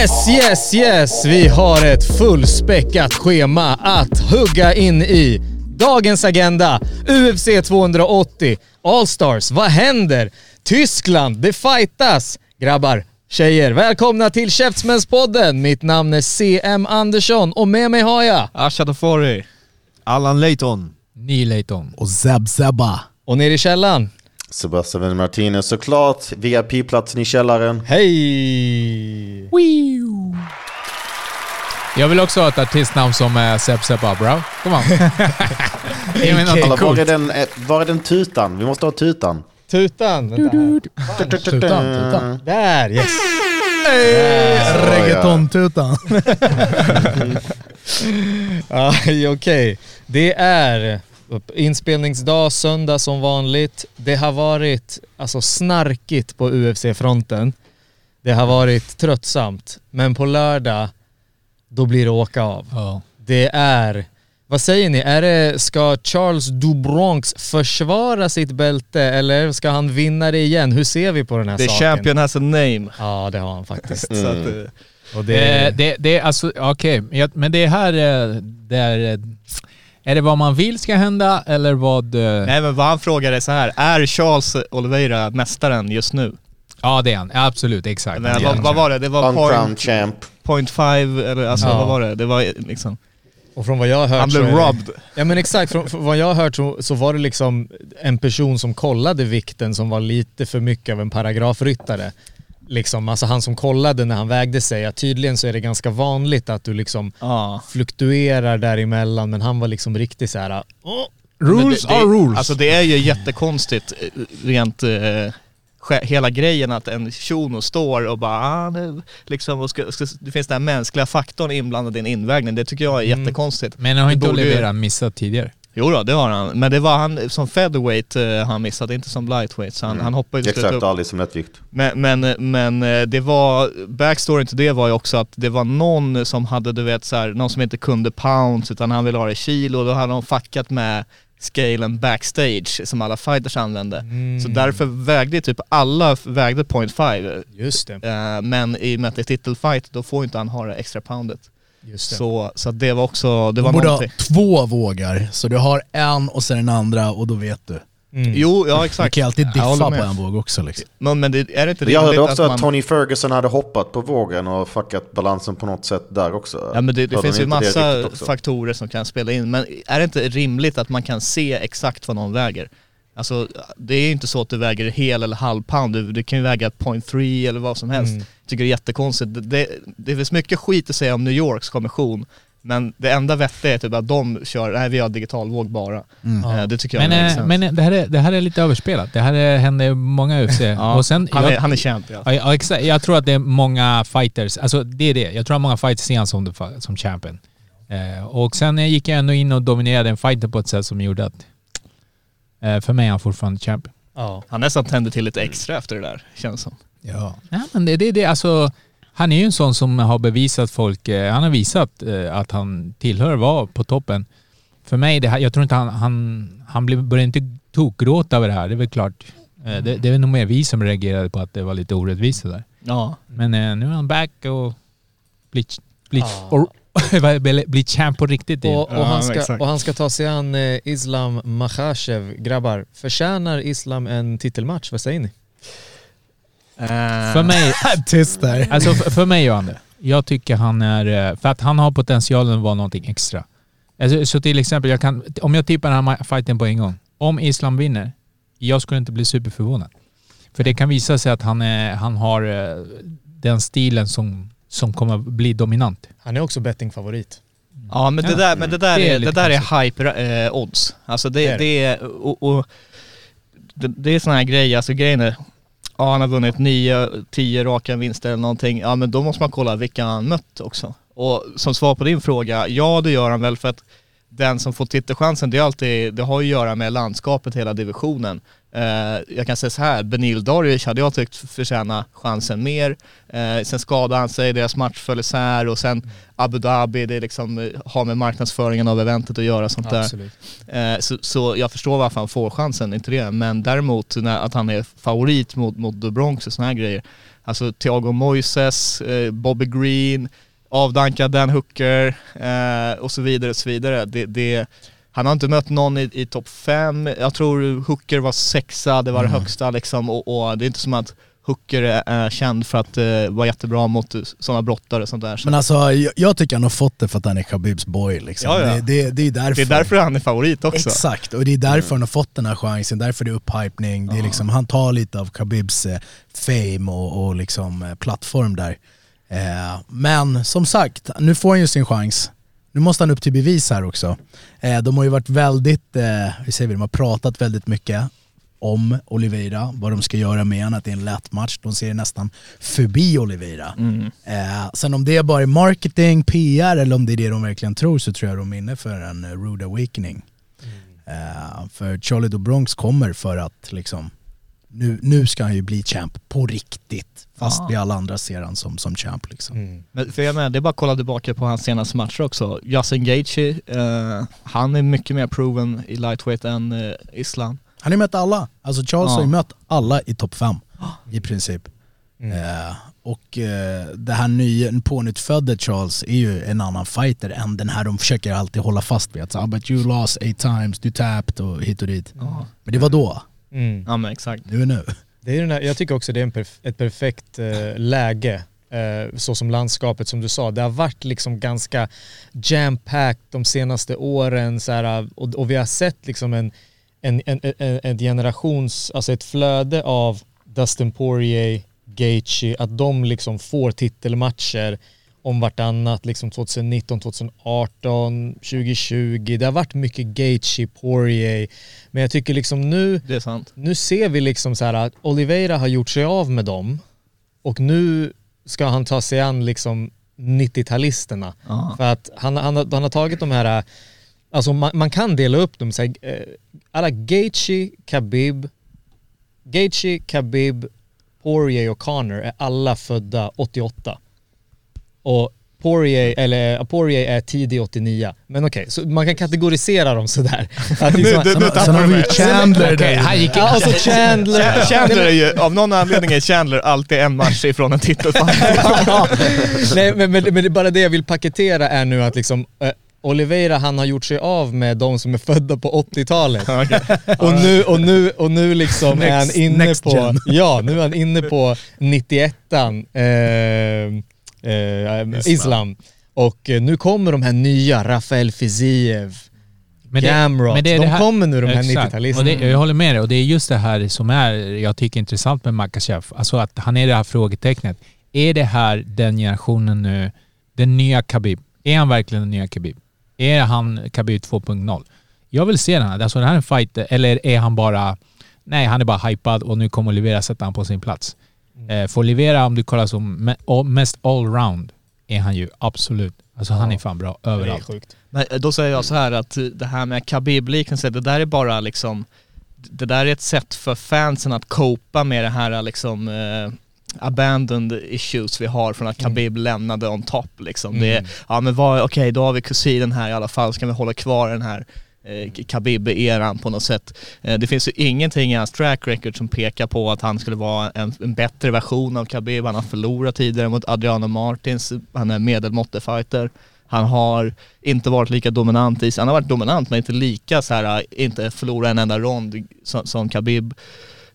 Yes, yes, yes! Vi har ett fullspäckat schema att hugga in i. Dagens agenda, UFC 280, Allstars, vad händer? Tyskland, det fightas! Grabbar, tjejer, välkomna till Käftsmällspodden! Mitt namn är CM Andersson och med mig har jag... Asha Dafori. Allan Leighton. Neil Layton. Och Zeb Zebba. Och nere i källaren, Sebastian Martinez såklart, VIP-platsen i källaren. hej! Jag vill också ha ett artistnamn som är Sepp Seppa, bro. Kom on. Alla, var, är den, eh, var är den tutan? Vi måste ha tutan. Tutan! Tutan, tutan. Där, yes! Reggaeton-tutan. Aj, okej. Det är inspelningsdag, söndag som vanligt. Det har varit alltså snarkigt på UFC-fronten. Det har varit tröttsamt. Men på lördag, då blir det åka av. Ja. Det är, vad säger ni, är det, ska Charles Dubronx försvara sitt bälte eller ska han vinna det igen? Hur ser vi på den här The saken? champion has a name. Ja, det har han faktiskt. Så att, eh, Och Det, det, det, det är alltså, okej, Jag- men det här eh, det är, det vad man vill ska hända eller vad... eh, nej men vad han frågar är så här. är Charles Oliveira mästaren just nu? Ja det är han, absolut, exakt. Men, vad, vad var det? Det var point, champ. point five, eller alltså Ja. vad var det? Det var liksom, och från vad jag har hört han så blev robbed. Ja men exakt, från, från vad jag har hört så, så var det liksom en person som kollade vikten som var lite för mycket av en paragrafryttare. Liksom, alltså han som kollade när han vägde sig, att tydligen så är det ganska vanligt att du liksom Ja. fluktuerar däremellan men han var liksom riktigt så här. "Åh." Rules Men det, are det, rules. Alltså det är ju jättekonstigt eh, rent eh, hela grejen att en shuno står och bara ah, nu, liksom, och ska, ska, det finns den här mänskliga faktorn inblandad i en invägning. Det tycker jag är Mm. jättekonstigt. men har det inte borde ju- Olivera missat tidigare? Jo då, det har han. Men det var han som featherweight eh, han missade, inte som lightweight. Så han, Mm. han hoppade ju Exakt, upp. aldrig som lättvikt. Men, men, men eh, det var, backstoryn till det var ju också att det var någon som hade, du vet så här, någon som inte kunde pounds utan han ville ha det i kilo och då hade de fuckat med scalen backstage som alla fighters använde. Mm. Så därför vägde typ alla vägde point five. Just det. Eh, men i och med att det är titelfight då får inte han ha det extra poundet. Just det. Så, så det var också, det var Du borde ha två vågar, så du har en och sen den andra och då vet du. Mm. Jo, ja Du exakt. kan ju alltid diffa på en våg också liksom. Men, men det, är det inte Jag hörde rimligt också att att, man... Tony Ferguson hade hoppat på vågen och fuckat balansen på något sätt där också. Ja men det, det finns ju massa faktorer som kan spela in, men är det inte rimligt att man kan se exakt vad någon väger? Alltså det är ju inte så att du väger hel eller halv pound, du, du kan ju väga 0.3 eller vad som helst. Mm. Tycker det är jättekonstigt. Det, det, det finns mycket skit att säga om New Yorks kommission, men det enda vettiga är typ att de kör, nej vi har digitalvåg bara. Mm. Eh, det tycker jag Men, makes eh, men eh, det, här är, det här är lite överspelat. Det här är, händer i många UFC. ja, Och sen, han, är, jag, han är känd ja. Ja, ja, exakt. Jag tror att det är många fighters, alltså det är det. Jag tror att många fighters ser han som, champion. Eh, och sen gick jag ändå in och dominerade en fighter på ett sätt som gjorde att för mig är han fortfarande champion. Ja. Han nästan tände till lite extra efter det där, känns som. Ja. Ja, men det, det, det, alltså, han är ju en sån som har bevisat folk, eh, han har visat eh, att han tillhör vara på toppen. För mig, det här, jag tror inte han, han, han blev, började inte tokgråta över det här, det är väl klart. Eh, det, det är nog mer vi som reagerade på att det var lite orättvist där. Ja. Men eh, nu är han back och Ja. blir champ på riktigt. Och, och, han ska, och han ska ta sig an eh, Islam Makhachev. Grabbar, förtjänar Islam en titelmatch? Vad säger ni? För mig, Tyst där. alltså för, för mig gör. Jag tycker han är... eh, För att han har potentialen att vara någonting extra. Alltså, så till exempel, jag kan, om jag tippar den här fighten på en gång. Om Islam vinner, jag skulle inte bli superförvånad. För det kan visa sig att han, är, han har eh, den stilen som som kommer att bli dominant. Han är också bettingfavorit. Ja men det Ja. där, men det där Det är det där är hype eh, odds. Alltså det, Det är det. det är, och, och det, det är såna här grejer, alltså grejen är, ja han har vunnit 9-10 raka vinster eller någonting, ja men då måste man kolla vilka han mött också. Och som svar på din fråga, ja det gör han väl för att den som får titelchansen, det, är alltid, det har ju att göra med landskapet, hela divisionen. Eh, jag kan säga så här, Benil Doric hade jag tyckt förtjäna chansen mer. Eh, sen skadade han sig, deras match föll isär och sen Abu Dhabi, det är liksom, eh, har med marknadsföringen av eventet att göra sånt där. Eh, så, så jag förstår varför han får chansen, inte det. Men däremot när, att han är favorit mot, mot The Bronx och såna här grejer. Alltså Thiago Moises, Bobby Green, avdankad Dan Hooker och så vidare och så vidare. Det, det, han har inte mött någon i, i topp fem. Jag tror Hooker var sexa, det var det högsta liksom. Och, och det är inte som att Hooker är, känd för att eh, vara jättebra mot sådana brottare och sånt där. Så Men alltså jag, jag tycker han har fått det för att han är Khabibs boy liksom. Ja, ja. Det, det, det är därför. det är därför han är favorit också. Exakt, och det är därför han har fått den här chansen, därför det är upphypning. Det är liksom, han tar lite av Khabibs eh, fame och, och liksom, eh, plattform där. Eh, men som sagt, nu får han ju sin chans. Nu måste han upp till bevis här också. Eh, de har ju varit väldigt, eh, hur säger vi, de har pratat väldigt mycket om Oliveira, vad de ska göra med honom, att det är en lätt match. De ser nästan förbi Oliveira. Eh, sen om det bara är marketing, PR eller om det är det de verkligen tror så tror jag de är inne för en rude awakening. Eh, för Charlie do Bronx kommer för att liksom, nu, nu ska han ju bli champ på riktigt. Fast Ja. vi alla andra ser han som, som champ liksom. Mm. Men för jag menar, det är bara att kolla tillbaka på hans senaste matcher också. Yasin Gaethje, eh, han är mycket mer proven i lightweight än eh, Islam. Han har ju mött alla. Alltså Charles Ja. har ju mött alla i topp fem i princip. Mm. Eh, och eh, det här nya, pånyttfödde Charles är ju en annan fighter än den här de försöker alltid hålla fast vid. Att säga, "Ah, but you lost eight times, du tapped och hit och dit. Men det var då, Mm. Ja men exakt. nu är nu. Det är den här, jag tycker också det är en perf ett perfekt eh, läge, eh, så som landskapet som du sa. Det har varit liksom ganska jam-packed de senaste åren så här, och, och vi har sett liksom en, en, en, en, en generations, alltså ett flöde av Dustin Poirier, Gaethje, att de liksom får titelmatcher om vartannat, liksom 2019, 2018, 2020. Det har varit mycket Gaethje, Poirier, men jag tycker liksom nu nu ser vi liksom så här att Oliveira har gjort sig av med dem och nu ska han ta sig an liksom 90-talisterna. Ja. För att han, han, har- han har tagit de här, alltså man, man kan dela upp dem, så här, eh, alla Gaethje, Khabib, Gaethje, Khabib, Poirier och Connor är alla födda 88. Och Poirier, eller Poirier är tidig 89. Men okej, så man kan kategorisera dem sådär. Att liksom, Nu- nu- nu Sen har vi ju Chandler där. han gick Ja, och så Chandler. Chandler är ju, av någon anledning är Chandler alltid en match ifrån en titelfight. Nej men, men, men det är bara det jag vill paketera är nu att liksom eh, Oliveira han har gjort sig av med de som är födda på 80-talet. Och nu, och nu, och nu liksom är han Next- inne next på, gen. ja nu är han inne på 91an, eh, eh, Islam. Och eh, nu kommer de här nya, Rafael Fiziev, Men det- Gamrot, men det är de här- kommer nu de här Exakt. 90-talisterna. Och det, jag håller med dig och det är just det här som är, jag tycker intressant med Makachev. Alltså att han är det här frågetecknet. Är det här den generationen nu, den nya Khabib? Är han verkligen den nya Khabib? Är han Khabib 2.0? Jag vill se den här. Alltså det här är en fight, eller är han bara, nej han är bara hypad och nu kommer Olivera sätta han på sin plats. Eh, för Olivera, om du kollar som mest allround, är han ju absolut, alltså han är fan bra det är överallt. sjukt. Men då säger jag så här att det här med Khabib-liknelse, det där är bara liksom, det där är ett sätt för fansen att copa med det här liksom eh, abandoned issues vi har från att Khabib lämnade on top liksom. Det är, ja men okej då har vi kusinen här i alla fall, ska vi hålla kvar den här eh, Khabib-eran på något sätt. Eh, det finns ju ingenting i hans track record som pekar på att han skulle vara en, en bättre version av Khabib. Han har förlorat tidigare mot Adriano Martins, han är medelmåttefighter. Han har inte varit lika dominant i, han har varit dominant men inte lika så här, eh, inte förlorat en enda rond som, som Khabib.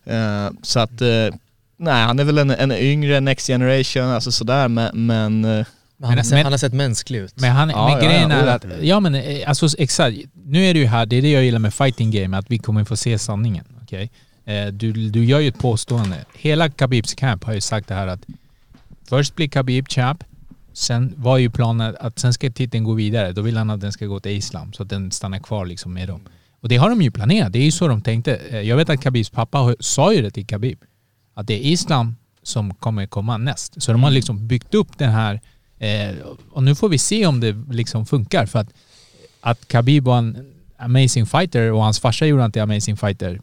Eh, så att, eh, nej han är väl en, en yngre next generation, alltså sådär men, men eh, men han, har Men- han har sett mänsklig ut. Men, han, Ja, men ja, grejen ja, är att, ja men eh, alltså exakt, nu är det ju här, det är det jag gillar med fighting game, att vi kommer få se sanningen. okej? Eh, du, du gör ju ett påstående. Hela Khabibs camp har ju sagt det här att först blir Khabib champ, Sen var ju planen att sen ska titeln gå vidare. Då vill han att den ska gå till Islam så att den stannar kvar liksom med dem. Och det har de ju planerat. Det är ju så de tänkte. Eh, Jag vet att Khabibs pappa sa ju det till Khabib. Att det är Islam som kommer komma näst. Så de har liksom byggt upp den här... Eh, och nu får vi se om det liksom funkar. För att, att Khabib var en amazing fighter och hans farsa gjorde han till amazing fighter.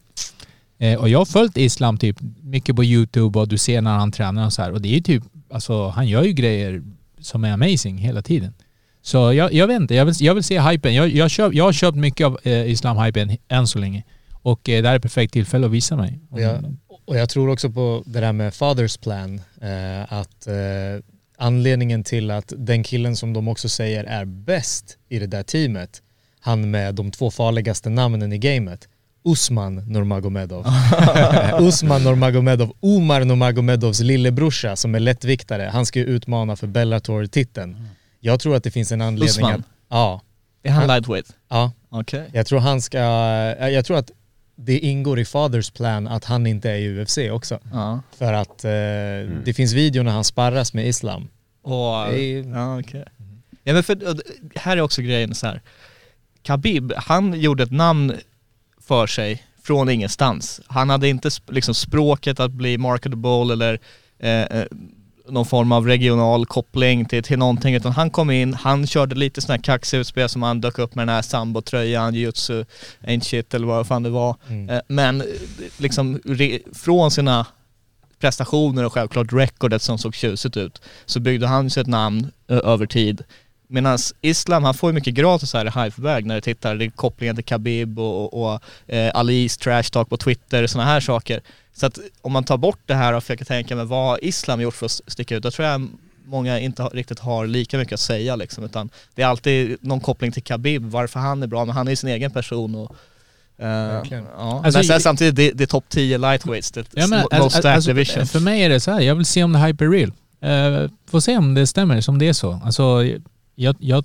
Eh, och jag har följt Islam typ mycket på YouTube och du ser när han tränar och så här. Och det är ju typ, alltså han gör ju grejer som är amazing hela tiden. Så jag, jag vet inte, jag vill, jag vill se hypen. Jag, jag, köp, jag har köpt mycket av eh, Islam-hypen än så länge. Och eh, det här är ett perfekt tillfälle att visa mig. Och jag, och jag tror också på det där med fathers plan. Eh, att eh, anledningen till att den killen som de också säger är bäst i det där teamet, han med de två farligaste namnen i gamet, Usman Nurmagomedov. Usman Nurmagomedov, Omar Nurmagomedovs lillebrorsa som är lättviktare, han ska ju utmana för Bellator-titeln. Jag tror att det finns en anledning Usman? att... Ja. Är han lightweight? Ja. Okej. Jag tror han ska, jag tror att det ingår i Fathers plan att han inte är i UFC också. Ja. För att eh, det finns videor när han sparras med Islam. Och, är- ja, okej. Ja, men för, här är också grejen så här. Khabib, han gjorde ett namn för sig från ingenstans. Han hade inte liksom språket att bli marketable eller eh, eh, någon form av regional koppling till, till någonting utan han kom in, han körde lite sådana här kaxiga utspel som han dök upp med den här sambo-tröjan, jutsu, ain't shit eller vad fan det var. Mm. Eh, men liksom re, från sina prestationer och självklart recordet som såg tjusigt ut så byggde han sig ett namn över tid. Medan Islam, han får ju mycket gratis här i hypeväg när du tittar, det är kopplingen till Khabib och, och, och eh, Alis trash talk på Twitter och sådana här saker. Så att om man tar bort det här och försöker tänka med vad Islam gjort för att sticka ut, då tror jag många inte riktigt har lika mycket att säga liksom, utan det är alltid någon koppling till Khabib, varför han är bra, men han är ju sin egen person och Verkligen. ja. Alltså, men sen samtidigt, det, det är topp 10 lightweights, det Ja, men, most alltså, stacked alltså, division. för mig är det så här, jag vill se om det hype är real. Uh, får se om det stämmer, som det är så. Alltså, jag, jag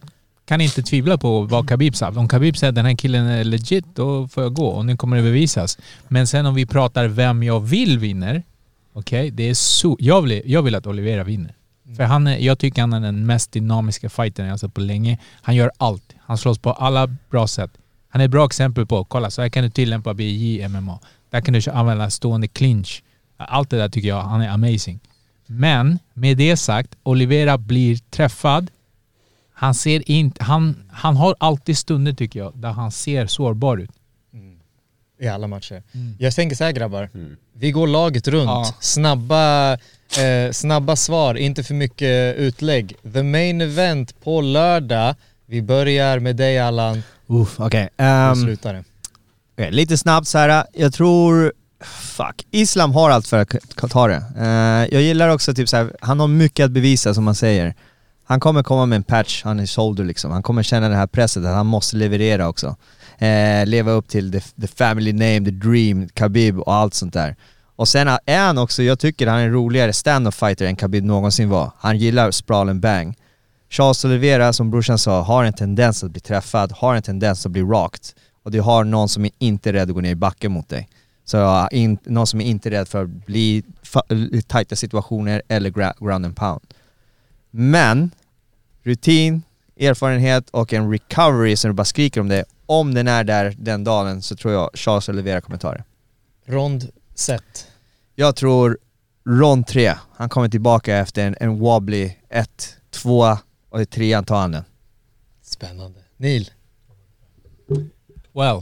kan inte tvivla på vad Khabib sa. Om Khabib säger att den här killen är legit, då får jag gå och nu kommer det bevisas. Men sen om vi pratar vem jag vill vinner, okej, det är så... Jag vill, jag vill att Oliveira vinner. För han är, jag tycker han är den mest dynamiska fightern jag sett på länge. Han gör allt. Han slåss på alla bra sätt. Han är ett bra exempel på, kolla så här kan du tillämpa BJ MMA. Där kan du använda stående clinch. Allt det där tycker jag, han är amazing. Men med det sagt, Oliveira blir träffad. Han ser inte, han, han har alltid stunder tycker jag, där han ser sårbar ut. I alla matcher. Mm. Jag tänker så här grabbar, vi går laget runt. Ja. Snabba, eh, snabba svar, inte för mycket utlägg. The main event på lördag. Vi börjar med dig Allan Uff, okej. slutar det. okej, lite snabbt så här. jag tror... Fuck. Islam har allt för att ta det. Eh, jag gillar också typ så här, han har mycket att bevisa som man säger. Han kommer komma med en patch, han är shoulder liksom. Han kommer känna det här presset att han måste leverera också. Eh, leva upp till the, the family name, the dream, Khabib och allt sånt där. Och sen är han också, jag tycker han är en roligare stand-up fighter än Khabib någonsin var. Han gillar sprawl and bang. Charles Oliveira, som brorsan sa, har en tendens att bli träffad, har en tendens att bli rocked. Och du har någon som är inte rädd att gå ner i backen mot dig. Så in, någon som är inte rädd för att bli i eh, tajta situationer eller gra- ground and pound. Men, rutin, erfarenhet och en recovery som du bara skriker om det, om den är där den dagen så tror jag Charles Oliveira kommer ta det. Rond set. Jag tror rond 3, han kommer tillbaka efter en, en wobbly 1, 2 och i trean tar han den. Spännande. Neil. Well.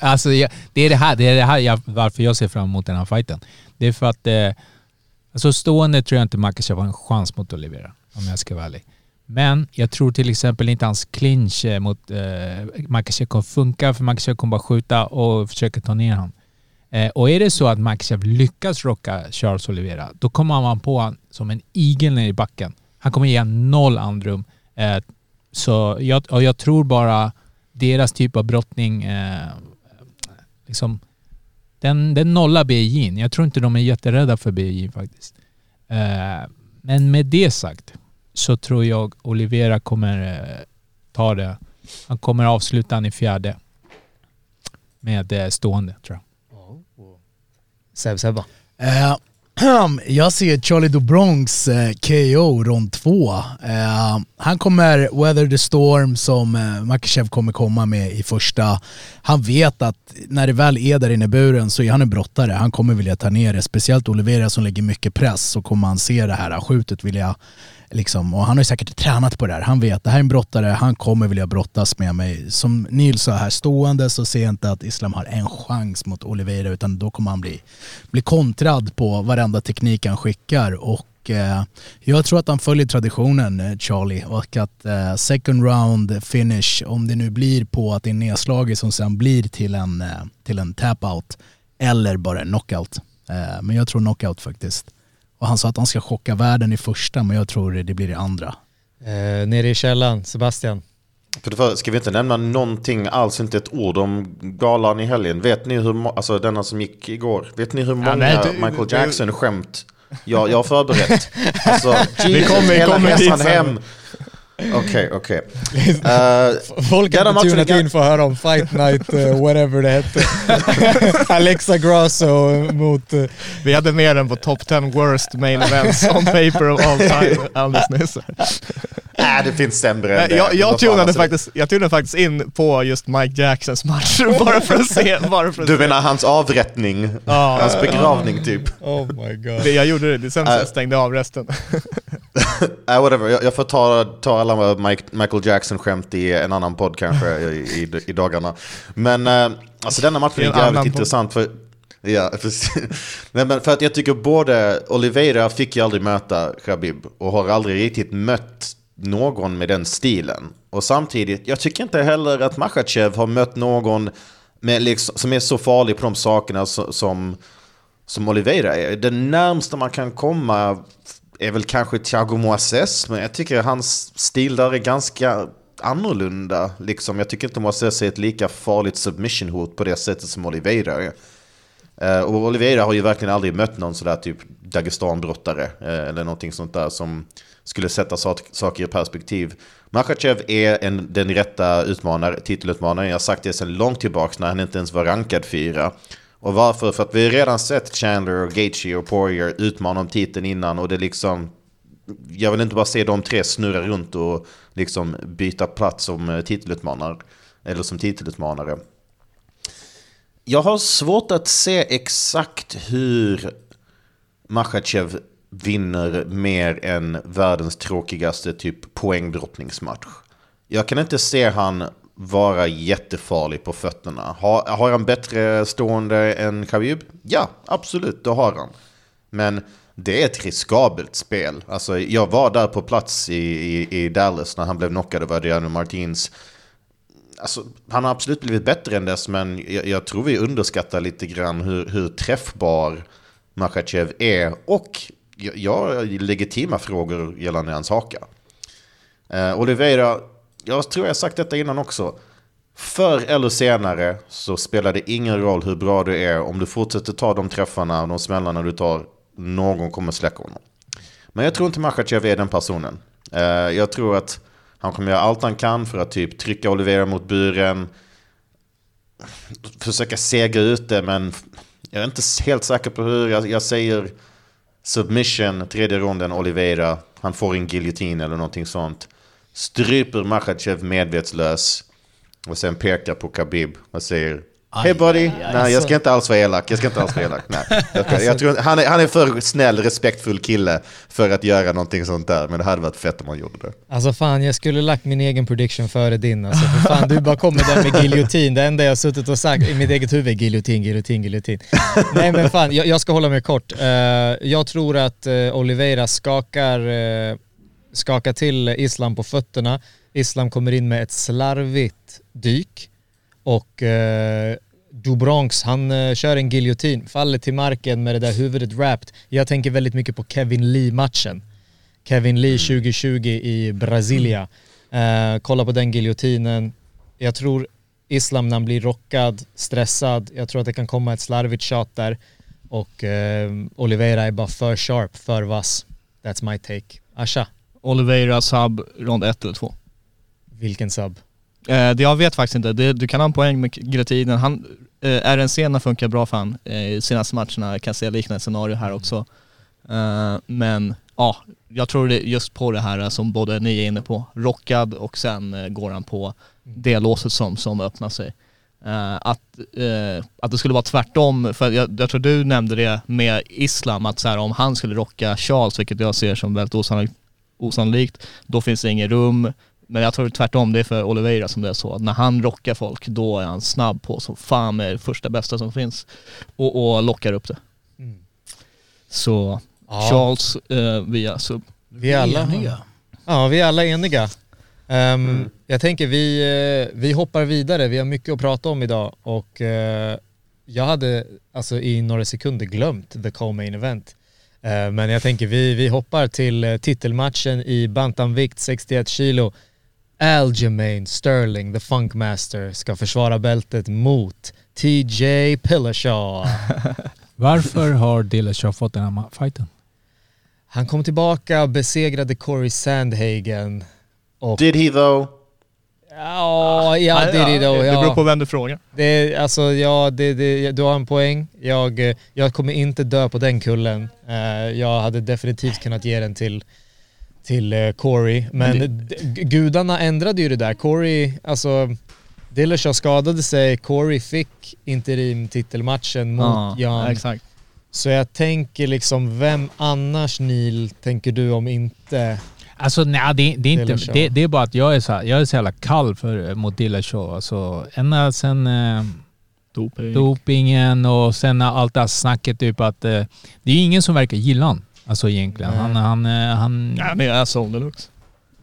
alltså jag, det är det här, det är det här jag, varför jag ser fram emot den här fighten. Det är för att eh, alltså stående tror jag inte Makachev har en chans mot Oliveira, om jag ska vara ärlig. Men jag tror till exempel inte hans clinch eh, mot eh, Makachev kommer funka, för Makachev kommer bara skjuta och försöka ta ner honom. Eh, och är det så att Makachev lyckas rocka Charles Oliveira, då kommer man på honom som en igel ner i backen. Han kommer ge honom noll andrum. Eh, så jag, och jag tror bara deras typ av brottning, eh, liksom, den, den nollar BJ. Jag tror inte de är jätterädda för BJ faktiskt. Eh, men med det sagt så tror jag Oliveira kommer eh, ta det. Han kommer avsluta han i fjärde. Med eh, stående tror jag. Seb Sebba. Eh, Jag ser Charlie DeBronx eh, KO rond två. Eh, han kommer weather the storm som eh, Makachev kommer komma med i första. Han vet att när det väl är där inne i buren så är han en brottare. Han kommer vilja ta ner det. Speciellt Oliveira som lägger mycket press så kommer han se det här skjutet vilja Liksom, och han har ju säkert tränat på det här. Han vet, det här är en brottare, han kommer vilja brottas med mig. Som Nils sa här, stående så ser jag inte att Islam har en chans mot Oliveira utan då kommer han bli, bli kontrad på varenda teknik han skickar. Och eh, jag tror att han följer traditionen, eh, Charlie, och att eh, second round finish, om det nu blir på att det är nedslaget som sen blir till en, eh, till en tap-out eller bara en knockout. Eh, men jag tror knockout faktiskt. Och han sa att han ska chocka världen i första, men jag tror det blir i andra. Eh, nere i källan, Sebastian. För det första, ska vi inte nämna någonting alls, inte ett ord om galan i helgen? Vet ni hur, alltså denna som gick igår, vet ni hur många nej, det- Michael Jackson-skämt jag, jag har förberett? Alltså, Jesus, kommer- hela kommer resan hem. Okej, okej. Eh, Folk är tunat in för att höra om Fight Night, uh, whatever det hette. Alexa Grasso mot... eh, Vi hade med den på top 10 worst main events on paper of all time alldeles nyss. Äh, det finns sämre än Nej, det. Jag, Vad jag, tunade alltså, faktiskt, jag tunade faktiskt in på just Mike Jacksons match bara för att se. Bara för att Du se. menar hans avrättning? Ja. Hans begravning typ? Oh my god. Det, jag gjorde det, sen så Äh. stängde jag av resten. Äh, whatever. Jag, jag får ta, ta alla Mike, Michael Jackson-skämt i en annan podd kanske i, i, i dagarna. Men äh, alltså denna matchen är jävligt podd. intressant för... Ja, precis. Nej, men för att jag tycker både Oliveira fick ju aldrig möta Khabib och har aldrig riktigt mött någon med den stilen. Och samtidigt, jag tycker inte heller att Machachev har mött någon med liksom, som är så farlig på de sakerna som, som Oliveira är. Det närmsta man kan komma är väl kanske Thiago Moises, men jag tycker hans stil där är ganska annorlunda. Liksom, jag tycker inte Moises är ett lika farligt submission-hot på det sättet som Oliveira är. Eh, och Oliveira har ju verkligen aldrig mött någon sådär typ Dagestan-brottare eh, eller någonting sånt där som skulle sätta sak- saker i perspektiv. Makachev är en, den rätta utmanare, titelutmanaren. Jag har sagt det sedan långt tillbaka när han inte ens var rankad fyra. Och varför? För att vi har redan sett Chandler, och Gaethje och Poirier utmana om titeln innan och det är liksom... Jag vill inte bara se de tre snurra runt och liksom byta plats som eh, titelutmanare. Eller som titelutmanare. Jag har svårt att se exakt hur Machachev vinner mer än världens tråkigaste typ poängdrottningsmatch. Jag kan inte se han vara jättefarlig på fötterna. Har, har han bättre stående än Khabib? Ja, absolut, det har han. Men det är ett riskabelt spel. Alltså, jag var där på plats i, i, i Dallas när han blev knockad av Adriano Martins. Alltså, han har absolut blivit bättre än dess, men jag, jag tror vi underskattar lite grann hur, hur träffbar Makachev är. Och jag, jag har legitima frågor gällande hans haka. Eh, Oliveira, jag tror jag har sagt detta innan också. Förr eller senare så spelar det ingen roll hur bra du är. Om du fortsätter ta de träffarna och de smällarna du tar, någon kommer släcka honom. Men jag tror inte Makhachev är den personen. Eh, jag tror att han kommer göra allt han kan för att typ trycka Oliveira mot buren. Försöka sega ut det, men jag är inte helt säker på hur. Jag, jag säger submission, tredje ronden, Oliveira. Han får en giljotin eller någonting sånt. Stryper Makhachev medvetslös. Och sen pekar på Khabib och säger Hej buddy! Nej, jag ska inte alls vara elak. Jag ska inte alls vara elak. Nej. Jag, jag tror, han, är, han är för snäll, respektfull kille för att göra någonting sånt där. Men det hade varit fett om han gjorde det. Alltså fan, jag skulle lagt min egen prediction före din. Alltså, för fan, du bara kommer där med giljotin. Det enda jag har suttit och sagt i mitt eget huvud är giljotin, giljotin, giljotin. Nej men fan, jag, jag ska hålla mig kort. Eh, jag tror att uh, Oliveira skakar, uh, skakar till Islam på fötterna. Islam kommer in med ett slarvigt dyk. Och uh, Dubronx, han uh, kör en giljotin, faller till marken med det där huvudet wrapped. Jag tänker väldigt mycket på Kevin Lee-matchen. Kevin Lee 2020 i Brasilia. Eh, kolla på den giljotinen. Jag tror Islam när han blir rockad, stressad, jag tror att det kan komma ett slarvigt shot där. Och eh, Oliveira är bara för sharp, för vass. That's my take. Asha, Oliveira sub rond 1 eller 2. vilken sub? Eh, det jag vet faktiskt inte. Det, du kan ha en poäng med giljotinen. Han, eh, RNC funkar bra för han. Eh, I senaste matcherna kan jag se liknande scenario här också. Eh, men ja, jag tror det just på det här som både ni är inne på, rockad och sen eh, går han på det låset som, som öppnar sig. Eh, att, eh, att det skulle vara tvärtom, för jag, jag tror du nämnde det med Islam, att så här, om han skulle rocka Charles, vilket jag ser som väldigt osannolikt, osannolikt då finns det inget rum. Men jag tror tvärtom, det är för Oliveira som det är så. att När han rockar folk, då är han snabb på som fan med det första bästa som finns och, och lockar upp det. Mm. Så Ja. Charles eh, via sub. Vi är alla Eniga. Ja, vi är alla eniga. Ehm, Mm. Jag tänker vi, eh, vi hoppar vidare, vi har mycket att prata om idag och eh, jag hade alltså i några sekunder glömt the co-main event. Eh, men jag tänker vi, vi hoppar till titelmatchen i bantamvikt 61 kilo. Aljamain Sterling, the Funkmaster, ska försvara bältet mot TJ Pillashaw. Varför har Dillashaw fått den här fighten? Han kom tillbaka, besegrade Corey Sandhagen. Och, Did he though? ja, ja, det är det då. Det beror på vem du frågar. Det, är- alltså, ja, det, det, du har en poäng. Jag, eh, jag kommer inte dö på den kullen. Eh, jag hade definitivt kunnat ge den till, till eh, Corey. Men d- gudarna ändrade ju det där. Corey, alltså Dillashaw skadade sig, Corey fick interim-titelmatchen mot Ja, Jan. exakt. Så jag tänker liksom, vem annars Neil tänker du om inte? Alltså nej, det, det, är inte, det, det är bara att jag är så, här, jag är så jävla kall för, mot Dillashaw. Alltså, ända sen eh, Doping. dopingen och sen allt det här snacket typ att eh, det är ju ingen som verkar gilla han. Alltså egentligen. Nej. Han, han, eh, han, Ja, men jag är asshole deluxe.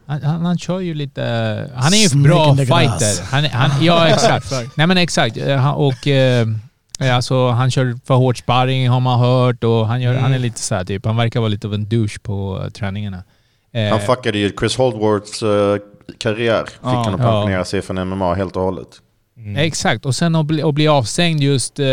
han, han, han kör ju lite... Han är ju en bra fighter. Han, han, ja exakt. Nej men exakt. Eh, han- Och eh, alltså, han kör för hårt sparring har man hört och han, gör, Mm. han är lite så här, typ, han verkar vara lite av en douche på eh, träningarna. Eh, Han fuckade ju Chris Holdworths eh, karriär. Fick Ja. han att Ja. pensionera sig från MMA helt och hållet. Mm. Exakt, och sen att bli, att bli avstängd just... Eh,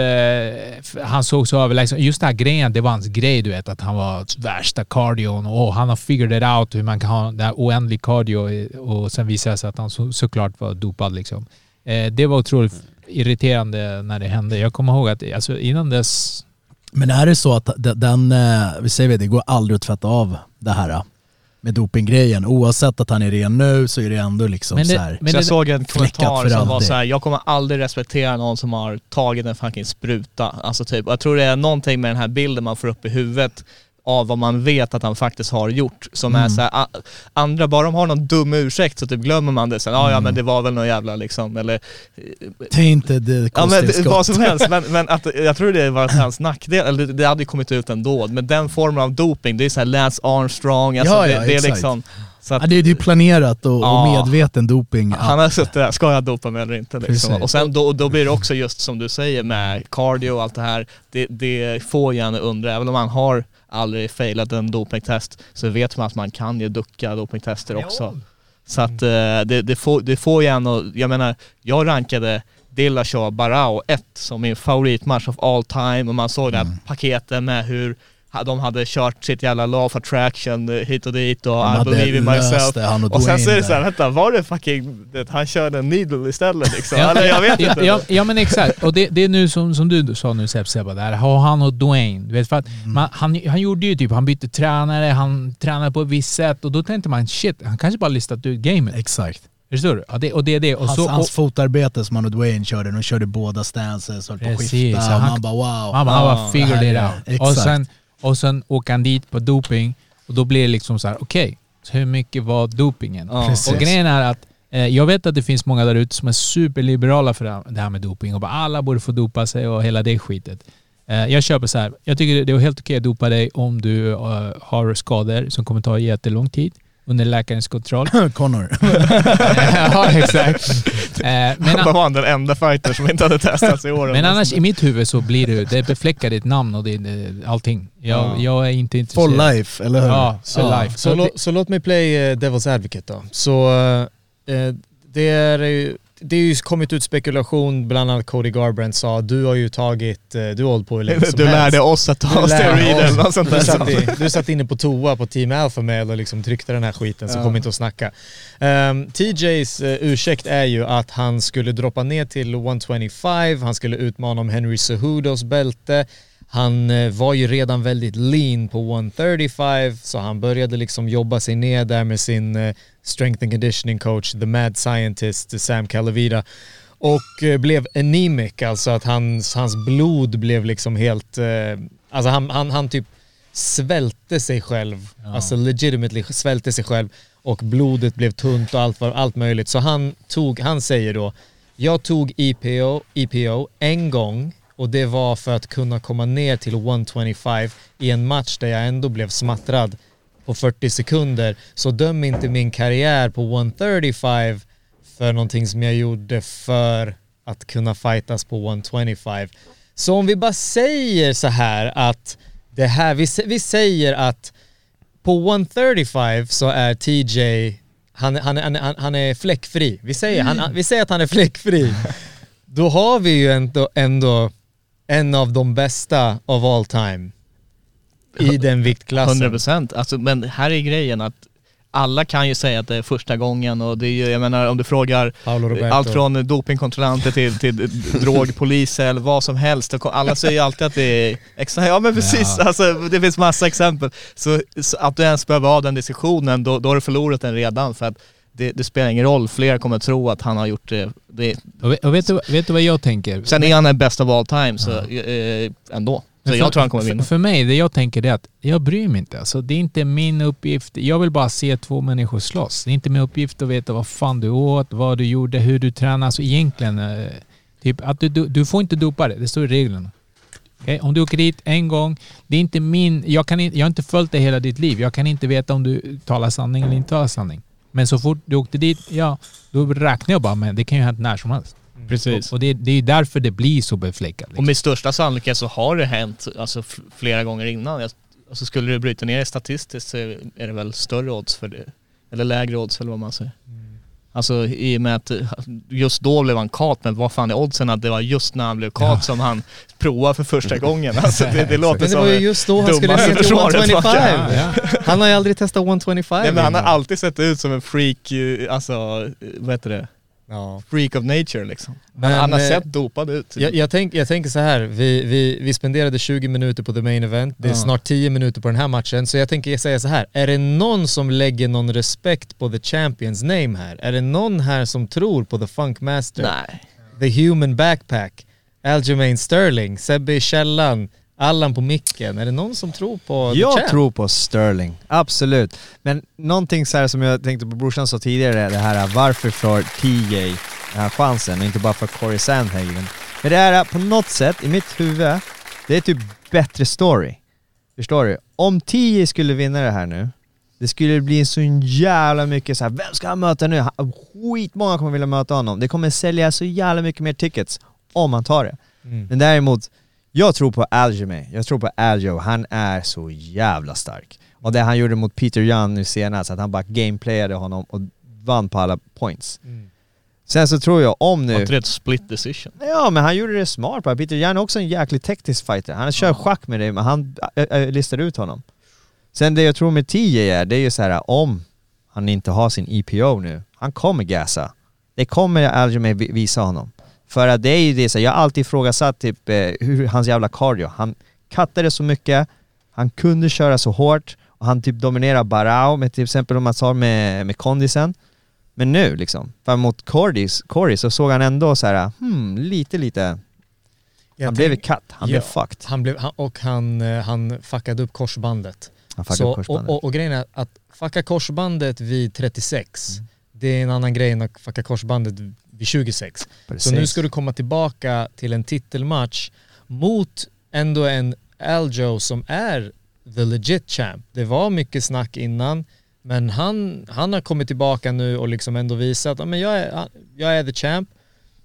han såg så överlägsen. Just den här grejen, det var hans grej du vet. Att han var värsta cardion och han har figured it out hur man kan ha det här oändlig cardio och sen visade det sig att han så, såklart var dopad liksom. Eh, det var otroligt irriterande när det hände. Jag kommer ihåg att alltså, innan dess... Men är det så att de- den, eh, vi säger det, det går aldrig att tvätta av det här med dopinggrejen. Oavsett att han är ren nu så är det ändå liksom Men det- så här. men så jag såg en kommentar för som var så här: jag kommer aldrig respektera någon som har tagit en fucking spruta. Alltså typ, jag tror det är någonting med den här bilden man får upp i huvudet av vad man vet att han faktiskt har gjort som är Mm. så här, andra, bara de har någon dum ursäkt så typ glömmer man det sen, ah, ja Mm. men det var väl någon jävla liksom, eller Tainted eh, Ja men det, kosttillskott. vad som helst, men, men att, jag tror det var hans nackdel, eller det, det hade ju kommit ut ändå, men den formen av doping, det är såhär Lance Armstrong, alltså Ja, ja, det, det är liksom så att, Ja, det, är- det är planerat och, och Ja. medveten doping. Han har suttit där, ska jag dopa mig eller inte? Liksom. Och sen då, då blir det också just som du säger med cardio och allt det här, det, det får gärna undra, även om man har aldrig failat en dopingtest så vet man att man kan ju ducka dopingtester också. Så att eh, det, det, får, det får gärna, jag menar, jag rankade Dillashaw Barao 1 som min favoritmatch of all time och man såg det här paketet med hur de hade kört sitt jävla law of attraction eh, hit och dit och Han I believe in myself. det, han och Och sen så är det såhär, vänta, var det fucking, det, han körde en needle istället liksom? Ja, Eller jag vet ja, inte. ja, ja men exakt. Och det, det är nu som, som du sa nu Sepp, Sebba, där. Har han och Dwayne. Du vet, för att Mm. man, han, han gjorde ju typ, han bytte tränare, han tränade på ett visst sätt och då tänkte man shit, han kanske bara listat ut gamet. Exakt. Förstår du? Ja, det, och det är det. Och Hans, så, hans och, fotarbete som han och Dwayne körde, de körde båda stances, höll på att skifta. han- Man bara wow. han, bara- figured det it out. exakt. Och sen, och sen åker han dit på doping och då blir det liksom så här: okej, så hur mycket var dopingen? Ja. Och grejen är att eh, jag vet att det finns många där ute som är superliberala för det här- med doping och bara alla borde få dopa sig och hela det skitet. Eh, jag köper så här. jag tycker det är helt okej att dopa dig om du eh, har skador som kommer ta jättelång tid under läkarens kontroll. Connor. ja, exakt. Eh, men, Han var den enda fighter som inte hade testats i år. men annars i mitt huvud så blir det, det befläckar ditt namn och det, det, allting. Jag, Ja. jag är inte intresserad. For life, eller hur? Ja, for life. Så, Så lå, det- så låt mig play eh, Devil's Advocate då. Så eh, det är ju det är ju kommit ut spekulation, bland annat Cody Garbrandt sa du har ju tagit, eh, du har hållit på hur länge som Du helst. lärde oss att Du ta steroider eller något sånt Du där. satt, i, du satt inne på toa på Team Alpha Male och liksom tryckte den här skiten så Ja. kom inte att snacka. Um, TJs uh, ursäkt är ju att han skulle droppa ner till 125, han skulle utmana om Henry Cejudos bälte. Han eh, var ju redan väldigt lean på 135 så han började liksom jobba sig ner där med sin eh, strength and conditioning coach, the mad scientist Sam Calavita. Och eh, blev anemic, alltså att hans, hans blod blev liksom helt, eh, alltså han, han, han typ svälte sig själv, alltså legitimately svälte sig själv och blodet blev tunt och allt, var- allt möjligt. Så han tog, han säger då, jag tog EPO, EPO en gång och det var för att kunna komma ner till 125 i en match där jag ändå blev smattrad på 40 sekunder. Så döm inte min karriär på 135 för någonting som jag gjorde för att kunna fightas på 125. Så om vi bara säger så här att det här, vi, vi säger att på 135 så är TJ, han, han, han, han, är fläckfri. Vi säger, han, vi säger att han är fläckfri. Då har vi ju ändå, ändå en av de bästa of all time i den viktklassen. 100% alltså, men här är grejen att alla kan ju säga att det är första gången och det är ju, jag menar om du frågar allt från dopingkontrollanter till, till drogpoliser eller vad som helst. Alla säger ju alltid att det är extra, ja men precis, Ja. alltså, det finns massa exempel. Så, så att du ens behöver ha den diskussionen, då, då har du förlorat den redan för att det, det spelar ingen roll, fler kommer att tro att han har gjort det. det Och, vet- och vet, du, vet du vad jag tänker? sen är han den bästa of all time, så eh, ändå. Så Men jag för- tror han kommer vinna. För, för mig, det jag tänker är att jag bryr mig inte. Alltså, det är inte min uppgift. Jag vill bara se två människor slåss. Det är inte min uppgift att veta vad fan du åt, vad du gjorde, hur du tränar. Alltså egentligen, eh, typ att du, du, du får inte dopa det. Det står i reglerna. Okej? Om du åker dit en gång, det är inte min... Jag, kan jag har inte följt dig hela ditt liv. Jag kan inte veta om du talar sanning eller inte talar sanning. Men så fort du åkte dit, ja, då räknar jag bara med det kan ju hänt när som helst. Precis. Och, och det, det är därför det blir så befläckat. Och Liksom. med största sannolikhet så har det hänt alltså, flera gånger innan. Alltså, skulle du bryta ner det statistiskt så är det väl större odds för det. Eller lägre odds eller vad man säger. Alltså i och med att just då blev han kat, men vad fan är oddsen att det var just när han blev kat som han provade för första gången? Alltså det, det låter Men det som var ju just då han skulle ner till försvaret, 125. va? Ja, ja. Han har ju aldrig testat 125 Nej men han har alltid sett ut som en freak, eh, alltså eh, vad heter det? Ja. Freak of nature liksom. Men, han har eh, sett dopad ut. Jag, jag, tänk, jag tänker så här, vi, vi, vi spenderade 20 minuter på the main event, det är Ja. snart 10 minuter på den här matchen, så jag tänker säga så här, är det någon som lägger någon respekt på the champions name här? Är det någon här som tror på the funkmaster? Nej. The human backpack, Aljamain Sterling, Sebbe i källan, Allan på micken. Är det någon som tror på Jag tror på Sterling, absolut. Men någonting så här som jag tänkte på brorsan sa tidigare, det här varför får TJ den här chansen och inte bara för Corey Sandhagen. Men det är på något sätt, i mitt huvud, det är typ bättre story. Förstår du? Om TJ skulle vinna det här nu, det skulle bli så jävla mycket så här, vem ska han möta nu? Skitmånga kommer vilja möta honom. Det kommer sälja så jävla mycket mer tickets om han tar det. Mm. Men däremot, jag tror på Aljamain, jag tror på Aljo, han är så jävla stark. Och det han gjorde mot Peter Young nu senast, att han bara gameplayade honom och vann på alla points. Mm. Sen så tror jag om Var nu... inte det ett split decision? Ja men han gjorde det smart bara. Peter Young är också en jäkligt teknisk fighter. Han kör schack med dig men han äh, äh, listar ut honom. Sen det jag tror med TJ är, det är ju så här om han inte har sin EPO nu, han kommer gasa. Det kommer vi- visa honom. För att det är ju det, så jag har alltid ifrågasatt typ eh, hur hans jävla cardio, han kattade så mycket, han kunde köra så hårt och han typ dominerar Barao med till exempel om man tar med, med kondisen. Men nu liksom, för mot Cordis, Corey så såg han ändå så här, hmm, lite lite, Jag han blev cut, han Ja. blev fucked. Han blev, han, och han, eh, han fuckade upp korsbandet. Han fuckade Så, upp korsbandet. och, och, och grejen är att fucka korsbandet vid 36, Mm. det är en annan grej än att fucka korsbandet vid 26. Så nu ska du komma tillbaka till en titelmatch mot ändå en Aljo som är the legit champ. Det var mycket snack innan, men han, han har kommit tillbaka nu och liksom ändå visat att jag, är, jag är the champ.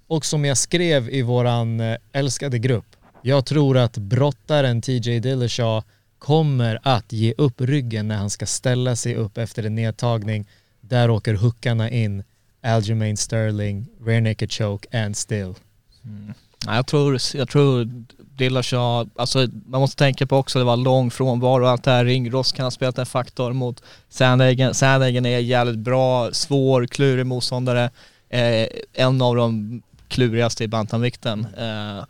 Och som jag skrev i våran eh, älskade grupp, jag tror att brottaren TJ Dillashaw kommer att ge upp ryggen när han ska ställa sig upp efter en nedtagning. Där åker hookarna in, Algermain Sterling, rear naked choke and still. Mm. jag tror, jag tror Dillashaw, alltså man måste tänka på också det var lång frånvaro och allt det här, ringrost kan ha spelat en faktor mot Sandhagen. Sandhagen är jävligt bra, svår, klurig motståndare. Eh, en av de klurigaste i bantamvikten. Eh,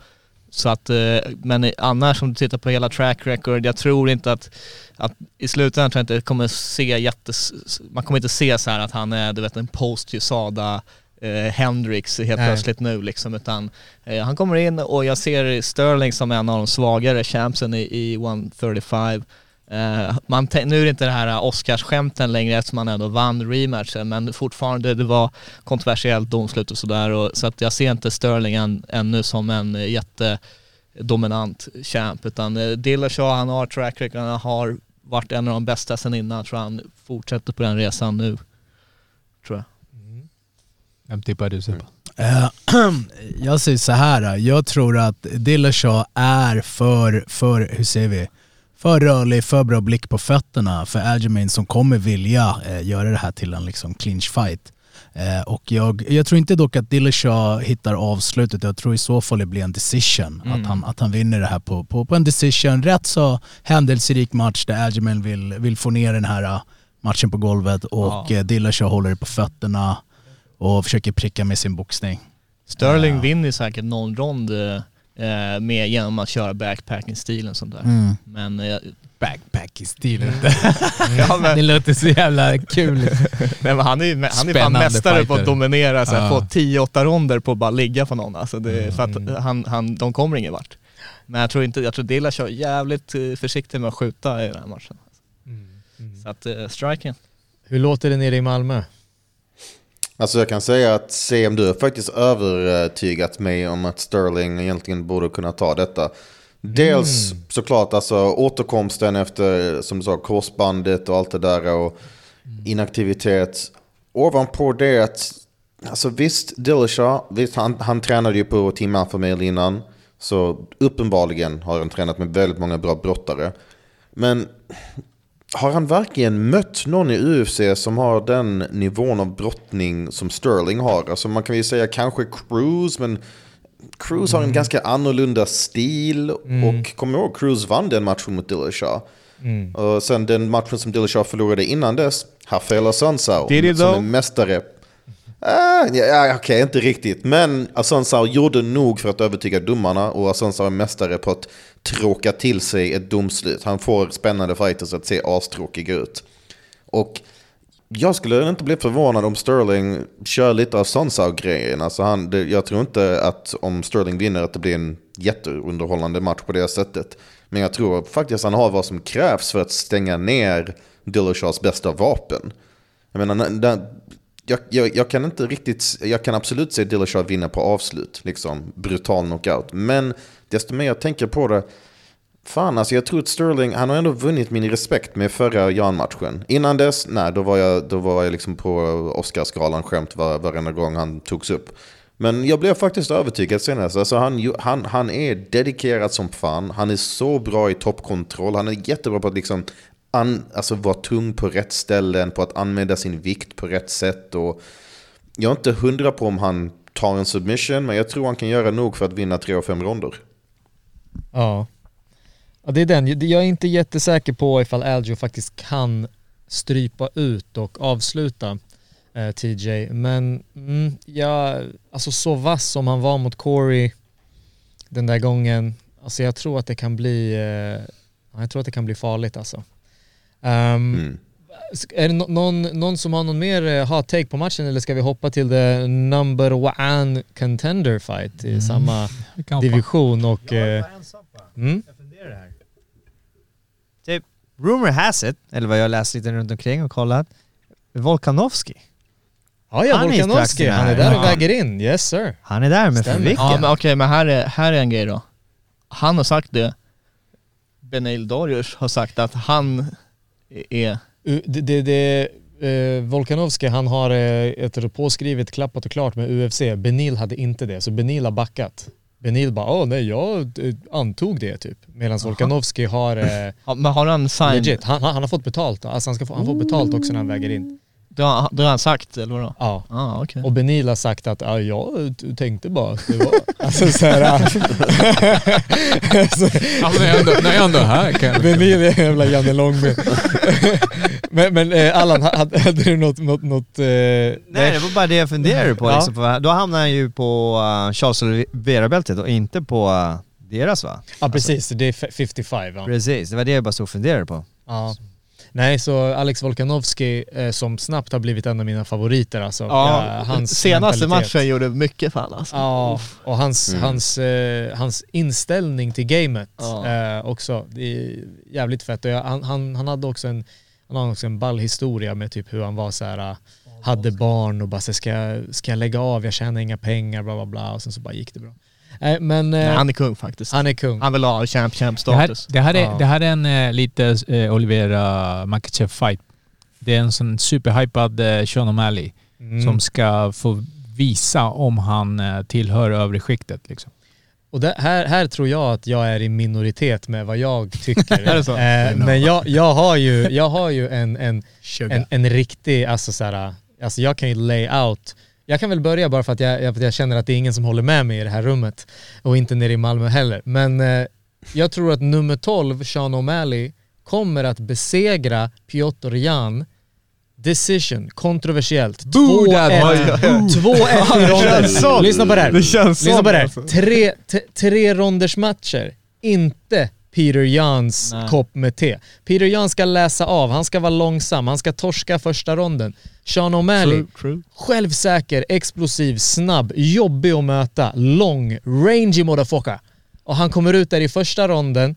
så att, eh, men annars om du tittar på hela track record, jag tror inte att, att i slutändan tror jag inte kommer se jättes, man kommer inte se så här att han är du vet en post USADA eh, Hendrix helt Nej. plötsligt nu liksom utan eh, han kommer in och jag ser Sterling som en av de svagare champsen i, i 135 Eh, man nu är det inte det här Oscars-skämten längre eftersom han ändå vann rematchen men fortfarande det var kontroversiellt domslut och sådär och, så att jag ser inte Sterling än, ännu som en eh, jättedominant champ utan eh, Dillashaw han har track record, han har varit en av de bästa sen innan, tror han fortsätter på den resan nu. Tror jag. Vem tippar du Sebbe? Eh, jag säger så här. jag tror att Dillashaw är för, för, hur säger vi, för rörlig, för bra blick på fötterna för Aljamain som kommer vilja eh, göra det här till en liksom clinch fight. Eh, och jag, jag tror inte dock att Dillashaw hittar avslutet, jag tror i så fall det blir en decision. Mm. Att, han, att han vinner det här på, på, på en decision. Rätt så händelserik match där Aljamain vill, vill få ner den här eh, matchen på golvet och Ja. ja. Dillashaw håller det på fötterna och försöker pricka med sin boxning. Sterling Ja. vinner säkert någon rond eh, eh, med genom att köra backpacking-stilen sånt där. Mm. Men eh, Backpack-stilen. ja, men, det låter så jävla kul. Nej, men han är ju han är fan mästare på att fighter. dominera, så här, få 10-8 ronder på att bara ligga på någon. Alltså det, för Mm. att han, han, de kommer ingen vart. Men jag tror inte, jag tror Dilla kör jävligt eh, försiktig med att skjuta i den här matchen. Så att uh, striking. Hur låter det nere i Malmö? Alltså jag kan säga att CM, du har faktiskt övertygat mig om att Sterling egentligen borde kunna ta detta. Dels såklart alltså återkomsten efter, som du sa, korsbandet och allt det där och inaktivitet. Ovanpå det att, alltså visst, Dillashaw, visst han, han tränade ju på Alpha Male innan. Så uppenbarligen har han tränat med väldigt många bra brottare. Men har han verkligen mött någon i UFC som har den nivån av brottning som Sterling har? Alltså man kan ju säga kanske Cruz, men Cruz har en ganska annorlunda stil. Och kom ihåg, Cruz vann den matchen mot Dillashaw. Och sen den matchen som Dillashaw förlorade innan dess, Rafael Assunção, Did he som though? en mästare. Ah, ja, Okej, inte riktigt. Men Assunção gjorde nog för att övertyga domarna och Assunção är mästare på att tråka till sig ett domslut. Han får spännande fighters att se astråkiga ut. Och jag skulle inte bli förvånad om Sterling kör lite av Sonsau-grejen. Alltså han, det, jag tror inte att om Sterling vinner att det blir en jätteunderhållande match på det sättet. Men jag tror faktiskt han har vad som krävs för att stänga ner Dillashaws bästa vapen. Jag menar, när- när- jag, jag, jag kan inte riktigt, jag kan absolut se Dillashaw vinna på avslut, liksom brutal knockout. Men desto mer jag tänker på det, fan alltså jag tror att Sterling, han har ändå vunnit min respekt med förra Jan-matchen. Innan dess, nej, då var jag, då var jag liksom på Oscarsgalan skämt var, varenda gång han togs upp. Men jag blev faktiskt övertygad senast. Alltså han, han, han är dedikerad som fan. Han är så bra i toppkontroll. Han är jättebra på att liksom an, alltså vara tung på rätt ställen, på att använda sin vikt på rätt sätt. Och jag är inte hundra på om han tar en submission, men jag tror han kan göra nog för att vinna tre av fem ronder. Ja. ja, det är den. Jag är inte jättesäker på ifall Aljo faktiskt kan strypa ut och avsluta eh, TJ. Men mm, ja, alltså så vass som han var mot Corey den där gången, alltså jag tror att det kan bli, eh, jag tror att det kan bli farligt alltså. Um, Mm. Är det nå- någon, någon som har någon mer eh, hot take på matchen eller ska vi hoppa till the number one contender fight i samma kan hoppa. division och... Eh, mm? Typ, rumor has it, eller vad jag läst lite runt omkring och kollat, Volkanovski. Ja, ja, Han är Volkanovski, trakterna han är här. där och väger in. Yes sir. Han är där, men för Stämmer. Ja men okej, men här är, här är en grej då. Han har sagt det. Benail Darius har sagt att han är... Det, det, det, eh, Volkanovski han har eh, ett påskrivet, klappat och klart med UFC. Benil hade inte det, så Benil har backat. Benil bara åh nej jag eh, antog det typ. Medan Volkanovski har eh, Ja, men har han signed? legit, han, han han har fått betalt. Alltså han, ska få, han får betalt också när han väger in. Det har, det har han sagt eller vadå? Ja. Ah, okej. Och Benil har sagt att ja, jag tänkte bara att det var... Alltså såhär... alltså, Ja, men när jag ändå, när jag ändå är här kan jag... Benil är en jävla Janne Långben. men men eh, Allan, hade, hade du något... något, något eh, Nej, det var bara det jag funderade på. Ja. Liksom, för då hamnar han ju på uh, Charles Oliveira-bältet och inte på uh, deras va? Ja precis, det är fe- 55 ja. Precis, det var det jag bara stod och funderade på. ja. Nej, så Alex Volkanovski eh, som snabbt har blivit en av mina favoriter alltså. Ja, hans senaste mentalitet. matchen gjorde mycket fall alltså. Ja, och hans, Mm. hans, eh, hans inställning till gamet Ja. eh, också. Det är jävligt fett. Och jag, han, han, han hade också en, han hade också en ball historia med typ hur han var så här, eh, hade barn och bara så ska, ska jag lägga av, jag tjänar inga pengar, bla bla bla. Och sen så bara gick det bra. Eh, men eh, Nej, han är kung faktiskt. han är kung. Han vill ha champ champ Det här, status. det här är, Ja. det här är en eh, lite eh, Olivera Makachev fight. Det är en sån superhypad eh, Sean O'Malley Mm. som ska få visa om han eh, tillhör övre skiktet liksom. Och det, här, här tror jag att jag är i minoritet med vad jag tycker. Så? Eh, men jag, jag har ju, jag har ju en, en, en, en riktig, alltså så här, alltså jag kan ju lay out. Jag kan väl börja bara för att jag, för att jag känner att det är ingen som håller med mig i det här rummet. Och inte nere i Malmö heller. Men eh, jag tror att nummer 12, Sean O'Malley, kommer att besegra Piotr Jan Decision, kontroversiellt. 2-1 2-1 i ronder. Lyssna på det här. Det Lyssna på det här. alltså. Tre, tre ronders matcher. Inte Peter Jans Nej. kopp med te. Peter Jan ska läsa av, han ska vara långsam, han ska torska första ronden. Sean O'Malley, självsäker, explosiv, snabb, jobbig att möta, lång, rangy motherfucker. Och han kommer ut där i första ronden,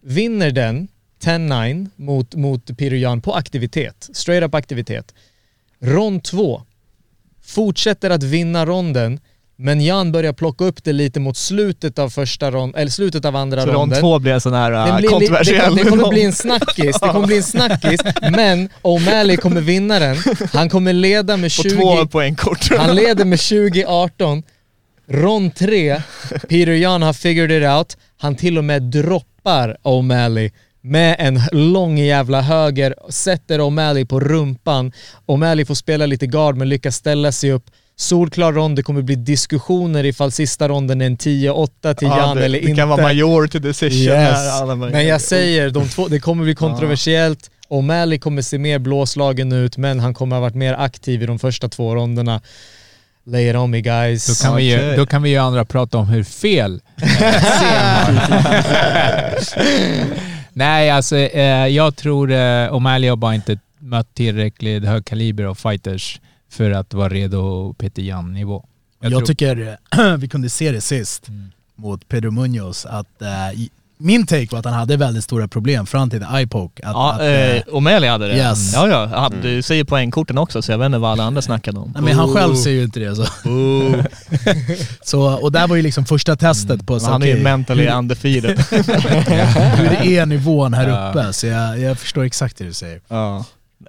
vinner den 10-9 mot, mot Peter Jan på aktivitet, straight up aktivitet. Rond 2, fortsätter att vinna ronden, men Jan börjar plocka upp det lite mot slutet av första rond, eller slutet av andra Så rond ronden. två blir en sån här Det, uh, det, kontroversiell. det kommer bli en snackis, det kommer bli en snackis, men O'Malley kommer vinna den. Han kommer leda med på 20... två poängkort. Han leder med 20-18. Rond 3, Peter Jan har figured it out. Han till och med droppar O'Malley med en lång jävla höger, sätter O'Malley på rumpan. O'Malley får spela lite guard men lyckas ställa sig upp. Solklar rond, det kommer bli diskussioner ifall sista ronden är en 10-8 till Ja, Jan det, eller det inte. kan vara majority decision Yes. här. alla Men jag säger, de två, det kommer bli kontroversiellt. O'Malley kommer se mer blåslagen ut, men han kommer ha varit mer aktiv i de första två ronderna. Lay it on me guys. Då kan, vi ju, då kan vi ju andra prata om hur fel eh. Nej, alltså eh, jag tror eh, O'Malley har bara inte mött tillräckligt hög kaliber av fighters för att vara redo Peter Jan-nivå. Jag, tror- tycker vi kunde se det sist Mm. mot Pedro Munoz att i- min take var att han hade väldigt stora problem fram till the eye poke. Att, Ja, att, eh, eh, O'Malley hade det. Yes. Ja, ja. Han, Du säger poängkorten också, så jag vet inte vad alla andra snackade om. nej, men han själv ser ju inte det. Så. så, och där var ju liksom första testet på så, Mm. han är ju mentally undefeated. hur det är nivån här Ja. uppe. Så jag, jag förstår exakt det du säger. Ja.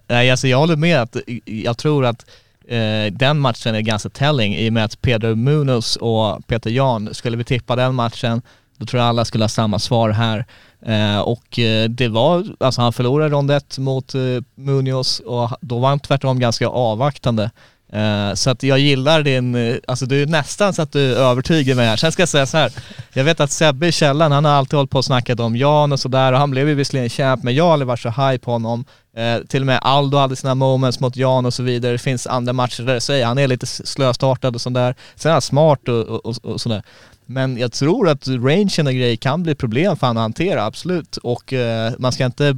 Nej, alltså jag håller med att jag tror att eh, den matchen är ganska telling i och med att Pedro Munoz och Peter Jan, skulle vi tippa den matchen, då tror jag alla skulle ha samma svar här. Eh, och eh, det var, alltså han förlorade rond ett mot eh, Munoz och då var han tvärtom ganska avvaktande. Eh, så att jag gillar din, eh, alltså du är nästan så att du övertygar mig här. Sen ska jag säga så här. jag vet att Sebbe i källaren, han har alltid hållit på och snackat om Jan och sådär och han blev ju visserligen champ men jag har aldrig varit så high på honom. Eh, till och med Aldo hade sina moments mot Jan och så vidare. Det finns andra matcher där det säger han är lite slöstartad och sådär. Sen är han smart och, och, och, sådär. Men jag tror att rangen och grejer kan bli problem för han att hantera, absolut. Och eh, man ska inte...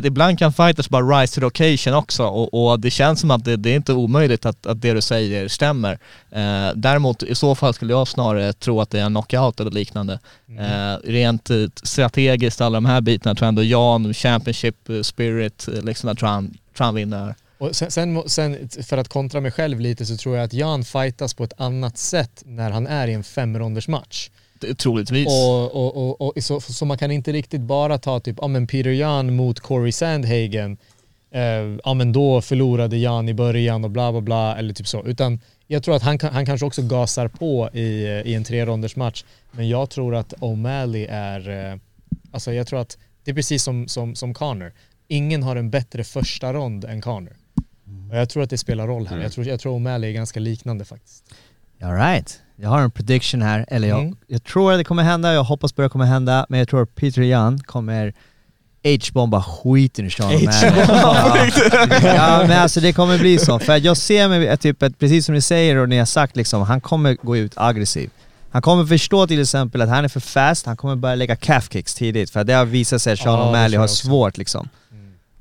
Det, ibland kan fighters bara rise to the occasion också och, och det känns som att det, det är inte omöjligt att, att det du säger stämmer. Eh, däremot i så fall skulle jag snarare tro att det är en knockout eller liknande. Eh, rent eh, strategiskt, alla de här bitarna tror jag ändå Jan, Championship eh, Spirit, eh, liksom tror han, tror han vinner. Och sen, sen, sen, för att kontra mig själv lite så tror jag att Jan fightas på ett annat sätt när han är i en femronders match. Det- Troligtvis. Och, och, och, och, så, så man kan inte riktigt bara ta typ, ja men Peter Jan mot Corey Sandhagen, eh, ja men då förlorade Jan i början och bla bla bla, eller typ så. Utan jag tror att han, han kanske också gasar på i, eh, i en treronders match. Men jag tror att O'Malley är, eh, alltså jag tror att det är precis som, som, som Connor. Ingen har en bättre första rond än Connor. Och jag tror att det spelar roll här. Jag tror, jag tror O'Malley är ganska liknande faktiskt. All right. Jag har en prediction här, eller jag, Mm. jag tror att det kommer hända, jag hoppas på det kommer hända, men jag tror att Peter Jan kommer H-bomba skiten ur Sean O'Malley. ja. men alltså det kommer bli så, för jag ser mig, typ, att precis som ni säger och ni har sagt liksom, han kommer gå ut aggressiv. Han kommer förstå till exempel att han är för fast, han kommer börja lägga calf kicks tidigt för det har visat sig att Sean tror O'Malley har svårt liksom.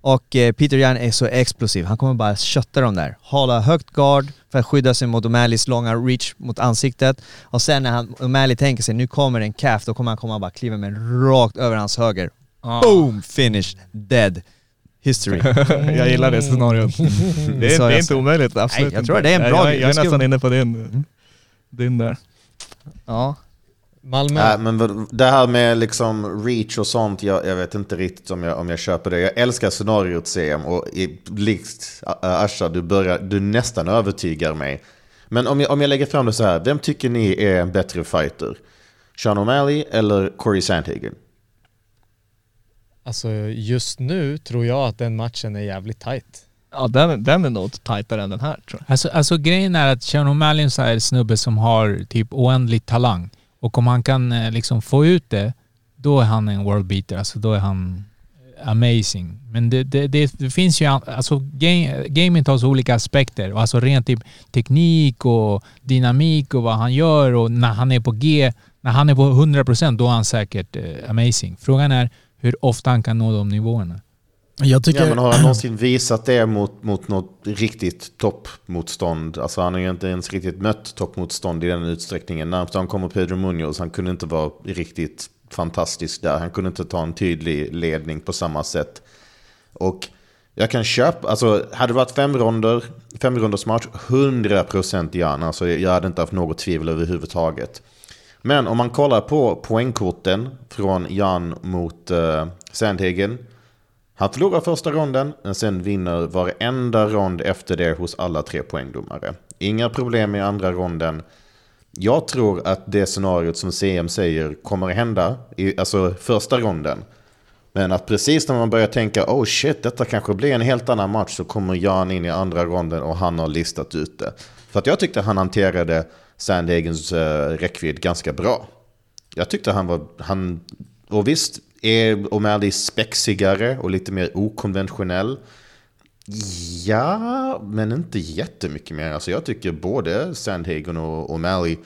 Och eh, Peter Yan är så explosiv, han kommer bara kötta dem där. Hålla högt guard för att skydda sig mot O'Malleys långa reach mot ansiktet. Och sen när han, O'Malley tänker sig nu kommer en calf, då kommer han komma och bara kliva med rakt över hans höger. Boom! Finish! Dead. History. jag gillar det scenariot. Det är, det är inte omöjligt, absolut Nej, jag tror det är en bra jag, jag, är nästan inne på din, din där. Ja. Malmö. Nej, men det här med liksom reach och sånt, jag, jag vet inte riktigt om jag, om jag köper det. Jag älskar scenariot CM och i, likt Asha, du, börjar, du nästan övertygar mig. Men om jag, om jag lägger fram det så här, vem tycker ni är en bättre fighter? Sean O'Malley eller Corey Sandhagen? Alltså just nu tror jag att den matchen är jävligt tight. Ja, den, den är nog tajtare än den här tror jag. Alltså, alltså grejen är att Sean O'Malley är en sån här snubbe som har typ oändlig talang. Och om han kan eh, liksom få ut det, då är han en world beater. Alltså då är han eh, amazing. Men det, det, det, det finns ju, alltså game, gamet har så olika aspekter. Alltså rent typ teknik och dynamik och vad han gör och när han är på G, när han är på 100% då är han säkert eh, amazing. Frågan är hur ofta han kan nå de nivåerna. Jag tycker... Ja, men har han någonsin visat det mot, mot något riktigt toppmotstånd? Alltså han har ju inte ens riktigt mött toppmotstånd i den utsträckningen. Närmast han kommer Pedro Munoz, han kunde inte vara riktigt fantastisk där. Han kunde inte ta en tydlig ledning på samma sätt. Och jag kan köpa, alltså hade det varit fem ronder, fem ronders match, 100% Jan. Alltså jag hade inte haft något tvivel överhuvudtaget. Men om man kollar på poängkorten från Jan mot eh, uh, Sandhagen. Han förlorar första ronden, men sen vinner varenda rond efter det hos alla tre poängdomare. Inga problem i andra ronden. Jag tror att det scenariot som CM säger kommer att hända i alltså första ronden. Men att precis när man börjar tänka oh shit, detta kanske blir en helt annan match så kommer Jan in i andra ronden och han har listat ut det. För att jag tyckte han hanterade Sandhagens uh, eh, räckvidd ganska bra. Jag tyckte han var, han, och visst är O'Malley spexigare och lite mer okonventionell. Ja, men inte jättemycket mer. Alltså jag tycker både Sandhagen och O'Malley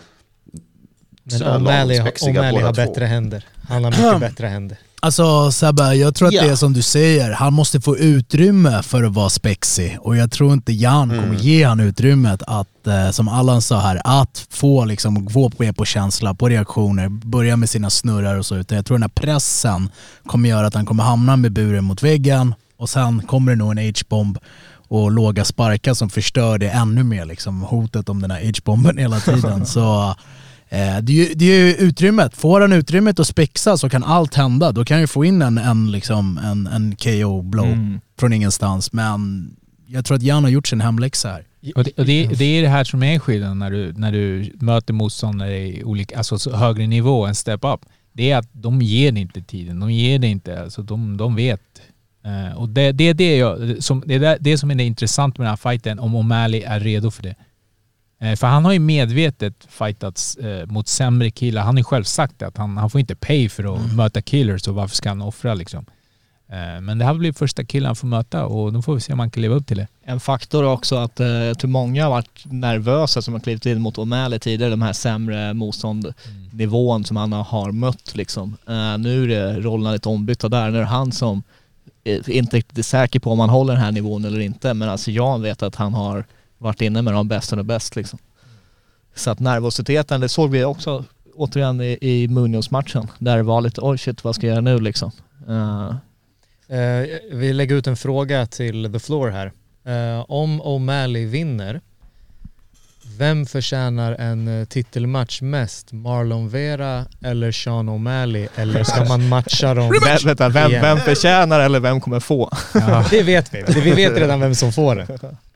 Men O'Malley, O'Malley har två. bättre händer. Han har mycket bättre händer. Alltså Sebbe, jag tror att Ja. det är som du säger, han måste få utrymme för att vara spexig. Och jag tror inte Jan kommer ge han utrymmet att, eh, som Allan sa här, att få liksom gå på, på känsla, på reaktioner, börja med sina snurrar och så, utan jag tror den här pressen kommer göra att han kommer hamna med buren mot väggen. Och sen kommer det nog en H-bomb och låga sparkar som förstör det ännu mer, liksom hotet om den här H-bomben hela tiden. så det, är ju, det är ju utrymmet. Får han utrymmet att spexa så kan allt hända. Då kan ju få in en, en, liksom, en, en KO-blow Mm. från ingenstans. Men jag tror att Jan har gjort sin hemläxa här. Och det, och det, det är det här som är skillnaden när du, när du möter motståndare i olika, alltså så högre nivå, en step up. Det är att de ger dig inte tiden, de ger dig inte, alltså de, de vet. Eh, och det, det är det, jag, som, det, är det, som är det intressant med den här fighten, om O'Malley är redo för det. Eh, för han har ju medvetet fightats eh, mot sämre killar. Han har ju själv sagt att han, han får inte pay för att möta killers, så varför ska han offra liksom? Eh, men det här blir första killen han får möta och då får vi se om han kan leva upp till det. En faktor är också att jag tror många har varit nervösa som har klivit in mot O'Malley tidigare, de här sämre motståndnivån som han har mött liksom. Nu är det rollerna lite ombytta där, nu är det han som inte riktigt är säker på om han håller den här nivån eller inte, men alltså jag vet att han har varit inne med de bästa och bäst liksom. Så att nervositeten, det såg vi också återigen i, i Munoz-matchen, där det var lite oj shit vad ska jag göra nu liksom. Eh, Eh, vi lägger ut en fråga till The Floor här. Eh, om O'Malley vinner, vem förtjänar en titelmatch mest? Marlon Vera eller Sean O'Malley? Eller ska man matcha dem? vem, vänta, vem, vem förtjänar eller vem kommer få? Det vet vi. Det- Vi vet redan vem som får den.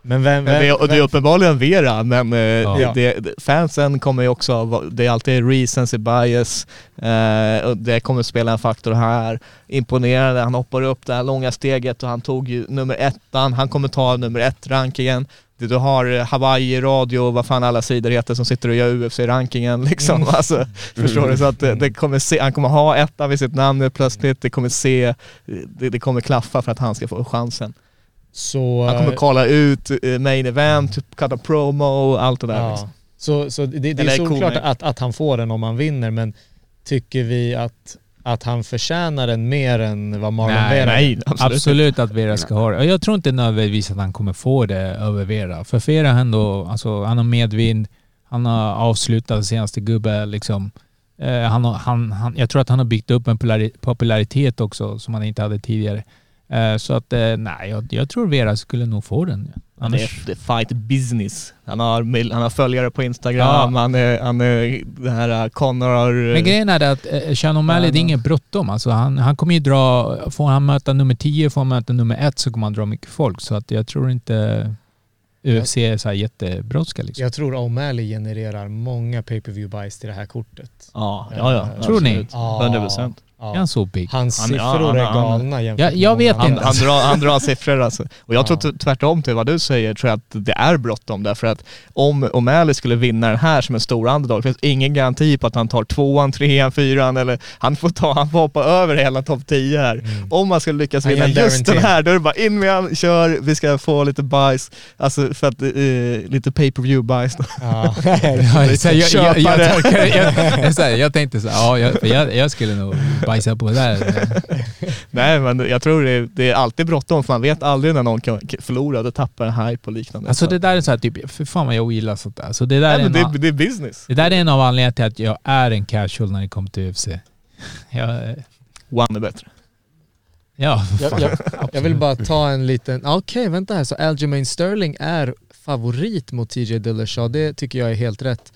Men vem... Vem, det, är, och det är uppenbarligen Vera, men eh, Ja. det, fansen kommer ju också, det är alltid recency bias, eh, och det kommer spela en faktor här. Imponerande, han hoppar upp det här långa steget och han tog ju nummer ettan, han kommer ta nummer ett-rankingen. Du du har eh, Hawaii Radio, vad fan alla sidor heter som sitter och gör UFC-rankingen liksom. Alltså, Förstår du? Så att det, det kommer se, han kommer ha ettan vid sitt namn nu plötsligt, det kommer se, det, det kommer klaffa för att han ska få chansen. Så... Han kommer eh, kolla ut eh, main event, cutta promo, allt det där. ja. Liksom. Så, så det, det är koning. att, att han får den om han vinner, men tycker vi att, att han förtjänar den mer än vad Marlon Nej, Vera Nej, absolut, Absolut att Vera ska ha det. Jag tror inte nödvändigtvis att han kommer få det över Vera. För Vera har ändå, alltså han har medvind, han har avslutat senaste gubbe liksom. Eh, han har, han, han, jag tror att han har byggt upp en popularitet också som han inte hade tidigare. Eh, så att eh, nej, jag, jag tror Vera skulle nog få den. Han är Annars, the fight business. Han har, han har följare på Instagram, Ja. han är, han är den här uh, Connor... men grejen är att eh, Sean O'Malley, det är inget bråttom. Alltså han, han kommer ju dra, får han möta nummer 10, får han möta nummer 1 så kommer han dra mycket folk. Så att jag tror inte UFC är så här jättebrådska liksom. Jag tror O'Malley genererar många pay-per-view buys till det här kortet. Ja, ja, ja. Eh, Tror ni? Ja. 100 procent. Ja. Är han så big? Hans Han- ja, siffror han- är han- galna jämfört jag många vet andra. Han, inte. han, drar, han drar siffror alltså. Och jag Ja. tror tvärtom till vad du säger, tror jag att det är bråttom därför att om O'Malley skulle vinna den här som en stor underdog, finns ingen garanti på att han tar tvåan, trean, fyran eller han får, ta, han får hoppa över hela topp 10 här. Om man skulle lyckas Han vinna just den här, då är det bara in med han, kör, vi ska få lite bajs, alltså för att, eh, lite pay per view bajs då. Ja. Jag, jag, jag, jag, jag, jag, jag tänkte så här, ja, jag, jag, jag skulle nog bajsa på där. Nej men jag tror det är, det är alltid bråttom för man vet aldrig när någon kan förlora, då tappar en hype och liknande. Alltså Så- det där är så här, typ, för fan vad jag ogillar sånt där. Så det, där Nej, är det, av- det är business. det där är en av anledningarna till att jag är en casual när det kommer till UFC. Jag, One är bättre. ja, Jag, jag, jag vill bara ta en liten, okej vänta här, så Aljamain Sterling är favorit mot TJ Dillashaw, det tycker jag är helt rätt.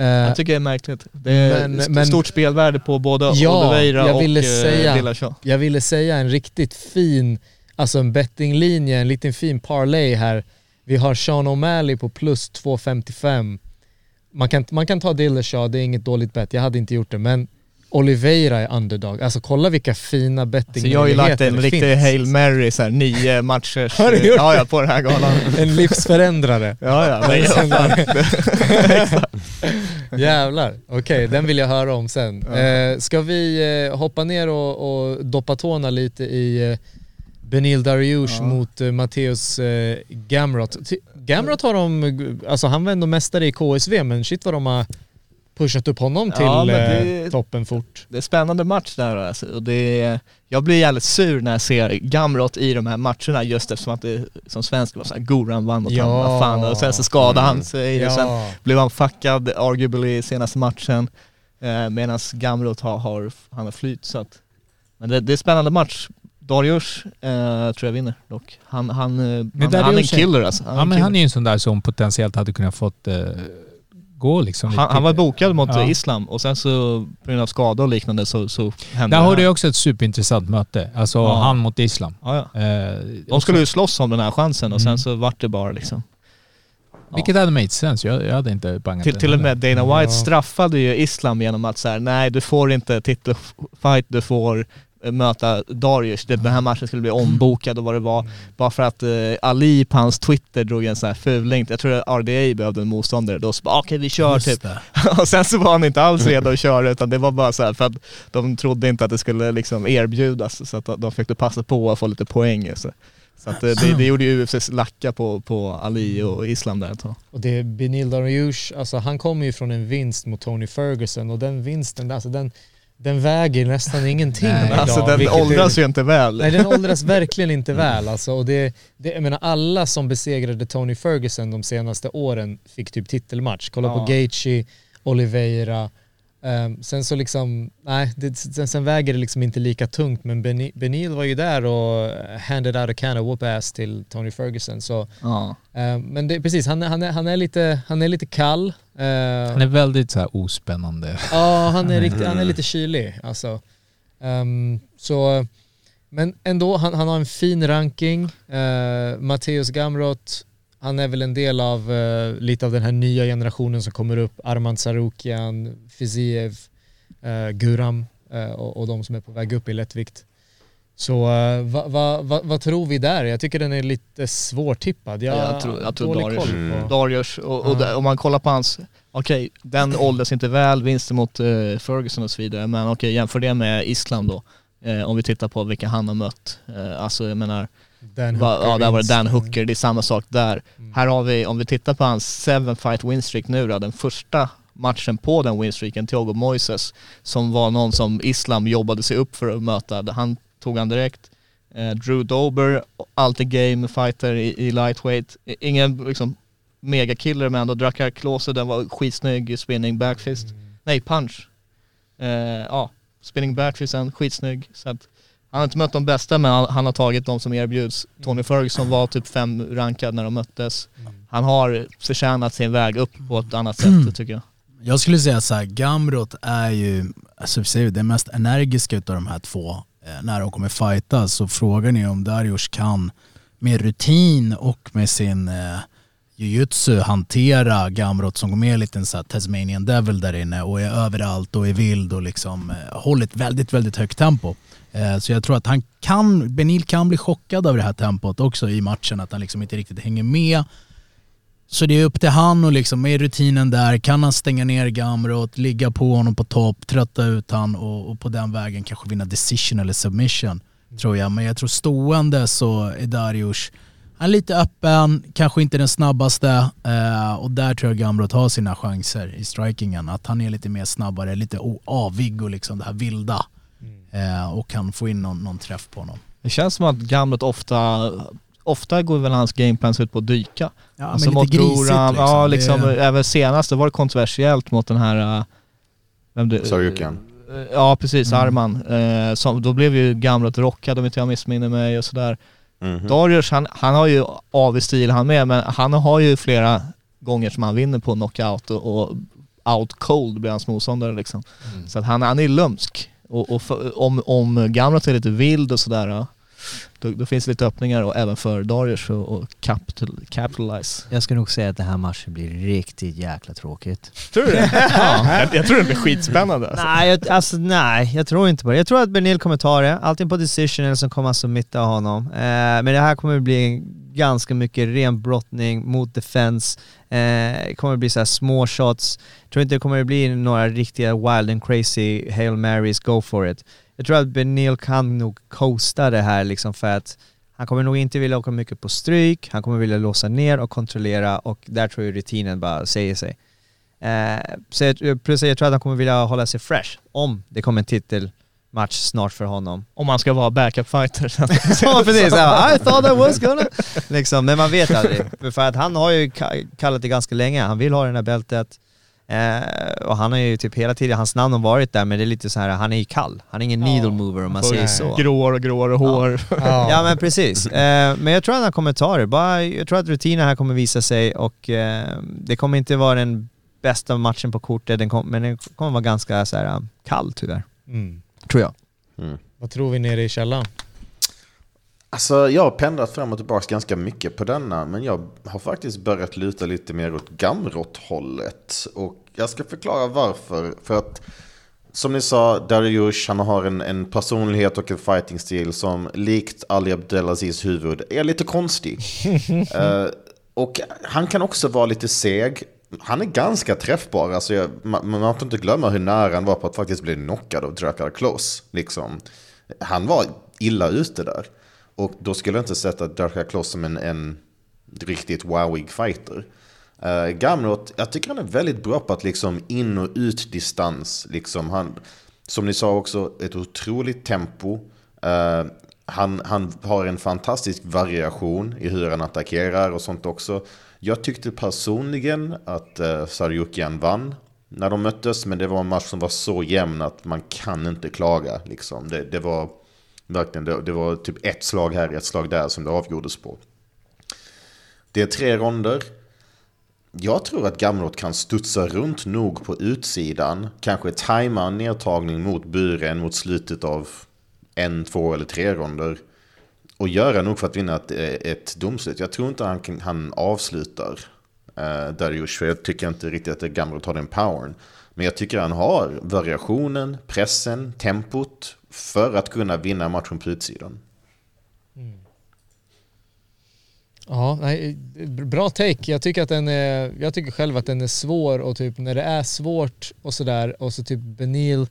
Eh, Jag tycker det är märkligt. Det är Men- st- men- stort spelvärde på både Ja, Oliveira jag och ville eh, säga- Dillashaw. jag ville säga en riktigt fin, alltså en bettinglinje, en liten fin parlay här. Vi har Sean O'Malley på plus 255. Man kan, man kan ta Dillashaw, det är inget dåligt bet, jag hade inte gjort det, men Oliveira är underdog. Alltså kolla vilka fina Så bettingmöjligheter jag har ju lagt en riktig. Hail Mary, så här, nio matchers. Har du gjort ja, ja, på den här galan. En livsförändrare. Ja, ja. Men, ja. Jävlar, okej den vill jag höra om sen. Eh, ska vi eh, hoppa ner och, och doppa tårna lite i eh, Benil Dariush mot eh, Matteus eh, Gamrot. Gamrot har de, eh, alltså han var ändå mästare i KSV men shit vad de har pushat upp honom till Ja, men eh, det- toppen fort. det är spännande match där alltså. och det är, Jag blir jävligt sur när jag ser Gamrot i de här matcherna just eftersom att det som svensk var såhär Goran vann mot Ja. honom, vad fan, och sen så skadade han sig och sen Ja. blev han fuckad arguably i senaste matchen eh, medan Gamrot har, har, han har flyt så att Men det, det är spännande match Darius eh, tror jag vinner dock. Han, han, eh, han, han är en killer alltså. ja, men han är ju en sån där som potentiellt hade kunnat fått eh, gå liksom. han, han var bokad mot Ja. Islam och sen så på grund av skada och liknande så, så hände Där det har du också ett superintressant möte. Alltså Ja. han mot Islam. Ja, ja. Eh, De skulle ju slåss om den här chansen och sen Mm. så vart det bara liksom. Vilket hade made sense. Jag, jag hade inte bangat Till, till och med. Dana White Ja. straffade ju Islam genom att säga nej du får inte titelfight, du får möta Darius. Den här matchen skulle bli ombokad och vad det var. Bara för att eh, Ali på hans Twitter drog en sån här fuling. Jag tror att RDA behövde en motståndare. Då så bara okej vi kör Just typ. och sen så var han inte alls redo att köra utan det var bara så här för att de trodde inte att det skulle liksom erbjudas. Så att de försökte passa på att få lite poäng. Så, så att eh, det, det gjorde ju UFCs lacka på, på Ali och Islam där ett tag. Och det är Benil Dariush, alltså han kommer ju från en vinst mot Tony Ferguson och den vinsten, alltså den, den väger nästan ingenting Nej. idag. Alltså den vilket är- åldras ju inte väl. Nej den åldras verkligen inte väl alltså. Och det, det, jag menar alla som besegrade Tony Ferguson de senaste åren fick typ titelmatch. Kolla Ja. på Gaethje, Oliveira. Ehm, sen så liksom, nej, det, sen, sen väger det liksom inte lika tungt men Beni- Benil var ju där och handed out a can of whoop ass till Tony Ferguson. Så, Ja. ehm, men det, precis, han, är- han, är, han, är lite, han är lite kall. Ehm, Han är väldigt så här ospännande. Ja, han är, riktigt, han är lite kylig. Alltså. Ehm, så, men ändå, han, han har en fin ranking. Uh, Matteus Gamrot, han är väl en del av eh, lite av den här nya generationen som kommer upp. Arman Sarukian, Fiziev, uh, Guram eh, och, och de som är på väg upp i lättvikt. Så uh, vad va, va, vad tror vi där? Jag tycker den är lite svårtippad. Jag, Jag tror- jag tror Darius. koll Mm. på- Darius, och, och där, om man kollar på hans, okej, den åldras inte väl, vinsten mot eh, Ferguson och så vidare, men okej, jämför det med Islam då. Eh, om vi tittar på vilka han har mött. Alltså jag menar, Dan Hooker ja där var det. Dan Hooker, det är samma sak där. Mm. Här har vi, om vi tittar på hans seven fight win streak nu då, den första matchen på den winstreaken, Thiago Moises, som var någon som Islam jobbade sig upp för att möta. Han tog han direkt. Eh, Drew Dober, alltid game fighter i, i lightweight. Ingen liksom megakiller men ändå Drakar Klose, den var skitsnygg, spinning backfist. Nej, punch. Eh, ja, spinning backfist, en skitsnygg. Så att, han har inte mött de bästa men han, har tagit de som erbjuds. Tony Ferguson var typ fem rankad när de möttes. Han har förtjänat sin väg upp på ett annat sätt tycker jag. Jag skulle säga så här, Gamrot är ju, alltså det mest energiska utav de här två eh, när de kommer fighta. Så frågan är om Darius kan med rutin och med sin eh, jujutsu hantera Gamrot som går med en liten så här Tasmanian Devil där inne och är överallt och är vild och liksom eh, håller ett väldigt, väldigt högt tempo. Eh, så jag tror att han kan, Benil kan bli chockad av det här tempot också i matchen, att han liksom inte riktigt hänger med. Så det är upp till han och liksom med rutinen där, kan han stänga ner Gamrot, ligga på honom på topp, trötta ut han och, och på den vägen kanske vinna decision eller submission tror jag. Men jag tror stående så är Darius, han är lite öppen, kanske inte den snabbaste eh, och där tror jag Gamrot har sina chanser i strikingen. Att han är lite mer snabbare, lite avig och liksom det här vilda eh, och kan få in någon, någon träff på honom. Det känns som att Gamlet ofta, ofta går väl hans gameplans ut på att dyka. Ja, Alltså men mot lite grisigt Goran, ja Det- liksom, även senast, det var det kontroversiellt mot den här... äh, Vem det, Saryuken. äh, Ja precis, Mm. Arman. Eh, som, då blev ju Gamlet rockad om inte jag missminner mig och sådär. Mhm. Darius, han, han har ju avig stil han med, men han har ju flera gånger som han vinner på knockout och, och out cold blir hans motståndare liksom. Så att han, han är lömsk. Och, och för, om, om Gamrot är lite vild och sådär, då, då finns det lite öppningar och även för Darius att att capital, capitalize. Jag skulle nog säga att den här matchen blir riktigt jäkla tråkigt. Tror du det? ja, jag, jag tror det blir skitspännande. Alltså. Nej, jag, alltså nej, jag tror inte på det. Jag tror att Benil kommer ta det, antingen på decision eller så kommer han submitta honom. Eh, men det här kommer bli en ganska mycket ren brottning mot defense. Eh, det kommer bli så här små shots. Jag tror inte det kommer bli några riktiga wild and crazy Hail Marys, go for it. Jag tror att Benil kan nog coasta det här liksom för att han kommer nog inte vilja åka mycket på stryk, han kommer vilja låsa ner och kontrollera och där tror jag rutinen bara säger sig. Eh, så jag, plus jag tror att han kommer vilja hålla sig fresh om det kommer en titel titelmatch snart för honom. Om man ska vara backup fighter. ja precis, ja, I thought I was gonna... liksom, men man vet aldrig. För- att han har ju ka- kallat det ganska länge, han vill ha det här bältet. Eh, och han har ju typ hela tiden, hans namn har varit där men det är lite så här, han är ju kall. Han är ingen needle mover om man säger så. Gråare och gråare hår. Ja men precis. Eh, men jag tror att han kommer ta det. Bara, jag tror att rutinen här kommer visa sig och eh, det kommer inte vara den bästa matchen på kortet, den kom, men den kommer vara ganska så här, kall tyvärr. Mm. Tror jag. Mm. Vad tror vi nere i källaren? Alltså jag har pendlat fram och tillbaka ganska mycket på denna, men jag har faktiskt börjat luta lite mer åt Gamrot-hållet. Och jag ska förklara varför. För att, som ni sa, Dariush, han har en, en personlighet och en fighting-stil som likt Ali Abdelaziz huvud är lite konstig. Eh, och han kan också vara lite seg. Han är ganska träffbar. Alltså jag, man, man får inte glömma hur nära han var på att faktiskt bli knockad av Drakkar Close. Liksom. Han var illa ute där. Och då skulle jag inte sätta Drakkar Close som en, en riktigt wowig fighter. Uh, Gamrot, jag tycker han är väldigt bra på att liksom in och ut distans. Liksom han, som ni sa också, ett otroligt tempo. Uh, han, han har en fantastisk variation i hur han attackerar och sånt också. Jag tyckte personligen att eh, Sarjukian vann när de möttes, men det var en match som var så jämn att man kan inte klaga. Liksom. Det, det var verkligen, det, det var typ ett slag här, ett slag där som det avgjordes på. Det är tre ronder. Jag tror att Gamrot kan studsa runt nog på utsidan. Kanske tajma en nedtagning mot buren mot slutet av en, två eller tre ronder. Och göra nog för att vinna ett, eh, ett domslut. Jag tror inte han, kan, han avslutar eh, Darius, För jag tycker inte riktigt att det är gammalt att har den powern. Men jag tycker han har variationen, pressen, tempot för att kunna vinna matchen på utsidan. Mm. Ja, nej, bra take. Jag tycker, att den är, jag tycker själv att den är svår och typ när det är svårt och sådär och så typ Benil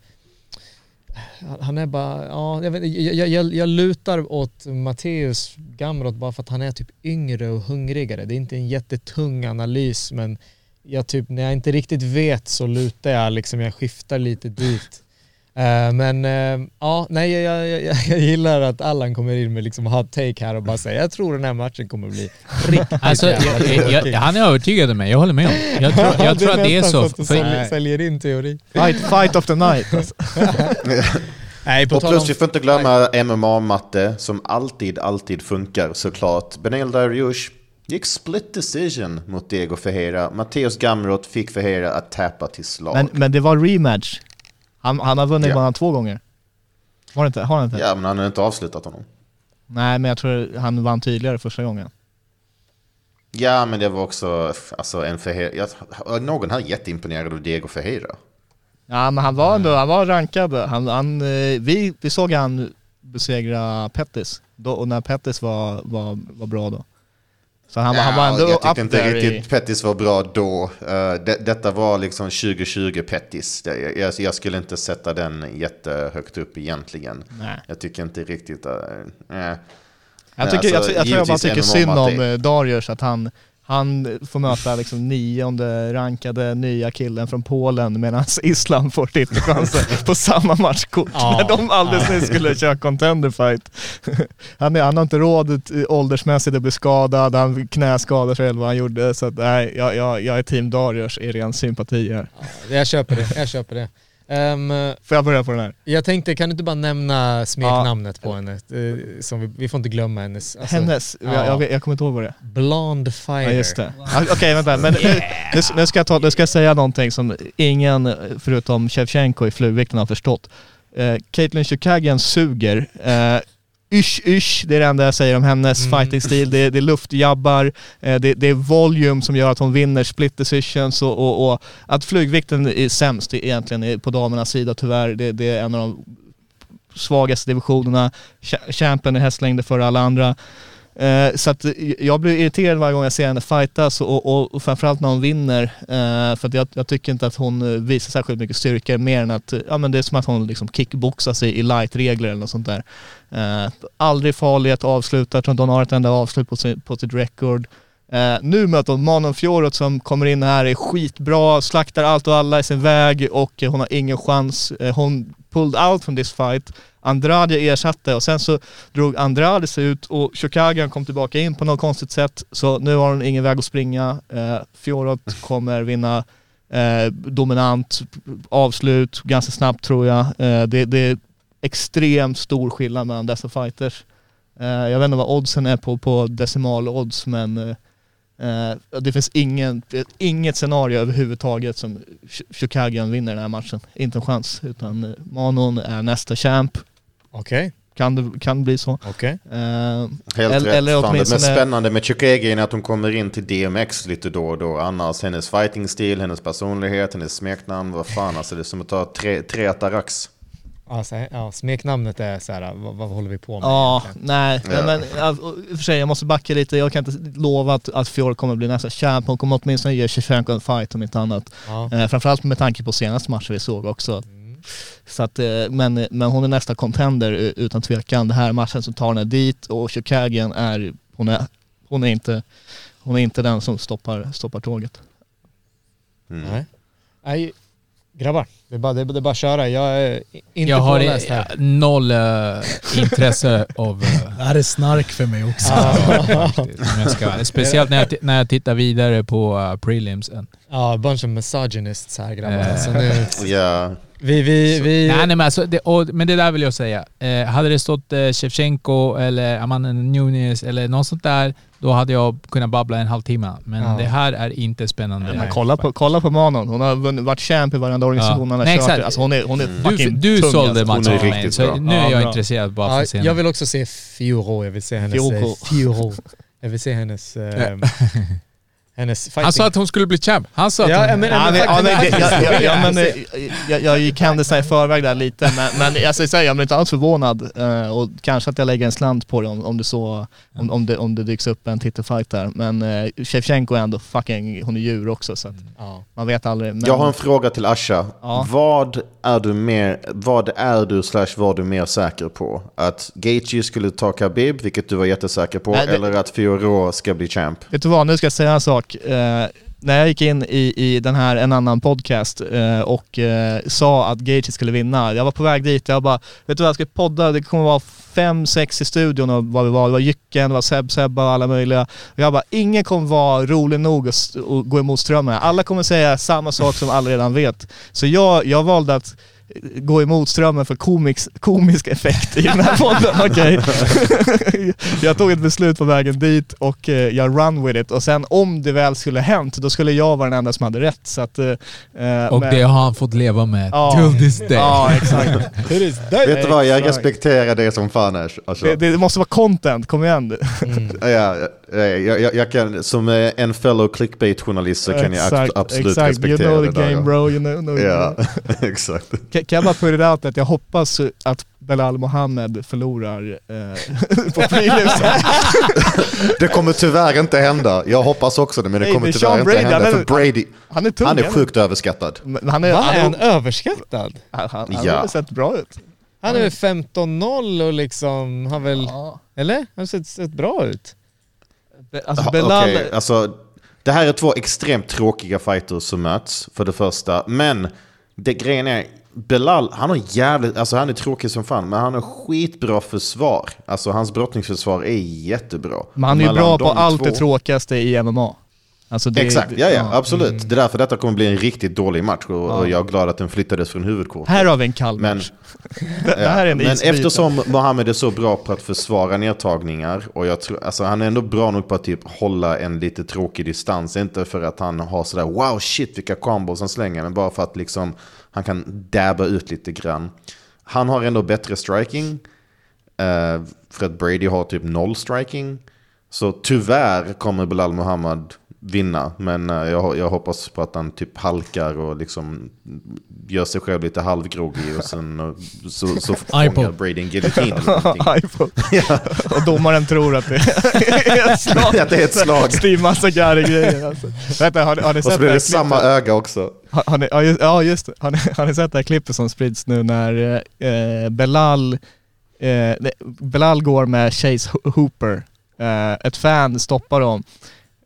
han är bara, ja, jag, vet, jag, jag, jag lutar åt Matteus Gamrot bara för att han är typ yngre och hungrigare. Det är inte en jättetung analys men jag typ, när jag inte riktigt vet så lutar jag liksom, jag skiftar lite dit. Eh, men eh, ja, nej jag, jag, jag, gillar att Allan kommer in med liksom hot take här och bara säger jag tror den här matchen kommer bli riktigt Alltså, jag, jag, jag, han är övertygad om mig, jag håller med om. Jag tror, jag tror att det är så. nästan att du säljer, säljer din teori. Fight, fight of the night. alltså. Nej, på Och plus vi får inte glömma MMA-matte som alltid, alltid funkar såklart. Benel Dariush gick split decision mot Diego Ferreira. Matteus Gamrot fick Ferreira att tappa till slag. Men, men det var rematch. Han, han har vunnit Ja. bara två gånger. Har han inte? Har han inte? Ja, men han har inte avslutat honom. Nej, men jag tror han vann tydligare första gången. Ja, men det var också alltså, en Ferreira. Någon här är jätteimponerad av Diego Ferreira. Ja, men han var ändå, han var rankad. Han, han, eh, vi, vi såg han besegra Pettis, då, och när Pettis var, var, var bra då. Så han, var- han var Ja, ändå jag tyckte inte riktigt i... Pettis var bra då. Uh, det, detta var liksom 2020 Pettis. Jag, jag skulle inte sätta den jättehögt upp egentligen. Nej. Jag tycker inte riktigt... Uh, eh. Jag, tycker, Alltså, jag, jag tror jag bara tycker synd om eh, Darius, att han, han får möta liksom nionde rankade nya killen från Polen medan Island får titelchansen på samma matchkort Ja. när de alldeles nyss skulle köra contender fight. Han, är, han har inte råd åldersmässigt att bli skadad, han knäskadar sig eller vad han gjorde. Så att, nej, jag, jag, jag är team Darius i ren sympati här. Jag köper det, jag köper det. Ehm, Får jag börja på den här? jag tänkte, kan du inte bara nämna smeknamnet på henne? Eh, Som vi, vi får inte glömma hennes. alltså, Hennes, ja. jag, jag, jag kommer inte ihåg vad det är. Blonde fighter. Ja just det. Ja, Okej vänta, men nu, nu, nu, ska jag ta, nu ska jag säga någonting som ingen förutom Shevchenko i flugvikten har förstått. Eh, Caitlyn Chukagian suger. Eh, Ysh ysh, det är det enda jag säger om hennes Mm. fighting-stil. Det, det är luftjabbar, eh, det, det är volume som gör att hon vinner split decisions och, och, och att flygvikten är sämst egentligen på damernas sida tyvärr. Det, det är en av de svagaste divisionerna. Cha- Champion är hästlängder före alla andra. Eh, så att jag blir irriterad varje gång jag ser henne fightas och, och, och framförallt när hon vinner. Eh, för att jag, jag tycker inte att hon visar särskilt mycket styrka mer än att, ja men det är som att hon liksom kickboxar sig i light-regler eller något sånt där. Eh, aldrig farlig att avsluta, jag tror inte hon har ett enda avslut på, sin, på sitt record. Eh, nu möter hon Manon Fjorot som kommer in här, är skitbra, slaktar allt och alla i sin väg och eh, hon har ingen chans. Eh, hon pulled out from this fight. Andrade ersatte och sen så drog Andrade sig ut och Chukagian kom tillbaka in på något konstigt sätt. Så nu har hon ingen väg att springa. Eh, Fjorot kommer vinna eh, dominant avslut ganska snabbt tror jag. Eh, det, det är extremt stor skillnad mellan dessa fighters. Eh, jag vet inte vad oddsen är på, på decimal-odds men eh, eh, eh, det finns ingen, inget scenario överhuvudtaget som Ch- Chukagian vinner den här matchen. Inte en chans. Utan eh, Manon är nästa champ. Okej, Kan det kan bli så. okej. Eh, Helt Eller- rätt. eller Fan, det mest åtminstone- spännande med Chukegi är att hon kommer in till DMX lite då och då. Annars hennes fighting-stil, hennes personlighet, hennes smeknamn. Vad fan alltså, det är som att ta tre, tre atarax. Alltså, ja, smeknamnet är så här, vad, vad håller vi på med Ja, egentligen? nej, Ja. men och för sig jag måste backa lite. Jag kan inte lova att, att Fior kommer bli nästa champ. Hon kommer åtminstone ge Shevchenko en fight om inte annat. Ja. Eh, framförallt med tanke på senaste matchen vi såg också. Så att, eh, men, men hon är nästa contender utan tvekan. Det här matchen som tar henne dit och Chukagian är, hon är, hon är inte, hon är inte den som stoppar, stoppar tåget. Mm. Nej. Grabbar, det är bara, det är, det är bara att köra. Jag är inte Jag har påläst eh, här. noll eh, intresse av... eh, Det här är snark för mig också. ska, speciellt när jag, när jag tittar vidare på uh, prelimsen. Ja, a bunch of misogynists här grabbar. Eh. Så nu, Ja, vi, vi, vi, Nej, nej men, alltså, det, och, men det där vill jag säga. Eh, hade det stått eh, Shevchenko eller Amanda Nunes eller något sånt där, då hade jag kunnat babbla en halvtimme. Men Ja. det här är inte spännande. Men kolla, på, kolla på Manon, hon har vunnit, varit champ i varenda organisation Ja. han har Nej, kört. exakt. Alltså hon är, hon är Mm. Du, fucking du tung, sålde alltså. Hon matchen mig, så bra. nu är Ja, jag bra. intresserad bara för ja, att se jag henne. vill också se Fioro, jag vill se hennes... Fioro. eh, Fioro. Jag vill se hennes... Eh, hennes fighting. Han sa att hon skulle bli champ. Han sa att Ja, hon... jag menar- Ja, men, ja, men, det- jag, jag, jag, men, eh, jag, jag gick händelserna i förväg där lite, men, men alltså, så här, jag blir inte alls förvånad. eh, och kanske att jag lägger en slant på det om, om, det, så, om, om, det, om det dyks upp en titelfight där. Men uh, Shevchenko är ändå fucking, hon är djur också så att Ja. man vet aldrig. Men, jag har en fråga till Asha. Ja. Vad är du mer, vad är du slash var du mer säker på? Att Gaethje skulle ta Khabib, vilket du var jättesäker på, Nej, det- eller att Fiorot ska bli champ? Vet du vad, nu ska jag säga en sak. Eh, när jag gick in i, i den här En annan podcast eh, och eh, sa att Gage skulle vinna, jag var på väg dit, jag bara, vet du vad, jag ska podda, det kommer vara fem, sex i studion och vad vi var, det var Jycken, det var Seb, Sebba och alla möjliga. Och jag bara, ingen kommer vara rolig nog att, att gå emot strömmen. Alla kommer säga samma sak som alla redan vet. Så jag, jag valde att gå emot strömmen för komiks, komisk effekt i den här podden, okej? jag tog ett beslut på vägen dit och eh, jag run with it och sen om det väl skulle hänt, då skulle jag vara den enda som hade rätt. Så att, eh, eh, Och men- det har han fått leva med Ja. till this day. Ja, exakt. Vet du vad, jag respekterar det som fan Ash. Alltså. Det, det måste vara content, kom igen. Ja, ja, jag, jag, jag kan, som eh, en fellow clickbait-journalist så kan jag Exakt, absolut exakt. respektera You know det the där. game ja. bro, you know, know game. exakt. Kan, kan jag bara put it out att jag hoppas att Belal Mohammed förlorar eh, på prelims. Det kommer tyvärr inte hända. Jag hoppas också det, men det Nej, kommer men tyvärr Sean inte Brady, hända. han För är- Brady, Han är tung. han är sjukt överskattad. Men Han är, Va? han, Är han, han överskattad? han, han, Ja. har sett bra ut. Han är väl 15-0 och liksom har väl... Eller? Han har sett, sett bra ut. Be- Alltså Ja, Belal, okej, alltså, det här är två extremt tråkiga fighters som möts, för det första. Men det grejen är, Belal, han har jävligt, alltså han är tråkig som fan, men han har skitbra försvar. Alltså hans brottningsförsvar är jättebra. men han är ju bra på allt två- det tråkigaste i MMA. Alltså det, Exakt, ja, ja absolut. Mm. Det är därför detta kommer bli en riktigt dålig match och, Ja. jag är glad att den flyttades från huvudkortet. Här har vi en kall Men, match. det, här är en men eftersom Mohammed är så bra på att försvara nedtagningar och jag tror, alltså han är ändå bra nog på att typ hålla en lite tråkig distans. Inte för att han har sådär wow shit vilka combos han slänger, men bara för att liksom han kan dabba ut lite grann. Han har ändå bättre striking. Eh, uh, för att Brady har typ noll striking. Så tyvärr kommer Bilal Muhammad vinna. Men eh, jag, jag hoppas på att han typ halkar och liksom gör sig själv lite halvgroggy och sen eh, så, så fångar. Brady en giljotin iPhone. Och domaren tror att det är ett slag. Att det är ett slag. Steve Massagari-grejer alltså. Vänta, har, ni- har ni Och sett så blir det samma öga också. Har, har ni, ja, just, ja just det. Har ni, har ni sett det här klippet som sprids nu när eh, Belal, eh, Belal går med Chase Ho- Hooper. Eh, ett fan stoppar dem.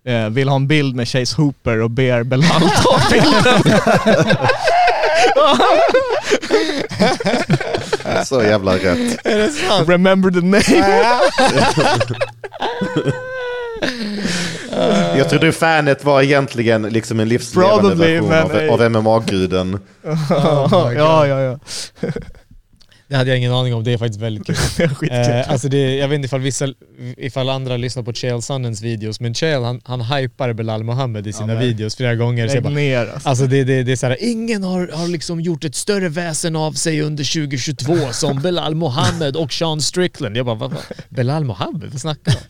Eh, vill ha en bild med Chase Hooper och ber Belal ta bilden. Så jävla rätt. Är det sant? Remember the name. Jag trodde fanet var egentligen liksom en livslevande Probably, version av, av MMA-guden. ja, ja, ja. Det hade jag ingen aning om, det är faktiskt väldigt kul. Eh, alltså det, jag vet inte ifall, vissa, ifall andra lyssnar på Chael Sonnens videos, men Chael han, han hypar Belal Mohammed i sina men- videos flera gånger. Lägg bara, ner alltså. Alltså det, det, det är såhär, ingen har, har liksom gjort ett större väsen av sig under 2022 som Belal Mohammed och Sean Strickland. Jag bara, vad, vad? Belal Mohammed? Vad snackar du om?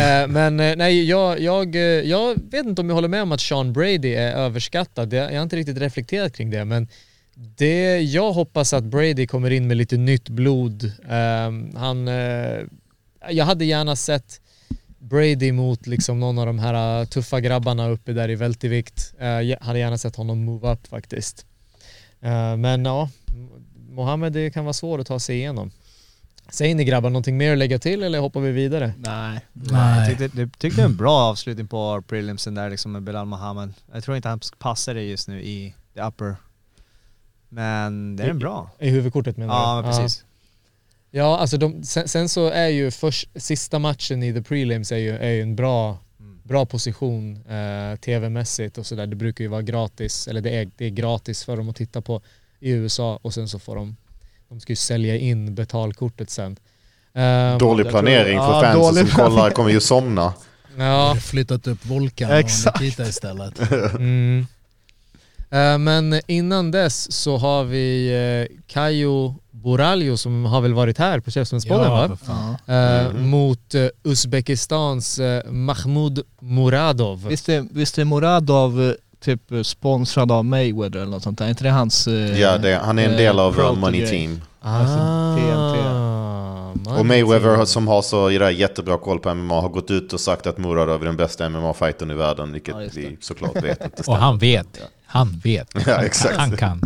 Eh, Men eh, nej, jag, jag, eh, jag vet inte om jag håller med om att Sean Brady är överskattad. Jag, jag har inte riktigt reflekterat kring det, men det, jag hoppas att Brady kommer in med lite nytt blod. Ehm, han, eh, jag hade gärna sett Brady mot liksom någon av de här uh, tuffa grabbarna uppe där i vältevikt. Uh, jag hade gärna sett honom move up faktiskt. Men ja, Mohammed det kan vara svårt att ta sig igenom. Säger ni grabbar någonting mer att lägga till eller hoppar vi vidare? Nej. Nej. Jag tyckte, det, tyckte det var en bra avslutning på prelimsen där liksom med Belal Mohammed. Jag tror inte han passar det just nu i the upper. Men det är en bra. I huvudkortet menar Ja, du? men precis. Ja, alltså de, sen, sen så är ju först, sista matchen i the prelims är ju, är ju en bra, bra position eh, tv-mässigt och sådär. Det brukar ju vara gratis, eller det är, det är gratis för dem att titta på i USA och sen så får de, de ska ju sälja in betalkortet sen. Eh, Dålig jag tror- planering för ja, fansen som kollar kommer ju somna. Ja, Flyttat upp Volkan Exakt. och Nikita istället. mm. Eh, men innan dess så har vi eh, Kayo Boraljo som har väl varit här på Käftsmällspodden va? för fan. Eh, Mot Uzbekistans Mahmoud Muradov. Visst är, visst är Muradov typ sponsrad av Mayweather eller något sånt där? Är inte det hans... Ja, det, han är en del av protege? Money Team. Alltså, TNT. man Och Mayweather som har så jättebra koll på MMA har gått ut och sagt att Muradov är den bästa MMA-fightern i världen, vilket Ja, vi såklart vet inte Och han vet. Han vet. Ja, exakt. Han kan.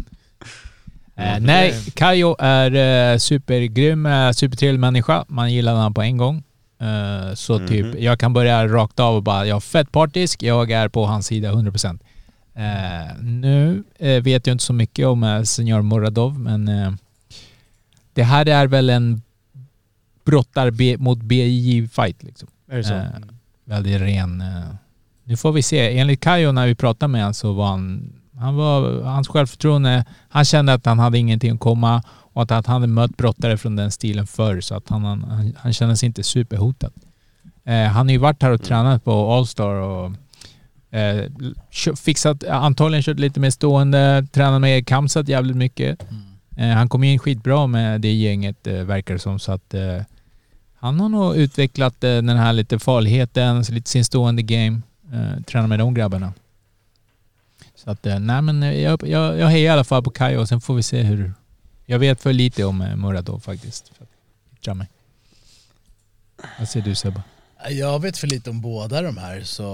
Eh, nej, Kajo är eh, supergrym, eh, supertrevlig människa. Man gillar honom på en gång. Eh, så Mhm. typ, jag kan börja rakt av och bara, jag är fett partisk, jag är på hans sida 100%. Eh, nu eh, vet jag inte så mycket om eh, Senior Moradov, men eh, det här är väl en brottar B- mot BJ-fight liksom. Är det så? Eh, väldigt ren. Eh. Nu får vi se. Enligt Kajo när vi pratade med honom så var han, han var, hans självförtroende, han kände att han hade ingenting att komma och att han hade mött brottare från den stilen förr så att han, han, han kände sig inte superhotad. Eh, han har ju varit här och tränat på Allstar och eh, fixat, antagligen kört lite mer stående, tränat med Kamsat jävligt mycket. Eh, han kom in skitbra med det gänget eh, verkar det som så att eh, han har nog utvecklat eh, den här lite farligheten, lite sin stående game. Eh, tränar med de grabbarna. Så att, eh, nej men eh, jag, jag, jag hejar i alla fall på Kajo och sen får vi se hur... Jag vet för lite om Muradov faktiskt. För att yttra mig. Vad säger du Sebbe? Jag vet för lite om båda de här så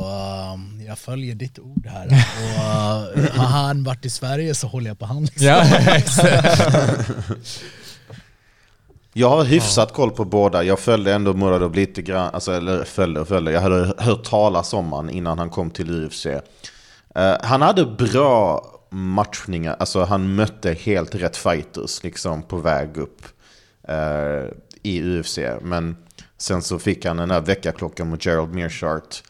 um, jag följer ditt ord här. Och uh, har han varit i Sverige så håller jag på han liksom. Jag har hyfsat koll på båda. Jag följde ändå Muradov lite grann, alltså, eller följde och följde. Jag hade hört talas om han innan han kom till UFC. Eh, han hade bra matchningar, alltså han mötte helt rätt fighters liksom på väg upp eh, i UFC. Men sen så fick han den här veckaklockan mot Gerald Mearshart.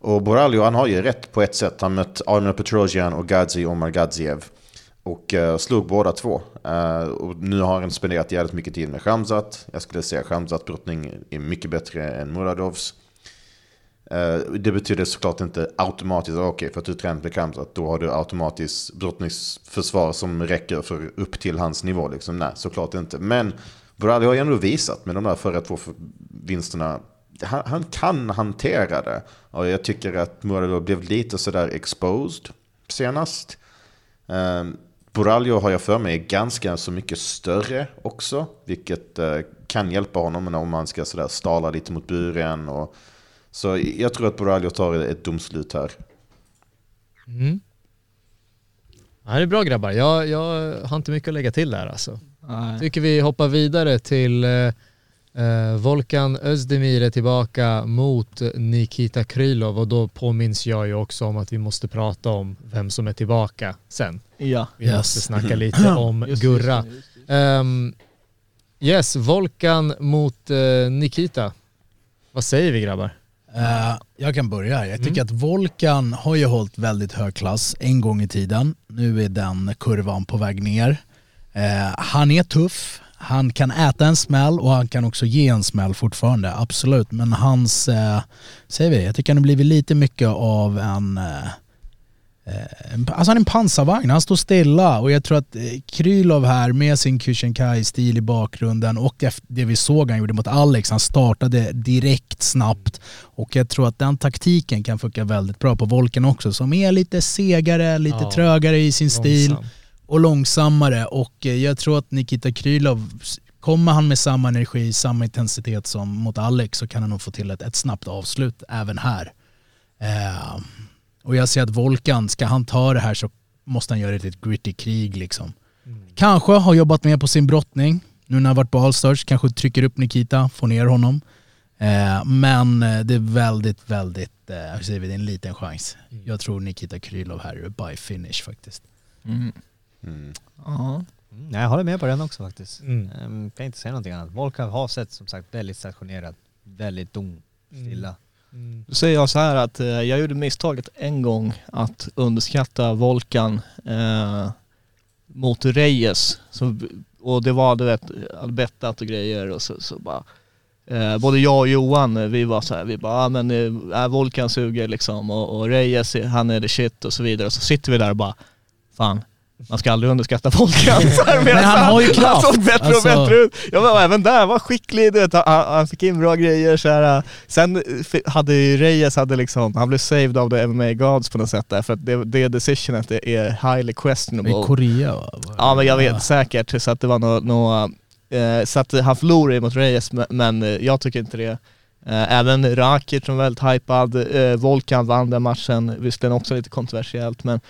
Och Boralio, han har ju rätt på ett sätt. Han mött Arnold Petrosian och Gadzi Omar Gadziev. Och eh, slog båda två. Eh, och nu har han spenderat jävligt mycket tid med Khamzat. Jag skulle säga Khamzat brottning är mycket bättre än Muradovs. Eh, det betyder såklart inte automatiskt, ah, okej för att du tränat med Khamzat då har du automatiskt brottningsförsvar som räcker för upp till hans nivå. Liksom. Nej, såklart inte. Men Borali har ju ändå visat med de där förra två vinsterna han, han kan hantera det. Och jag tycker att Muradov blev lite sådär exposed senast. Um, Boraljo har jag för mig är ganska så mycket större också, vilket eh, kan hjälpa honom om man ska sådär stala lite mot buren. Och, så jag tror att Boraljo tar ett domslut här. Mm. Ja, det är bra grabbar. Jag, jag har inte mycket att lägga till där alltså. Nej. Tycker vi hoppar vidare till eh, Volkan Özdemir är tillbaka mot Nikita Krylov och då påminns jag ju också om att vi måste prata om vem som är tillbaka sen. Ja. Vi Yes. måste snacka lite om Just, Gurra. just, just, just. Ehm, yes, Volkan mot eh, Nikita. Vad säger vi grabbar? Eh, jag kan börja. Jag tycker Mm. att Volkan har ju hållit väldigt hög klass en gång i tiden. Nu är den kurvan på väg ner. Eh, han är tuff, han kan äta en smäll och han kan också ge en smäll fortfarande, absolut. Men hans, eh, säger vi, jag tycker han har blivit lite mycket av en eh, eh, Alltså han är en pansarvagn, han står stilla och jag tror att eh, Krylov här med sin Kushinkai-stil i bakgrunden och det vi såg han gjorde mot Alex, han startade direkt snabbt och jag tror att den taktiken kan funka väldigt bra på Volken också som är lite segare, lite Ja, trögare i sin stil Långsam. Och långsammare och eh, jag tror att Nikita Krylov, kommer han med samma energi, samma intensitet som mot Alex så kan han nog få till ett, ett snabbt avslut även här. Eh, och jag ser att Volkan, ska han ta det här så måste han göra ett gritty krig liksom. Kanske har jobbat mer på sin brottning, nu när han varit på Allstars, kanske trycker upp Nikita, får ner honom. Eh, men eh, det är väldigt, väldigt, eh, hur säger vi, det är en liten chans. Jag tror Nikita Krylov här är by finish faktiskt. Mm. Mm. Ja. Nej, jag håller med på den också faktiskt. Mm. Um, kan inte säga någonting annat. Volkov har sett som sagt väldigt stationerad, väldigt dom, stilla. Mm. Då säger jag så här att eh, jag gjorde misstaget en gång att underskatta Volkan eh, mot Reyes. Så, och det var du vet, jag hade bettat och grejer och så, så bara eh, både jag och Johan, eh, vi var så här, vi bara, ah, men eh, Volkan suger liksom och, och Reyes, han är the shit och så vidare. Och så sitter vi där och bara, fan, man ska aldrig underskatta Volkan. Så här, medan Men han har ju Han kraft. såg bättre Alltså- och bättre ut. Ja men även där, var skicklig, du vet, han, han fick in bra grejer så här. Sen hade ju Reyes, hade liksom, han blev saved av the MMA gods på något sätt där, för att det, det decisionet är- highly questionable. I Korea va? Ja men jag vet säkert, så att det var något, nå, eh, så att han förlorade mot Reyes, men, eh, jag tycker inte det. Eh, även Rakic som var väldigt hypad, Volkan vann den matchen, visserligen också lite kontroversiellt, men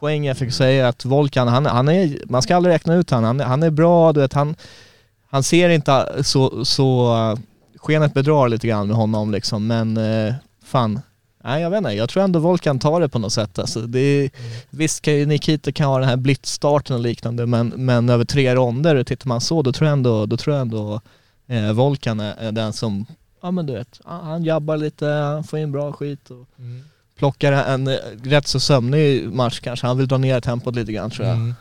poäng jag fick säga att Volkan, han, han är, man ska aldrig räkna ut han. han. Han är bra, du vet, han, han ser inte så, så skenet bedrar lite grann med honom liksom, men eh, fan. Nej jag vet inte, jag tror ändå Volkan tar det på något sätt. Alltså, det är, visst kan ju Nikita kan ha den här blitzstarten och liknande men, men över tre ronder, tittar man så, då tror jag ändå, då tror jag ändå eh, Volkan är, den som, ja men du vet, han jabbar lite, han får in bra skit och mm plockar en eh, rätt så sömnig match kanske. Han vill dra ner tempot lite grann tror jag. Mm.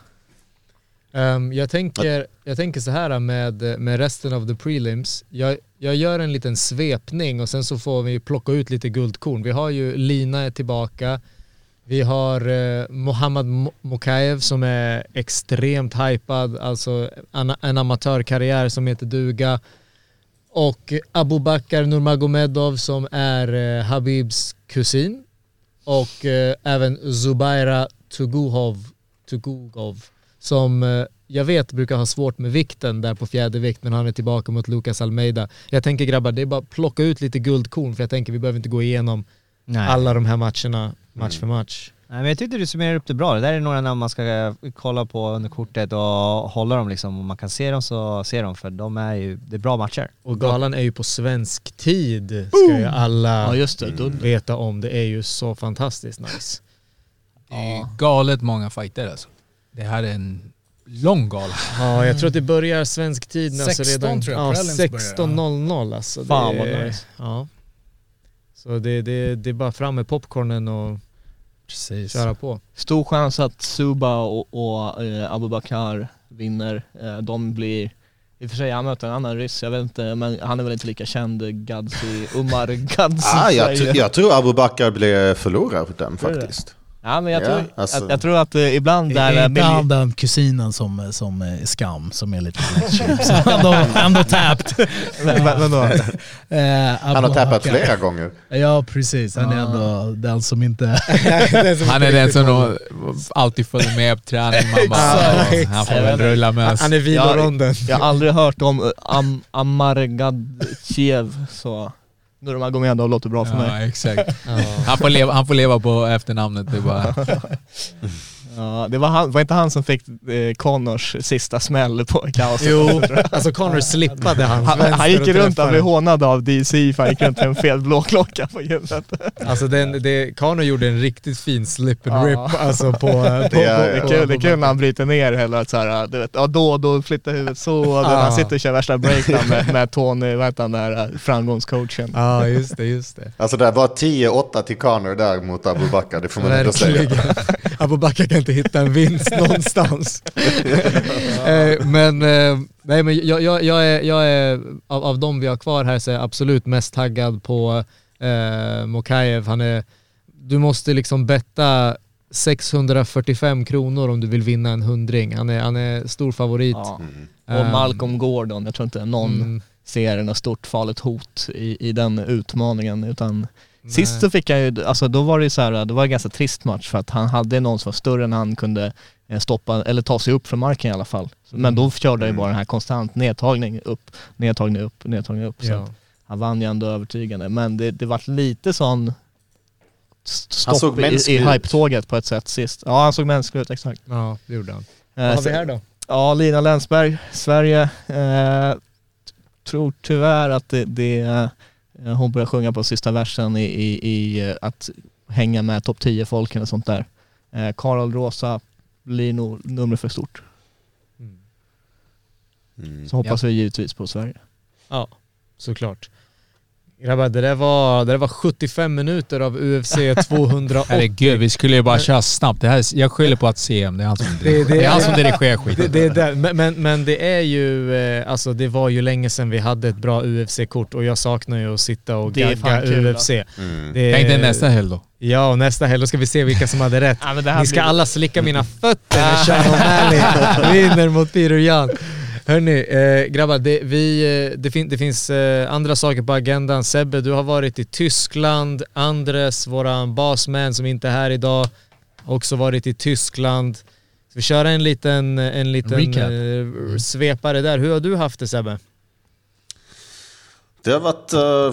Um, jag, tänker, jag tänker så här med, med resten av the prelims. Jag, jag gör en liten svepning och sen så får vi plocka ut lite guldkorn. Vi har ju Lina är tillbaka. Vi har eh, Mohammad Mokaev som är extremt hypad, alltså en, en amatörkarriär som heter duga. Och Abubakar Nurmagomedov som är eh, Habibs kusin. Och eh, även Zubaira Tuguhov, Tugugov som eh, jag vet brukar ha svårt med vikten där på fjädervikt men han är tillbaka mot Lucas Almeida. Jag tänker grabbar, det är bara att plocka ut lite guldkorn för jag tänker vi behöver inte gå igenom Nej. alla de här matcherna match för match. Nej men jag tyckte du summerar upp det bra. Det där är några namn man ska eh, kolla på under kortet och hålla dem liksom. Om man kan se dem så se dem för de är ju, det är bra matcher. Och galan är ju på svensk tid ska ju alla Ja just det, veta om. Det är ju så fantastiskt nice. Det är ju galet många fighter alltså. Det här är en lång gala. Ja, jag tror att det börjar svensk tid alltså 16 redan, tror jag ja, Prelims börjar, 16.00 alltså. Fan, det, vad nice. Ja. Så det, det, det är bara fram med popcornen och Precis. köra på. Stor chans att Suba och, och eh, Abubakar vinner. Eh, de blir, i och för sig han möter en annan ryss, jag vet inte, men han är väl inte lika känd, Gadzi, Umar Gadzi. Ah, jag, jag tror Abu Bakar blev förlorare på den faktiskt. Ja men jag Ja, tror, alltså- jag, jag tror att eh, ibland där... Är eh, inte miljö- han den kusinen som, som är skam, som är lite? Så har ändå tapped. Eh, Han har tappat flera gånger. Ja precis, han är ändå den som inte... Han är den som alltid följer med på träning. Man bara, Exakt. "Ja, han får väl rulla med oss. Han är viloronden. Jag har aldrig hört om eh, Am, Ammar Gadjiev, så Nurmagomedov låter bra för mig. Ja, exakt. Han får, leva, han får leva på efternamnet. Det är bara, Ja, det var, han, var inte han som fick eh, Connors sista smäll på kaoset? Jo, alltså Connor slippade hans Han, vänster han gick runt och blev hånad av DC för han gick runt med en fel blåklocka på huvudet. Alltså den, det, Connor gjorde en riktigt fin slip and Ja. rip alltså på... på, Det på, är- Det är på- kul, det är kul när han bryter ner hela så här, du vet, ja då, då flyttar huvudet så, Ja. han sitter och kör värsta breakdown med, med Tony, vad heter han där, framgångscoachen. Ja just det, just det. Alltså det var 10-8 till Connor där mot Abu Bakar, det får man ändå säga. Abubakar kan inte hitta en vinst någonstans. Eh, men eh, nej, men jag, jag, jag är, jag är av, av de vi har kvar här så är jag absolut mest taggad på eh, Mokaev. Han är, du måste liksom betta 645 kronor om du vill vinna en hundring. Han är, han är stor favorit. Ja. Ehm, Och Malcolm Gordon, jag tror inte någon mm, ser något stort farligt hot i, i den utmaningen utan nej. Sist så fick han ju, alltså då var det så här, det var en ganska trist match för att han hade någon som var större än han kunde eh, stoppa, eller ta sig upp från marken i alla fall. Men Mm. då körde han ju bara den här konstant nedtagning upp, nedtagning upp, nedtagning upp. Så Ja. att han vann ju ändå övertygande. Men det, det vart lite sån st- Han såg stopp i, i hype-tåget på ett sätt sist. Ja han såg mänsklig ut, exakt. ja, det gjorde han. Eh, Vad har vi här då? Ja, Lina Länsberg, Sverige. Eh, tror tyvärr att det, det hon börjar sjunga på sista versen i, i, i eh, att hänga med topp 10-folken och sånt där. Eh, Karol Rosa blir nog nummer för stort. Mm. Så hoppas vi givetvis på Sverige. Ja, såklart. Grabbar, det där var, det där var 75 minuter av UFC 280. herregud, vi skulle ju bara köra snabbt. Det här, jag skyller på att CM, det är han som, Det- det- det är han som dirigerar Det, skiten. det är där. Men, men, men det är ju, eh, alltså det var ju länge sedan vi hade ett bra UFC-kort och jag saknar ju att sitta och Det gagga UFC. Mm. Det, Tänk dig nästa helg då. Ja, och nästa helg då ska vi se vilka som hade rätt. Ja, det Ni ska blir- alla slicka mina fötter när Sean O'Malley vinner mot Peter Jan. Hörni, eh, grabbar, det, vi, eh, det, fin, det finns eh, andra saker på agendan. Sebbe, du har varit i Tyskland. Andres, våran basman som inte är här idag, har också varit i Tyskland. Ska vi köra en liten, en liten eh, svepare där? Hur har du haft det Sebbe? Det har varit uh,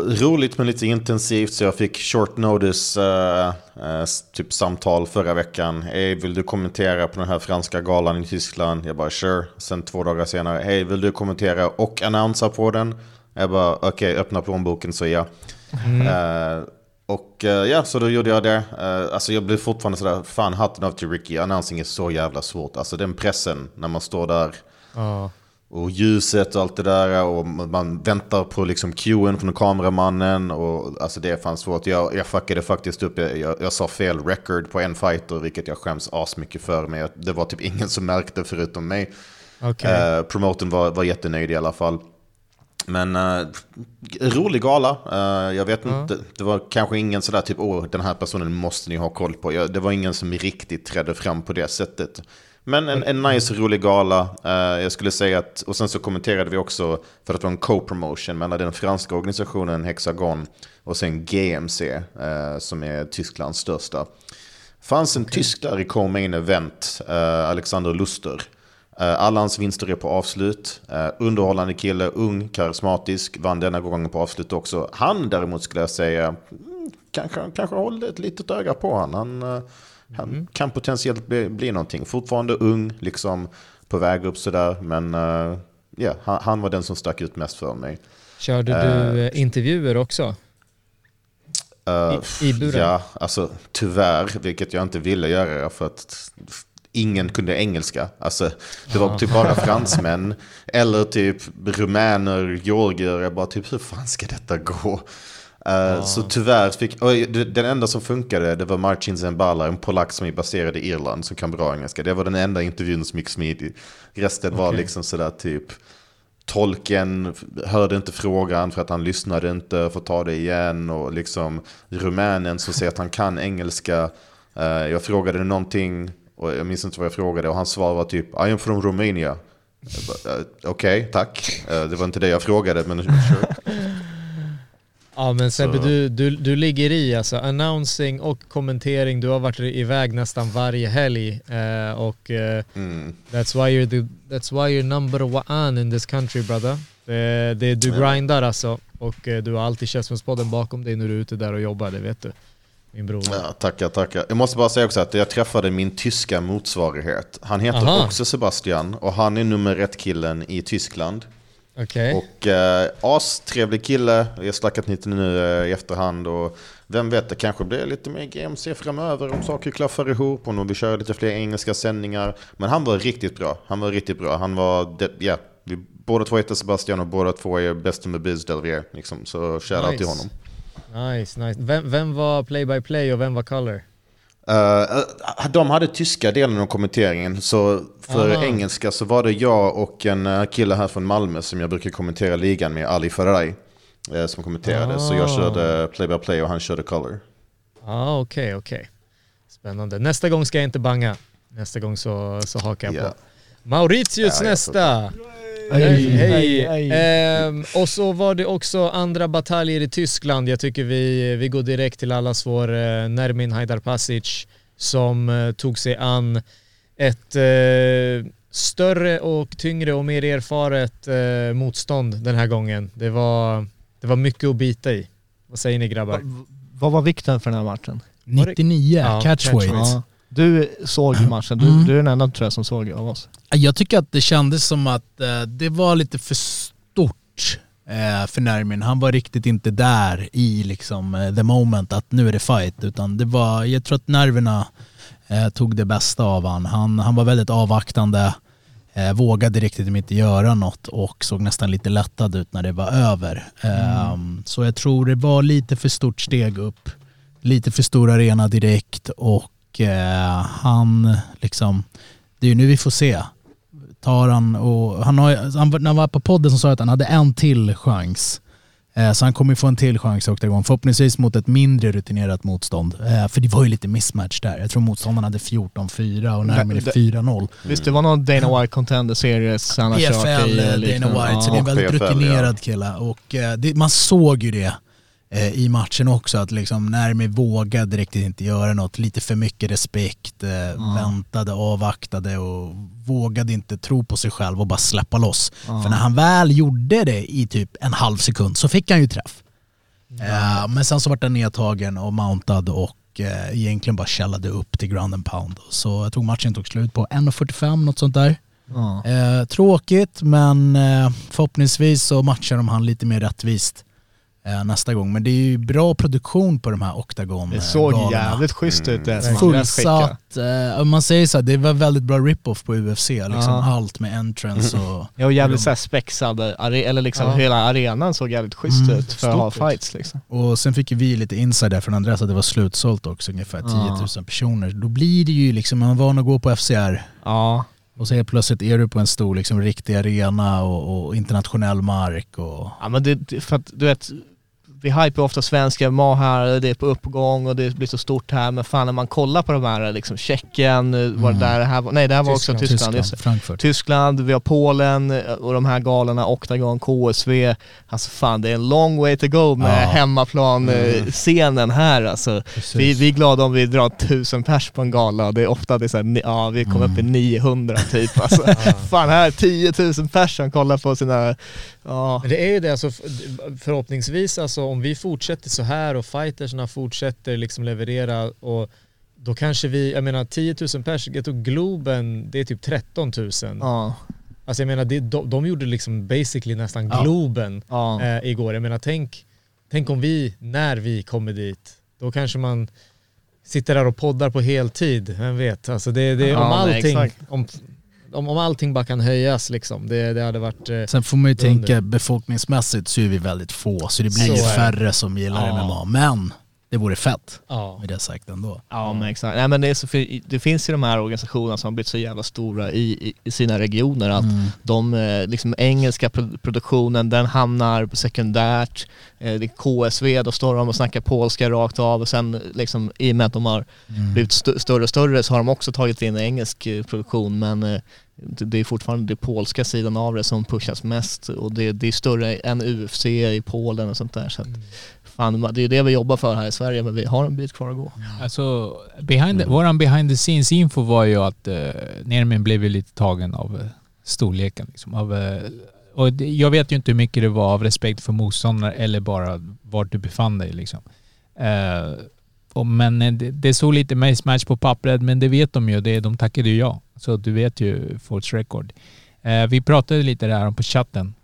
roligt men lite intensivt så jag fick short notice eh, eh, typ samtal förra veckan. Hej, vill du kommentera på den här franska galan i Tyskland? Jag bara sure. Sen två dagar senare, hej, vill du kommentera och annonsa på den? Jag bara okej, öppna plånboken så ja. Eh, och eh, ja, så då gjorde jag det. Eh, alltså jag blev fortfarande sådär, fan hatten av till Ricky. Annonsing är så jävla svårt. Alltså den pressen när man står där. Ja. Och ljuset och allt det där och man väntar på liksom cueen från kameramannen och alltså det är fan svårt. Jag, jag fuckade faktiskt upp, jag, jag, jag sa fel record på en fighter vilket jag skäms asmycket för. Men jag, det var typ ingen som märkte förutom mig. Okej. Eh, promoten var, var jättenöjd i alla fall. Men uh, rolig gala. Eh, jag vet inte, det var kanske ingen sådär typ åh den här personen måste ni ha koll på. Det var ingen som riktigt trädde fram på det sättet. Men en, en nice rolig gala. Eh, jag skulle säga att, och sen så kommenterade vi också för att det var en co-promotion mellan den franska organisationen Hexagon och sen GMC eh, som är Tysklands största. fanns en tysk där i co-main event, eh, Alexander Luster. Alla hans vinster är på avslut. Underhållande kille, ung, karismatisk, vann denna gången på avslut också. Han däremot skulle jag säga, mm, kanske, kanske håller ett litet öga på han. Han, eh, han kan potentiellt bli, bli någonting. Fortfarande ung, liksom på väg upp sådär. Men eh, ja, han, han var den som stack ut mest för mig. Körde du eh, intervjuer också? Eh, I- i buren? Ja, alltså tyvärr, vilket jag inte ville göra för att ingen kunde engelska. Alltså, det var typ bara fransmän eller typ rumäner, georgier. Jag bara typ, hur fan ska detta gå? Eh, Så tyvärr fick, det- den enda som funkade det var Marcin Zembala, en polack som är baserad i Irland som kan bra engelska. Det var den enda intervjun som gick smidigt. Resten var Okej. liksom sådär typ, tolken hörde inte frågan för att han lyssnade inte, får ta det igen. Och liksom rumänen som säger att han kan engelska. Eh, jag frågade någonting och jag minns inte vad jag frågade och hans svar var typ I am from Romania. "Eh, Okej, tack. Eh, det var inte det jag frågade men sure. Ja men Sebbe, Så- du, du, du ligger i alltså. Announcing och kommentering. Du har varit iväg nästan varje helg. Eh, och eh, Mm. that's, why you're the, that's why you're number one in this country brother. Det, det, du grindar alltså. Och eh, du har alltid Käftsmällspodden bakom dig när du är ute där och jobbar, det vet du. Min bror. Ja, tackar, tackar. Jag måste bara säga också att jag träffade min tyska motsvarighet. Han heter Aha. också Sebastian och han är nummer ett killen i Tyskland. Okej. Och eh, astrevlig kille, jag har snackat lite nu eh, i efterhand och vem vet, det kanske blir lite mer GMC framöver om saker klaffar ihop och om vi kör lite fler engelska sändningar. Men han var riktigt bra, han var riktigt bra. Han var, det- ja, vi båda två heter Sebastian och båda två är in the biz del vi är, liksom. Så shoutout till honom. Nice, nice. Vem, vem var play by play och vem var color? Eh, de hade tyska delen av kommenteringen, så för Aha. engelska så var det jag och en eh, kille här från Malmö som jag brukar kommentera ligan med, Ali Faraj, eh, som kommenterade. Så jag Ah. körde play by play och han körde color. Ja, ah, okej, okej. Spännande. Nästa gång ska jag inte banga. Nästa gång så, så hakar jag Ja. på. Mauritius Ja, nästa. Hej, Hej. hej, hej. Ehm, och så var det också andra bataljer i Tyskland. Jag tycker vi, vi går direkt till allas vår eh, Nermin Haidarpasic som eh, tog sig an ett eh, större och tyngre och mer erfaret eh, motstånd den här gången. Det var, det var mycket att bita i. Vad säger ni grabbar? Va- Vad var vikten för den här matchen? 99, Ja, catchweight. Ja. Du såg matchen, du, Mm. du är den enda tror jag som såg av oss. Jag tycker att det kändes som att eh, det var lite för stort eh, för Nermin. Han var riktigt inte där i liksom eh, the moment att nu är det fight. Utan det var, jag tror att nerverna eh, tog det bästa av han. han. Han var väldigt avvaktande, eh, vågade riktigt inte göra något och såg nästan lite lättad ut när det var över. Eh, Så jag tror det var lite för stort steg upp, lite för stor arena direkt och eh, han liksom, det är ju nu vi får se. Tar han och han har, han, när han var på podden så sa han att han hade en till chans. Eh, Så han kommer ju få en till chans i Octagon, förhoppningsvis mot ett mindre rutinerat motstånd. Eh, För det var ju lite mismatch där. Jag tror motståndaren hade 14-4 och närmare Det- 4-0. Visst det var någon Dana White Contender Series han har kört PFL, i? eh, Dana. White, så det är en väldigt PFL, rutinerad ja. kille. Och eh, det, man såg ju det eh, i matchen också, att liksom Närmi vågade riktigt inte göra något. Lite för mycket respekt, eh, väntade, avvaktade och vågade inte tro på sig själv och bara släppa loss. För när han väl gjorde det i typ en halv sekund så fick han ju träff. Eh, men sen så vart den nedtagen och mountad och eh, egentligen bara källade upp till ground and pound. Så jag tror matchen tog slut på 1.45, något sånt där. Eh, tråkigt men eh, förhoppningsvis så matchar de han lite mer rättvist nästa gång. Men det är ju bra produktion på de här Octagon Det såg galorna. jävligt schysst ut det skickade. Fullsatt, eh, man säger så här, det var väldigt bra rip-off på UFC. Liksom Ja. Allt med entrance och... Ja och jävligt såhär spexad, are- eller liksom Ja. hela arenan såg jävligt schysst Mm, ut för att ha fights liksom. Och sen fick vi lite insider från Andreas att det var slutsålt också, ungefär 10 000 Ja. personer. Då blir det ju liksom, man är van att gå på FCR Ja. och så helt plötsligt är du på en stor liksom, riktig arena och, och internationell mark och... Ja men det- för att du vet, vi hypar ofta svenska här, det är på uppgång och det blir så stort här men fan när man kollar på de här liksom Tjeckien, eh, var det Mm. där det här nej det här var också Tyskland, Tyskland. Frankfurt. Tyskland, vi har Polen eh, och de här galorna, Octagon, KSV. Alltså fan det är en long way to go med Ja. hemmaplan eh, scenen här alltså. Precis. Vi, vi är glada om vi drar tusen pers på en gala. Det är ofta det är så här, ja vi kommer upp i 900 typ alltså. Fan här 10 000 pers som kollar på sina, ja. Men det är ju det, alltså, förhoppningsvis alltså, om vi fortsätter så här och fightersna fortsätter liksom leverera och då kanske vi, jag menar 10 000 pers, jag tror Globen, det är typ 13 000. Ja. Alltså jag menar, det, de, de gjorde liksom basically nästan Ja. Globen Ja. eh, igår. Jag menar tänk, tänk om vi, när vi kommer dit, då kanske man sitter där och poddar på heltid, vem vet? Alltså det, det, om, nej, allting, exakt. om, om, om allting bara kan höjas liksom, det, det hade varit... Eh, Sen får man ju Under. tänka befolkningsmässigt så är vi väldigt få så det blir Så ju färre som gillar Ja. MMA. Men det vore fett ja. med det sagt ändå. Ja men exakt. Nej, men det, är så, det finns ju de här organisationerna som har blivit så jävla stora i, i, i sina regioner att Mm. de, eh, liksom engelska pro- produktionen den hamnar sekundärt. Eh, Det är KSV, då står de och snackar polska rakt av och sen liksom i och med att de har Mm. blivit st- större och större så har de också tagit in engelsk eh, produktion men det är fortfarande den polska sidan av det som pushas mest och det, det är större än UFC i Polen och sånt där. Så att, fan, det är det vi jobbar för här i Sverige men vi har en bit kvar att gå. Mm. Alltså, behind the, våran behind the scenes info var ju att uh, Nermin blev ju lite tagen av eh, storleken. Liksom, av, eh, och det, jag vet ju inte hur mycket det var av respekt för motståndare eller bara vart du befann dig. Liksom. Eh, och, men eh, det, det såg lite match på pappret, men det vet de ju. Det, de tackade ju ja. Så du vet ju Forts record. Eh, vi pratade lite där om på chatten,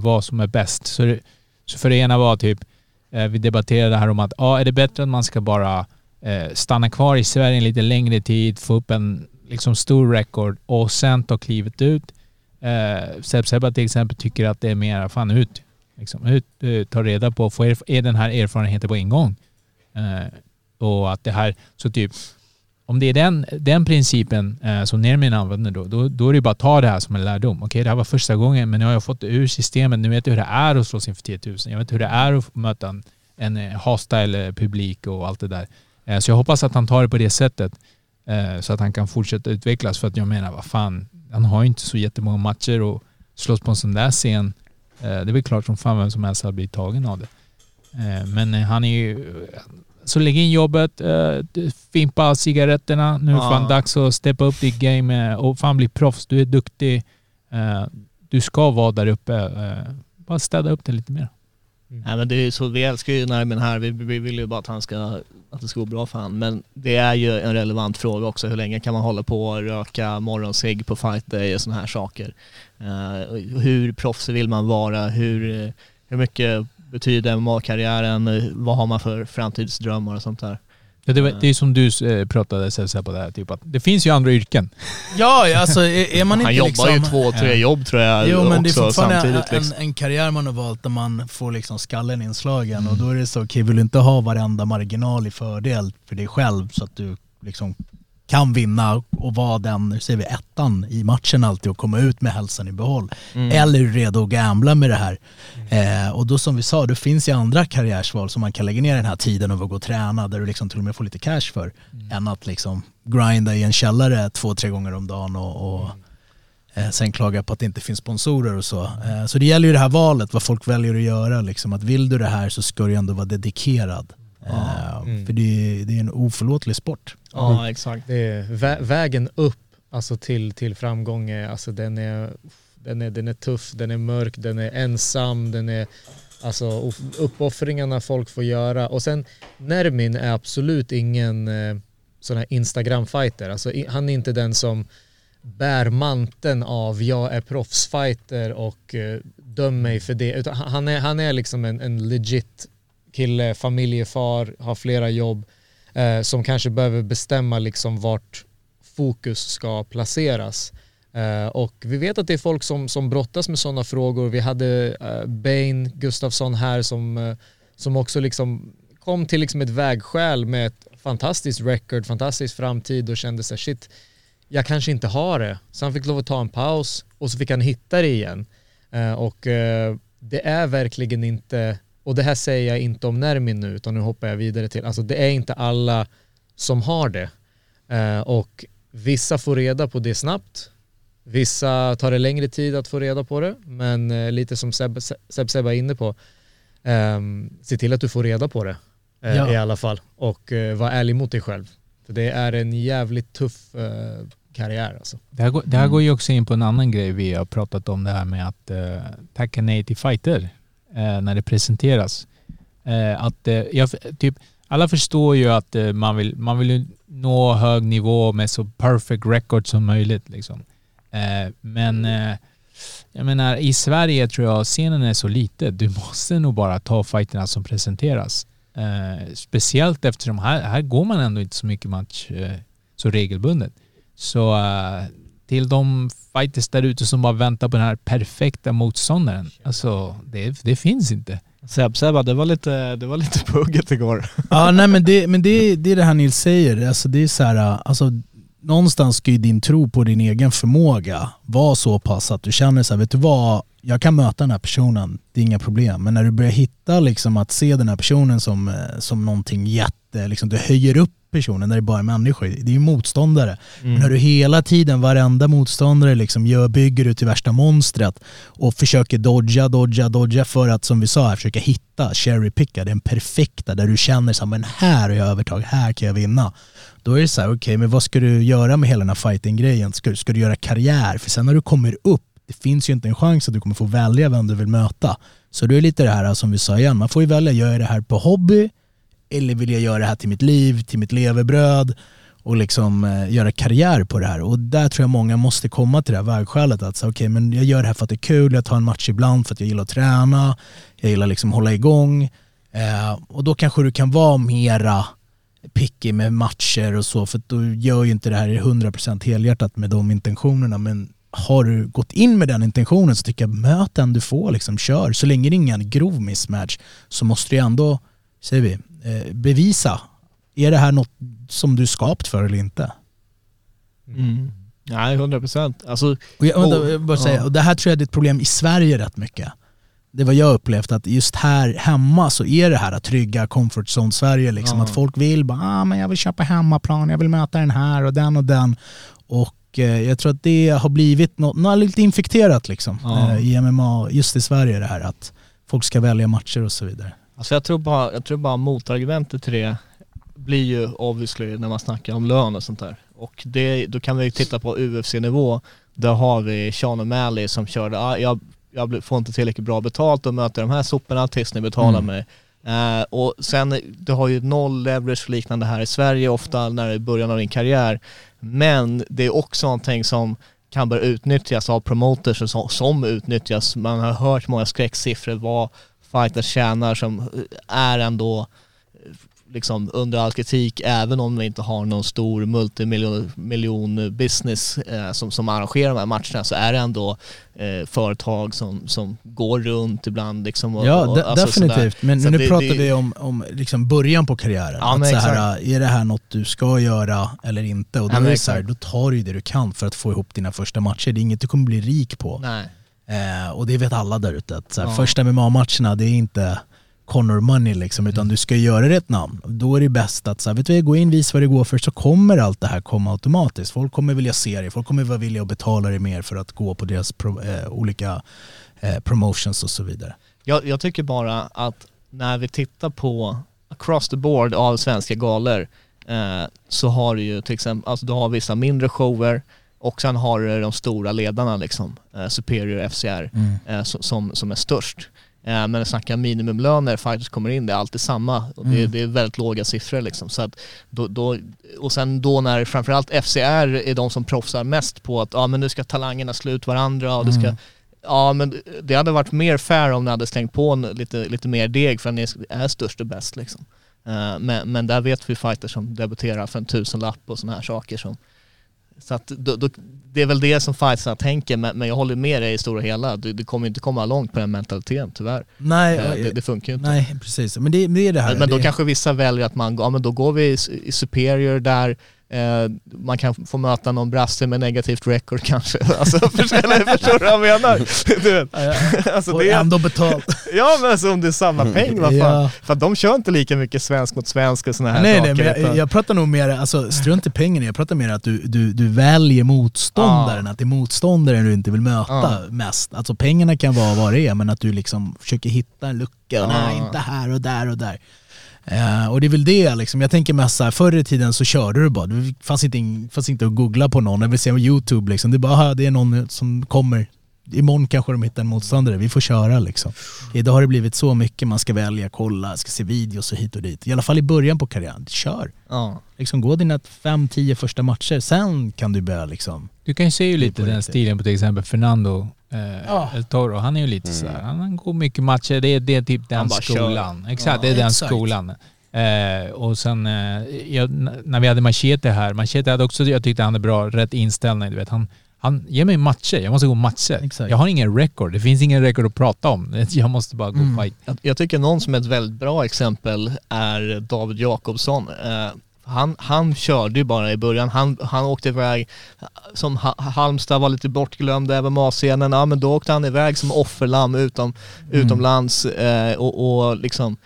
vad som är bäst. Så, så för det ena var typ, Eh, vi debatterade här om att ja, är det bättre att man ska bara eh, stanna kvar i Sverige en lite längre tid, få upp en liksom stor record och sen ta klivet ut. Eh, Seb Sebba till exempel tycker att det är mer fan ut. Liksom, ut, eh, ta reda på, få er, är den här erfarenheten på en gång. Eh, och att det här, så typ, om det är den, den principen eh, som Nermin använder då, då, då är det bara att ta det här som en lärdom. Okej, det här var första gången, men nu har jag fått det ur systemet. Nu vet jag hur det är att slåss inför 10 000. Jag vet hur det är att möta en, en eh, hostile publik och allt det där. Eh, så jag hoppas att han tar det på det sättet. Eh, så att han kan fortsätta utvecklas. För att jag menar, vad fan, han har ju inte så jättemånga matcher och slåss på en sån där scen. Eh, det är väl klart som fan vem som helst hade blivit tagen av det. Eh, men eh, han är ju... Så lägg in jobbet, eh, fimpa cigaretterna. Nu är Ja. fan dags att steppa upp ditt game eh, och fan bli proffs. Du är duktig. Eh, du ska vara där uppe. Eh, bara städa upp det lite mer. Nej men det är så, vi älskar ju Nermin här, vi, vi vill ju bara att han ska, att det ska gå bra för han. Men det är ju en relevant fråga också, hur länge kan man hålla på och röka morgonscigg på fight day och sådana här saker. Eh, hur proffsig vill man vara? Hur, hur mycket betyder MMA-karriären? Eh, Vad har man för framtidsdrömmar och sånt där? Ja, det, var- det är som du eh, pratade här på det här, typ att det finns ju andra yrken. Ja, alltså är, är man inte Han jobbar liksom... ju två, tre jobb tror jag Jo men det är också fortfarande en, Liksom. en karriär man har valt där man får liksom skallen inslagen Mm. och då är det så, okej vill du inte ha varenda marginal i fördel för dig själv så att du liksom kan vinna och vara den, säger vi ettan i matchen alltid och komma ut med hälsan i behåll. Mm. Eller redo att gambla med det här? Eh, och då som vi sa, det finns ju andra karriärsval som man kan lägga ner den här tiden och gå och träna där du liksom till och med får lite cash för. Än att liksom grinda i en källare två, tre gånger om dagen och, och eh, sen klaga på att det inte finns sponsorer och så. Eh, så det gäller ju det här valet, vad folk väljer att göra. Liksom. Att vill du det här så ska du ändå vara dedikerad. Eh, Mm. För det är, det är en oförlåtlig sport. Ja exakt. Det är vä- vägen upp alltså till, till framgång, är, alltså den är, den, är, den är tuff, den är mörk, den är ensam, den är Alltså upp- uppoffringarna folk får göra. Och sen Nermin är absolut ingen eh, sån här Instagram-fighter. Alltså, han är inte den som bär manteln av jag är proffsfighter och eh, döm mig för det. Utan han- han är, han är liksom en, en legit kille, familjefar, har flera jobb eh, som kanske behöver bestämma liksom vart fokus ska placeras. Eh, och vi vet att det är folk som, som brottas med sådana frågor. Vi hade eh, Bain Gustafsson här som, eh, som också liksom kom till liksom ett vägskäl med ett fantastiskt record, fantastisk framtid och kände sig shit, jag kanske inte har det. Så han fick lov att ta en paus och så fick han hitta det igen. Eh, och eh, det är verkligen inte, och det här säger jag inte om Nermin nu utan nu hoppar jag vidare till, alltså det är inte alla som har det. Eh, och vissa får reda på det snabbt, vissa tar det längre tid att få reda på det, men eh, lite som Seb, Seb, Seb var inne på, ehm, se till att du får reda på det eh, Ja. i alla fall och eh, var ärlig mot dig själv. För det är en jävligt tuff eh, karriär alltså. Det här, går, det här går ju också in på en annan grej vi har pratat om det här med att uh, tacka nej till fighter eh, Eh, när det presenteras. Eh, att eh, jag, typ, alla förstår ju att eh, man, vill, man vill ju nå hög nivå med så perfect record som möjligt. Liksom. Eh, men eh, jag menar i Sverige tror jag scenen är så liten. Du måste nog bara ta fighterna som presenteras. Eh, speciellt eftersom här, här går man ändå inte så mycket match eh, så regelbundet. Så eh, till de fighters där ute som bara väntar på den här perfekta motståndaren. Alltså det, det finns inte. Seb, Sebba, det var lite, det var lite pugget igår. Ja, nej men det, men det, det är det här Nils säger. Alltså, det är så här, alltså, någonstans ska ju din tro på din egen förmåga vara så pass att du känner så här, vet du vad, jag kan möta den här personen, det är inga problem. Men när du börjar hitta liksom att se den här personen som, eh, som någonting jätte, liksom, du höjer upp personen när det bara är människor, det är ju motståndare. Men när du hela tiden, varenda motståndare liksom gör, bygger ut till värsta monstret och försöker dodga, dodga, dodga för att som vi sa här, försöka hitta, cherrypicka den perfekta där du känner så här, men här har jag övertag, här kan jag vinna. Då är det så här, okej men vad ska du göra med hela den här fighting-grejen? Ska, ska du göra karriär? För sen när du kommer upp, det finns ju inte en chans att du kommer få välja vem du vill möta. Så det är lite det här som vi sa igen, man får ju välja, gör jag det här på hobby eller vill jag göra det här till mitt liv, till mitt levebröd och liksom eh, göra karriär på det här. Och där tror jag många måste komma till det här vägskälet. Att säga, okej, men jag gör det här för att det är kul, jag tar en match ibland för att jag gillar att träna, jag gillar liksom hålla igång. Eh, och då kanske du kan vara mera picky med matcher och så, för då gör ju inte det här 100% helhjärtat med de intentionerna. Men har du gått in med den intentionen så tycker jag möt den du får, liksom kör. Så länge det är ingen grov mismatch så måste du ändå, säger vi, bevisa. Är det här något som du är skapt för eller inte? Mm. Nej, 100 procent. Alltså, Och jag, Och- jag vill bara säga, ja. och det här tror jag är ett problem i Sverige rätt mycket. Det var jag upplevt att just här hemma så är det här att trygga comfort zone Sverige liksom. Ja. Att folk vill bara, ah, men jag vill köpa hemmaplan, jag vill möta den här och den och den. Och eh, jag tror att det har blivit något, något lite infekterat liksom Ja. eh, i MMA, just i Sverige det här att folk ska välja matcher och så vidare. Alltså jag tror bara, jag tror bara motargumentet till det blir ju obviously när man snackar om lön och sånt där. Och det, då kan vi titta på UFC-nivå. Där har vi Sean O'Malley som körde, ah, jag, jag får inte tillräckligt bra betalt och möter de här soporna tills ni betalar Mm. mig. Eh, och sen, du har ju noll leverage liknande här i Sverige ofta när det är början av din karriär. Men det är också någonting som kan börja utnyttjas av promoters och som, som utnyttjas. Man har hört många skräcksiffror vad fighters tjänar som är ändå eh, liksom under all kritik även om vi inte har någon stor multimiljon miljon business eh, som, som arrangerar de här matcherna så är det ändå eh, företag som, som går runt ibland liksom och, Ja, och, alltså sådär. definitivt. Men, Så nu det- pratar det- vi om, om liksom början på karriären. Ja, att så här, är det här något du ska göra eller inte? Och då, Ja, är så här, då tar du det du kan för att få ihop dina första matcher. Det är inget du kommer bli rik på. Nej. Eh, och det vet alla där ute. att Så här, Ja. Första MMA-matcherna, det är inte Conor Money liksom, utan du ska göra det ett namn. Då är det bäst att så här, vet du, gå in, visa vad det går för så kommer allt det här komma automatiskt. Folk kommer vilja se dig, folk kommer vara villiga att betala dig mer för att gå på deras pro, eh, olika eh, promotions och så vidare. Jag, jag tycker bara att när vi tittar på across the board av svenska galor eh, så har du ju till exempel, alltså du har vissa mindre shower och sen har du de stora ledarna liksom, eh, Superior FCR, Mm. eh, som, som, är störst. Eh, men snacka minimumlöner, fighters kommer in, det är alltid samma. Och det, Mm. det är väldigt låga siffror liksom. Så att då, då, och sen då när framförallt FCR är de som proffsar mest på att ja, men nu ska talangerna slå ut varandra och det ska Mm. Ja men det hade varit mer fair om ni hade slängt på en, lite, lite mer deg för att ni är störst och bäst liksom. Eh, men, men där vet vi fighters som debuterar för en tusenlapp och sådana här saker som så att då, då, det är väl det som fightersarna tänker men, men jag håller med dig i stora hela. Du, du kommer inte komma långt på den mentaliteten tyvärr. Nej, Eh, det, det funkar ju inte. nej precis. Men det, det är det här. Men, men då det, kanske vissa väljer att man, ja men då går vi i, i Superior där man kan få möta någon brasse med negativt record kanske. Alltså förstår, förstår du vad jag menar? Du vet. Alltså, och det är, ändå betalt. ja men alltså om det är samma peng, vad fan. Ja. För att de kör inte lika mycket svensk mot svensk och sådana här nej, saker. nej, men jag, jag pratar nog mer, alltså strunt i pengarna, jag pratar mer att du, du, du väljer motståndaren, att det är motståndaren du inte vill möta Ja. mest. Alltså pengarna kan vara vad det är, men att du liksom försöker hitta en lucka, och nej Ja. inte här och där och där. Eh, och det är väl det liksom, jag tänker mest såhär, förr i tiden så körde du bara, det fanns inte, fanns inte att googla på någon, jag vill se på youtube liksom, det är bara, "Aha, det är någon som kommer, imorgon kanske de hittar en motståndare, vi får köra liksom. Idag har det blivit så mycket man ska välja, kolla, ska se videos och hit och dit. I alla fall i början på karriären, kör! ja. Liksom gå dina fem, tio första matcher, sen kan du börja liksom... Du kan ju se ju lite den stilen på till exempel Fernando eh, Ja. El Toro. Han är ju lite så här, han går mycket matcher. Det är, det är typ den Han skolan. Exakt, Ja, det är den exakt. skolan. Eh, och sen eh, jag, när vi hade Machete här, Machete hade också, jag tyckte han hade bra, rätt inställning. Du vet. Han, han ger mig matcher, jag måste gå matcher. Exakt. Jag har ingen record, det finns ingen record att prata om. Jag måste bara gå Mm. fight. Jag, jag tycker någon som är ett väldigt bra exempel är David Jakobsson. Eh, han, han körde ju bara i början, han, han åkte iväg, som ha, Halmstad var lite bortglömd, även A-scenen, ja men då åkte han iväg som offerlamm utom, Mm. utomlands eh, och, och liksom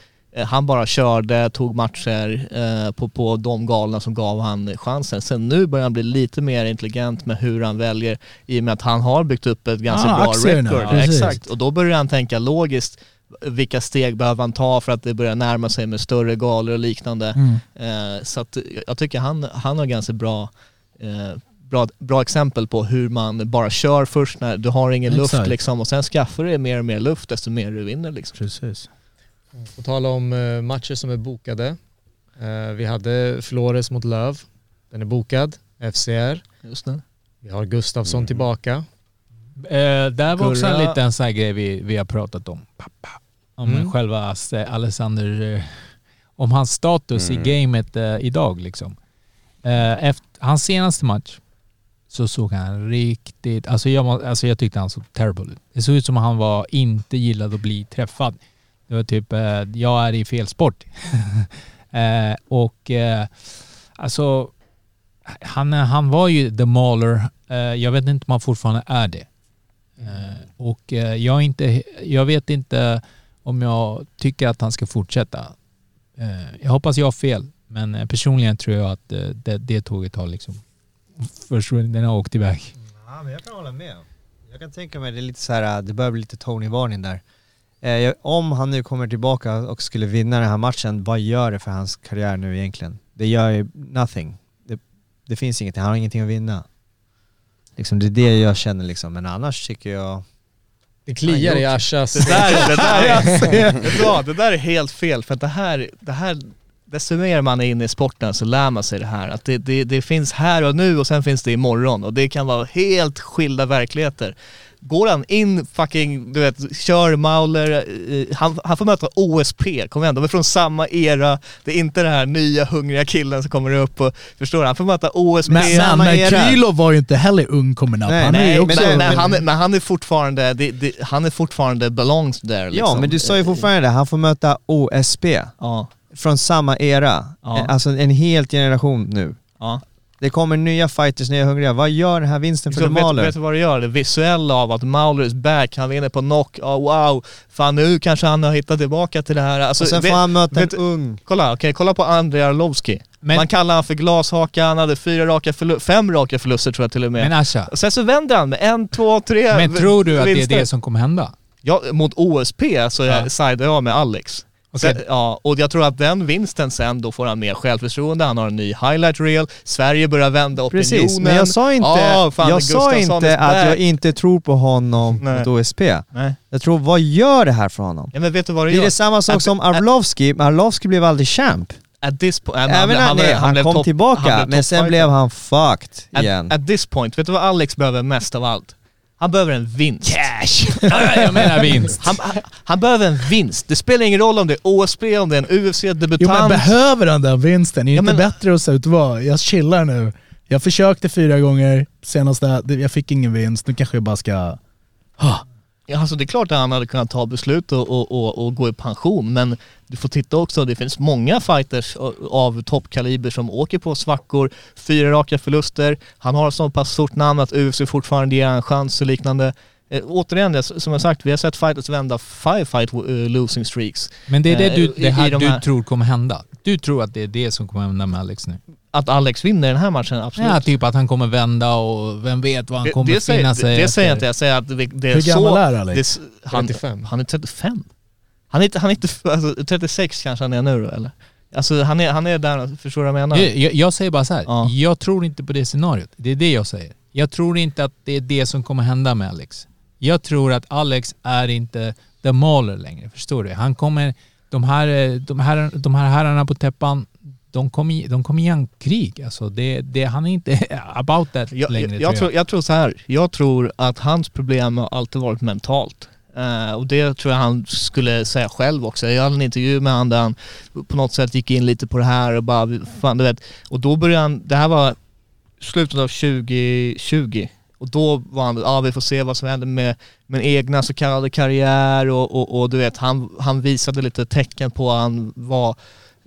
han bara körde, tog matcher eh, på, på de galna som gav han chansen. Sen nu börjar han bli lite mer intelligent med hur han väljer i och med att han har byggt upp ett ganska Ah, bra record. precis. Exakt, och då börjar han tänka logiskt vilka steg behöver han ta för att det börjar närma sig med större galor och liknande. Mm. Eh, så att jag tycker han, han har ganska bra, eh, bra, bra exempel på hur man bara kör först när du har ingen luft Exakt. liksom och sen skaffar du mer och mer luft desto mer du vinner liksom. Precis. På tala om eh, matcher som är bokade. Eh, vi hade Flores mot Löv. Den är bokad. FCR. Just det. Vi har Gustafsson Mm. tillbaka. Eh, där var också en liten sån här grej vi, vi har pratat om. Pappa. Om Mm. själva eh, Alexander, om hans status Mm. i gamet eh, idag liksom. Eh, efter hans senaste match så såg han riktigt, alltså jag, alltså jag tyckte han såg terrible ut. Det såg ut som han var inte gillad att bli träffad. Det var typ, eh, jag är i fel sport. eh, och eh, alltså, han, han var ju the mauler. Jag vet inte om han fortfarande är det. Eh, och jag, inte, jag vet inte om jag tycker att han ska fortsätta. Jag hoppas jag har fel, men personligen tror jag att det, det tåget har liksom försvunnit, den har åkt iväg. Ja, men jag kan hålla med. Jag kan tänka mig det är lite så här, det börjar bli lite Tony-varning där. Eh, om han nu kommer tillbaka och skulle vinna den här matchen, vad gör det för hans karriär nu egentligen? Det gör ju nothing. Det, det finns ingenting, han har ingenting att vinna. Liksom, det är det jag känner liksom, men annars tycker jag... Det kliar i Ashas. Det där, det där, är, det där är helt fel för att det här, det här desto mer man är inne i sporten så lär man sig det här. Att det, det, det finns här och nu och sen finns det imorgon och det kan vara helt skilda verkligheter. Går han in fucking, du vet, kör Mauler, eh, han, han får möta OSP, kom igen, de är från samma era. Det är inte den här nya hungriga killen som kommer upp och, förstår du? Han får möta OSP. Men, men, samma men era. Krylov var ju inte heller ung coming up. Nej, han är Nej, men, också... men, men, han, är- men han är fortfarande, det, det, han är fortfarande belongs there liksom. Ja, men du sa ju fortfarande det, han får möta OSP Ja, från samma era. Ja. Alltså en helt generation nu. ja. Det kommer nya fighters, nya hungriga. Vad gör den här vinsten för vet, Mauler? vet du vad det gör? Det visuella av att Mauler is back, han vinner på knock, oh, wow, fan nu kanske han har hittat tillbaka till det här. Alltså, och sen vet, får han möta vet- en ung... Kolla, okej, kolla på Andrei Arlovski. Men- Man kallar han för glashaka, han hade fyra raka fem raka förluster tror jag till och med. Men Asha, Och sen så vänder han med en, två, tre men tror du att det är vinster. det som kommer hända? Ja, mot OSP så Ja. sidar jag med Alex. Okej. Sen, ja, och jag tror att den vinsten sen, då får han mer självförtroende, han har en ny highlight reel, Sverige börjar vända opinionen. Precis, men jag sa inte, Ja, fan, jag sa inte att jag inte tror på honom Nej. mot OSP. Nej. Jag tror, vad gör det här för honom? Ja men vet du vad det Det gör? är det samma sak som Arlovski, Arlovski blev aldrig champ. At this point, han, Även han, nej, han, blev kom topp- tillbaka, han men sen blev han fucked igen. At, at this point, vet du vad Alex behöver mest av allt? Han behöver en vinst. Cash! jag menar vinst. Han, han, han behöver en vinst. Det spelar ingen roll om det är OSP, om det är en UFC-debutant. Jo men behöver han den vinsten? Är det Ja, inte men- bättre att se ut vad? Jag chillar nu. Jag försökte fyra gånger, senaste, jag fick ingen vinst, nu kanske jag bara ska... Ja, alltså det är klart att han hade kunnat ta beslut och, och, och, och gå i pension, men du får titta också, det finns många fighters av toppkaliber som åker på svackor, fyra raka förluster, han har så pass stort namn att UFC fortfarande ger en chans och liknande. Eh, återigen, som jag sagt, vi har sett fighters vända five fight eh, losing streaks. Men det är det, Eh, du, i- det här de du här- tror kommer hända. Du tror att det är det som kommer hända med Alex nu? Att Alex vinner den här matchen, absolut. Ja, typ att han kommer vända och vem vet vad han det, kommer det, säger, finna det, sig det säger jag inte, jag säger att det, det är Hur så... gammal är Alex? det han, 35. Han är 35. Han är inte, han är inte alltså, 36 kanske han är nu då eller? Alltså han är, han är där, förstår du vad jag menar? Jag, jag, säger bara så här. Ja. jag tror inte på det scenariot. Det är det jag säger. Jag tror inte att det är det som kommer hända med Alex. Jag tror att Alex är inte the mauler längre, förstår du? Han kommer, de här, de här, de här herrarna på täppan, de kommer, ge- de kommer ge en krig. Alltså det, det, han är inte about that Jag, längre jag, jag, tror, jag tror så här. jag tror att hans problem har alltid varit mentalt. Eh, och det tror jag han skulle säga själv också. Jag hade en intervju med honom där han på något sätt gick in lite på det här och bara, fan du vet. Och då började han, det här var slutet av 2020 och då var han, ja vi får se vad som händer med min egna så kallade karriär och, och, och du vet, han, han visade lite tecken på att han var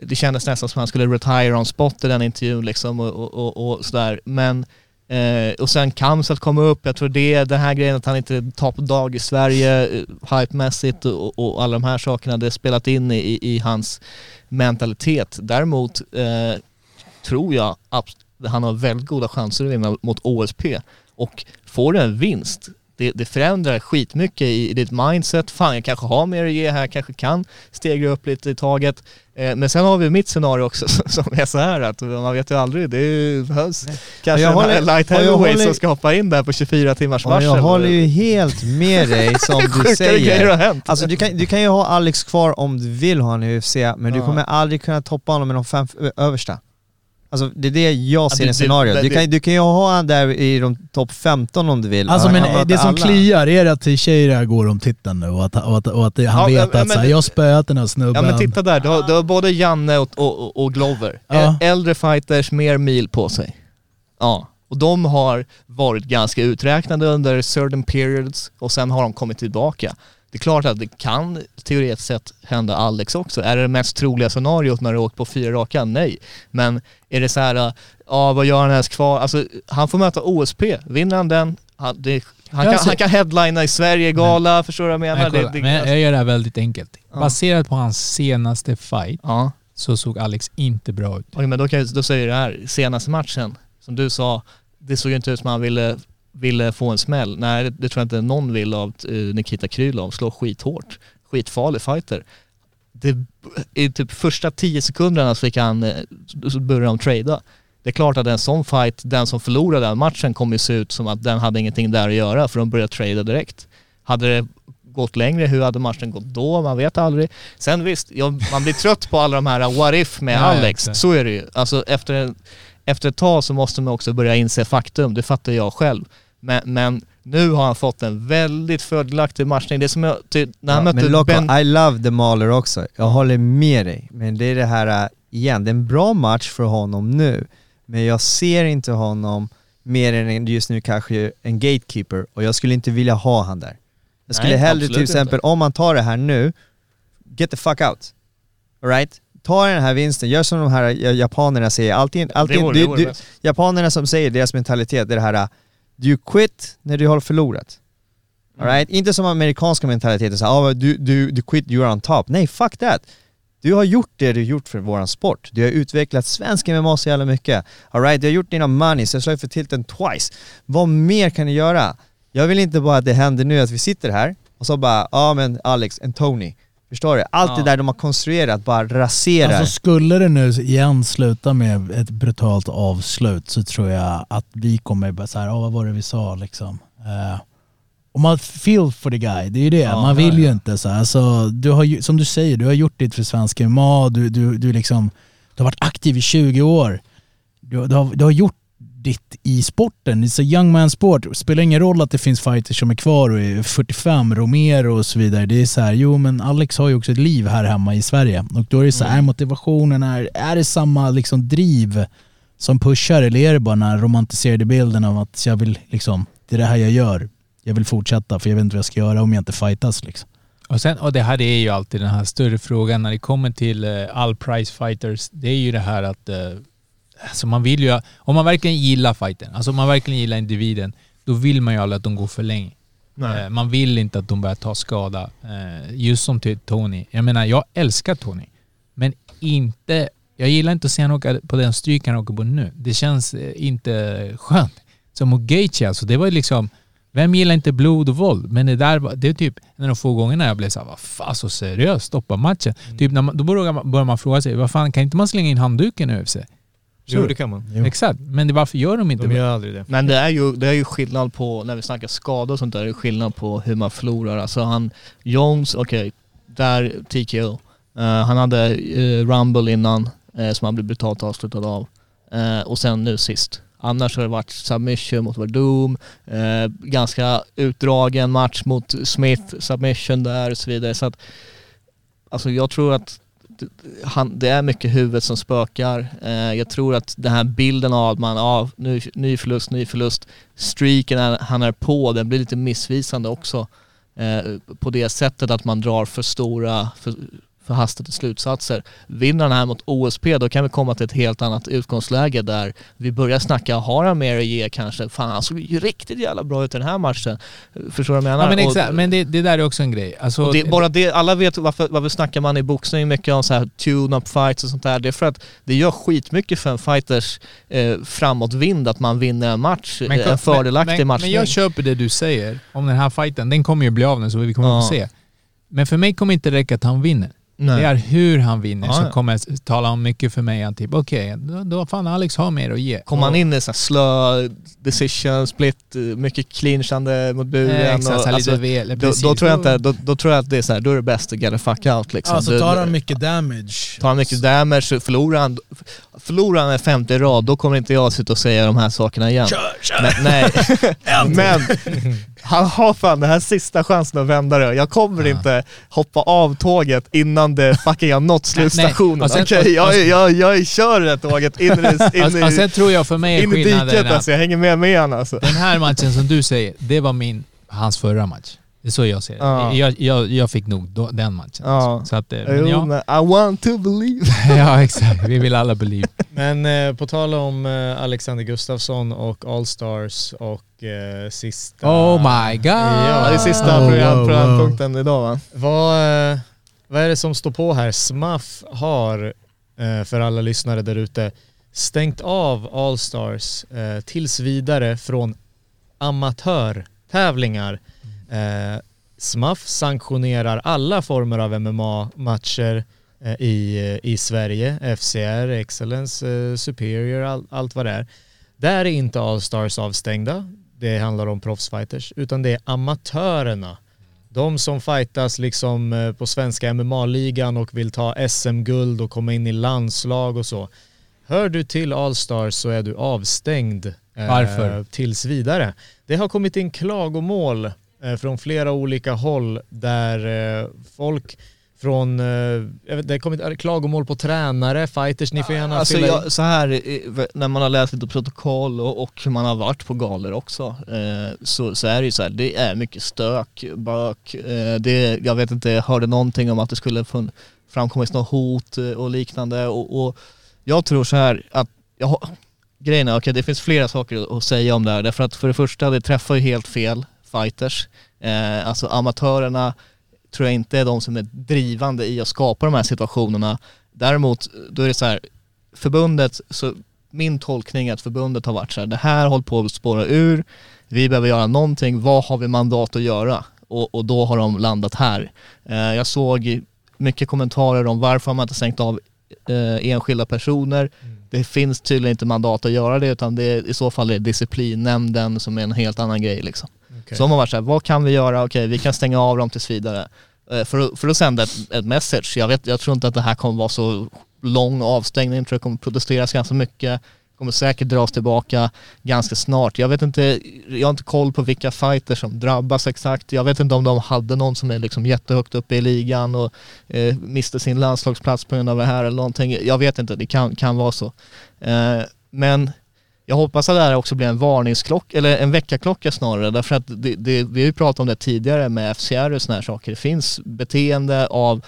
det kändes nästan som att han skulle retire on spot i den intervjun liksom och, och, och, och sådär. Men, eh, och sen Kamsat kom upp, jag tror det, den här grejen att han inte tar på dag i Sverige, eh, hypemässigt och, och alla de här sakerna, det har spelat in i, i hans mentalitet. Däremot eh, tror jag att han har väldigt goda chanser att vinna mot OSP. Och får en vinst, det, det förändrar skitmycket i, i ditt mindset. Fan, jag kanske har mer att ge här, kanske kan stegra upp lite i taget. Eh, men sen har vi mitt scenario också som är så här att man vet ju aldrig, det behövs kanske jag håller- en light heavyweight håller- som ska hoppa in där på 24 timmars varsel. jag håller ju helt med dig som du grejer har säger. hänt. Alltså du kan, du kan ju ha Alex kvar om du vill ha i UFC, men du Ja. kommer aldrig kunna toppa honom med de fem översta. Alltså det är det jag ser det- i scenariot. Du kan, du kan ju ha honom där i de topp 15 om du vill. Alltså Han men det som alla. kliar, är det att Teixeira går om titeln nu och att, och att, och att han Ja, vet ja, att men så här, jag har spöat den här snubben. Ja men titta där, du har, du har både Janne och, och, och- Glover. Ja. Äldre fighters, mer mil på sig. Ja, och de har varit ganska uträknade under certain periods och sen har de kommit tillbaka. Det är klart att det kan teoretiskt sett hända Alex också. Är det det mest troliga scenariot när du åkt på fyra raka? Nej. Men är det så här, ja vad gör han ens kvar? Alltså han får möta OSP, vinner han den, han, det, han, kan, så- han kan headlina i Sverige-gala, förstår du vad jag menar? Men, kolla, Det- det- men jag gör det här väldigt enkelt. Ja. Baserat på hans senaste fight ja. så såg Alex inte bra ut. Okej men då, kan jag, då säger jag det här, senaste matchen, som du sa, det såg ju inte ut som han ville, ville få en smäll. Nej det, det tror jag inte någon vill av eh, Nikita Krylov, slå skithårt. Skitfarlig fighter. Det, I typ första tio sekunderna så fick han, eh, så började de trada. Det är klart att en sån fight, den som förlorade den matchen kommer ju se ut som att den hade ingenting där att göra för de började trada direkt. Hade det gått längre, hur hade matchen gått då? Man vet aldrig. Sen visst, jag, man blir trött på alla de här what if med Alex. Så är det ju. Alltså efter, en, efter ett tag så måste man också börja inse faktum, det fattar jag själv. Men, men nu har han fått en väldigt fördelaktig matchning. Det är som jag, ty, när han Ja, mötte men Loco, Ben... I love the Mahler också. Jag håller med dig. Men det är det här, äh, igen, det är en bra match för honom nu. Men jag ser inte honom mer än just nu kanske en gatekeeper och jag skulle inte vilja ha han där. Jag skulle Nej, hellre till exempel, inte. om man tar det här nu, get the fuck out. Alright? Ta den här vinsten, gör som de här ja- japanerna säger, alltid, det vore, du, du, japanerna som säger, deras mentalitet, är det här, du quit när du har förlorat. Mm. Alright? Inte som amerikanska mentaliteten, så här, ah, du, du, du quit, you're on top. Nej, fuck that! Du har gjort det du gjort för våran sport. Du har utvecklat svensk MMA så jävla mycket. Alright, du har gjort dina money, så jag slår för tilten twice. Vad mer kan du göra? Jag vill inte bara att det händer nu att vi sitter här och så bara, ja ah, men Alex, en Tony. Förstår du? Allt det Ja. där de har konstruerat bara raserar. Alltså skulle det nu igen sluta med ett brutalt avslut så tror jag att vi kommer bara såhär, oh, vad var det vi sa liksom. Eh, och man feel for the guy, det är ju det. Ja, man vill ja, ju inte så här. Alltså, du har ju, som du säger, du har gjort ditt för svensk MMA, du, du, du, liksom, du har varit aktiv i 20 år. Du, du, har, du har gjort ditt i sporten. It's a young man sport. Det spelar ingen roll att det finns fighters som är kvar och är 45, Romero och så vidare. Det är så här, jo men Alex har ju också ett liv här hemma i Sverige. Och då är det så här, är motivationen, är, är det samma liksom driv som pushar eller är det bara den här romantiserade bilden av att jag vill liksom, det är det här jag gör. Jag vill fortsätta för jag vet inte vad jag ska göra om jag inte fightas liksom. Och, sen, och det här är ju alltid den här större frågan när det kommer till eh, all price fighters. Det är ju det här att eh, alltså man vill ju, om man verkligen gillar fighten, alltså om man verkligen gillar individen, då vill man ju aldrig att de går för länge. Nej. Eh, man vill inte att de börjar ta skada. Eh, just som till Tony. Jag menar, jag älskar Tony. Men inte... Jag gillar inte att se honom åka på den stryk han åker på nu. Det känns eh, inte skönt. Som mot Gaethje alltså, det var ju liksom... Vem gillar inte blod och våld? Men det där var, det är typ en av de få gångerna jag blev såhär, vad fan så seriöst, stoppa matchen. Typ när man, då börjar man, börjar man fråga sig, vad fan kan inte man slänga in handduken i UFC? Jo, det kan man. Jo. Exakt, men det, varför gör de inte De det? gör aldrig det. Men det är, ju, det är ju skillnad på, när vi snackar skador och sånt där, det är skillnad på hur man förlorar. Alltså han, Jones, okej, där TKO. Eh, han hade eh, Rumble innan, eh, som han blev brutalt avslutad av. Och sen nu sist. Annars har det varit submission mot Verdum, ganska utdragen match mot Smith, submission där och så vidare. Så att, alltså jag tror att det- han, det är mycket huvudet som spökar. Eh, jag tror att den här bilden av att man, ja, ny, ny förlust, ny förlust, streaken är, han är på, den blir lite missvisande också. Eh, på det sättet att man drar för stora, för, förhastade slutsatser. Vinner han här mot OSP då kan vi komma till ett helt annat utgångsläge där vi börjar snacka, har han mer att ge kanske? Fan han såg ju riktigt jävla bra ut i den här matchen. Förstår du vad jag menar? Ja men Och- exakt, men det, det där är också en grej. Alltså, och det, bara det, alla vet varför, varför snackar man i boxning mycket om så här tune-up fights och sånt där. Det är för att det gör skitmycket för en fighters eh, framåtvind att man vinner en match, Men- eh, en fördelaktig men, match. Men jag köper det du säger om den här fighten. Den kommer ju bli av nu så vi kommer Ja. få se. Men för mig kommer inte räcka att han vinner. Nej. Det är hur han vinner Ja, som ja. kommer att tala om mycket för mig. Att Typ, Okej, då, då fan Alex har mer att ge. Kommer han in i så slö decision, split, mycket clinchande mot buren. Eh, exakt, och, så här alltså, lite då, tror jag inte, då, då tror jag att det är så här, då är det bäst att get the fuck out liksom. Alltså Du- tar han mycket damage. Tar han mycket damage, förlorar han, förlorar han en femte rad, då kommer inte jag sitta och säga de här sakerna igen. Men, nej, men han har fan den här sista chansen att vända det. Jag kommer inte hoppa av tåget innan det fucking har nått slutstationen. Okej, och- jag, och- jag, jag kör det tåget in i, in Alltså, och sen tror jag för mig in i diket att alltså. Jag hänger med med han alltså. den här matchen som du säger, det var min, hans förra match. Det är så jag ser det. Ja. Jag, jag, jag fick nog då, den matchen. Ja. alltså. Så att, eh, men ja. I want to believe. ja, exakt. Vi vill alla believe. Men eh, på tal om eh, Alexander Gustafsson och Allstars och eh, sista... Oh my god! Ja, det är sista Wow, program, wow, programpunkten idag va? Vad, eh, vad är det som står på här? Smuff har, eh, för alla lyssnare där ute, stängt av Allstars eh, tills vidare från amatörtävlingar. Eh, Smuff sanktionerar alla former av MMA-matcher eh, i, i Sverige. FCR, Excellence, eh, Superior, all, allt vad det är. Där är inte Allstars avstängda. Det handlar om proffsfighters, utan det är amatörerna. De som fightas liksom eh, på svenska MMA-ligan och vill ta SM-guld och komma in i landslag och så. Hör du till Allstars så är du avstängd eh, Varför? tills vidare. Det har kommit in klagomål eh, från flera olika håll där eh, folk från, eh, jag vet, det har kommit klagomål på tränare, fighters, ni får gärna Alltså fylla jag, så här, eh, när man har läst lite protokoll och, och man har varit på galer också, eh, så, så är det ju så här, det är mycket stök, bök, eh, det, jag vet inte, jag hörde någonting om att det skulle fun- framkommit något hot eh, och liknande och, och jag tror så här att, jag, grejen är, okej det finns flera saker att säga om det här, därför att för det första, det träffar ju helt fel fighters, eh, alltså amatörerna tror jag inte är de som är drivande i att skapa de här situationerna. Däremot, då är det så här, förbundet, så min tolkning är att förbundet har varit så här, det här håller på att spåra ur, vi behöver göra någonting, vad har vi mandat att göra? Och, och då har de landat här. Eh, jag såg mycket kommentarer om varför man inte stängt av eh, enskilda personer. Det finns tydligen inte mandat att göra det utan det är, i så fall är disciplinnämnden som är en helt annan grej liksom. Okay. Så de har varit såhär, vad kan vi göra? Okej, vi kan stänga av dem tills vidare. Eh, för, att- för att sända ett, ett message. Jag, vet, jag tror inte att det här kommer vara så lång avstängning. Jag tror det kommer protesteras ganska mycket. Kommer säkert dras tillbaka ganska snart. Jag vet inte, jag har inte koll på vilka fighters som drabbas exakt. Jag vet inte om de hade någon som är liksom jättehögt uppe i ligan och eh, miste sin landslagsplats på grund av det här eller någonting. Jag vet inte, det kan, kan vara så. Eh, men jag hoppas att det här också blir en varningsklocka, eller en väckarklocka snarare, därför att det, det, vi har ju pratat om det tidigare med FCR och sådana här saker. Det finns beteende av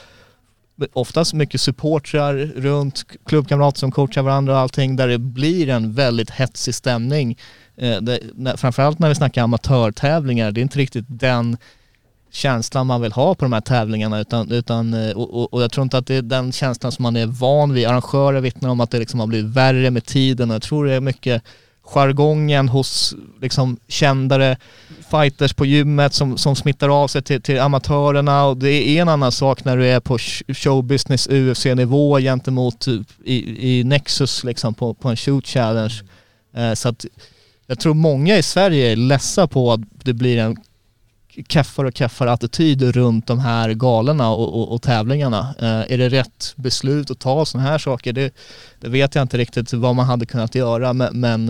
oftast mycket supportrar runt, klubbkamrater som coachar varandra och allting, där det blir en väldigt hetsig stämning. Eh, det, när, framförallt när vi snackar amatörtävlingar, det är inte riktigt den känslan man vill ha på de här tävlingarna utan, utan eh, och, och, och jag tror inte att det är den känslan som man är van vid. Arrangörer vittnar om att det liksom har blivit värre med tiden och jag tror det är mycket jargongen hos liksom kändare fighters på gymmet som, som smittar av sig till, till amatörerna och det är en annan sak när du är på showbusiness UFC-nivå gentemot typ i, i Nexus liksom på, på en shoot challenge. Eh, så att jag tror många i Sverige är ledsa på att det blir en kaffar och kaffar attityd runt de här galorna och, och, och tävlingarna. Eh, är det rätt beslut att ta sådana här saker? Det, det vet jag inte riktigt vad man hade kunnat göra men, men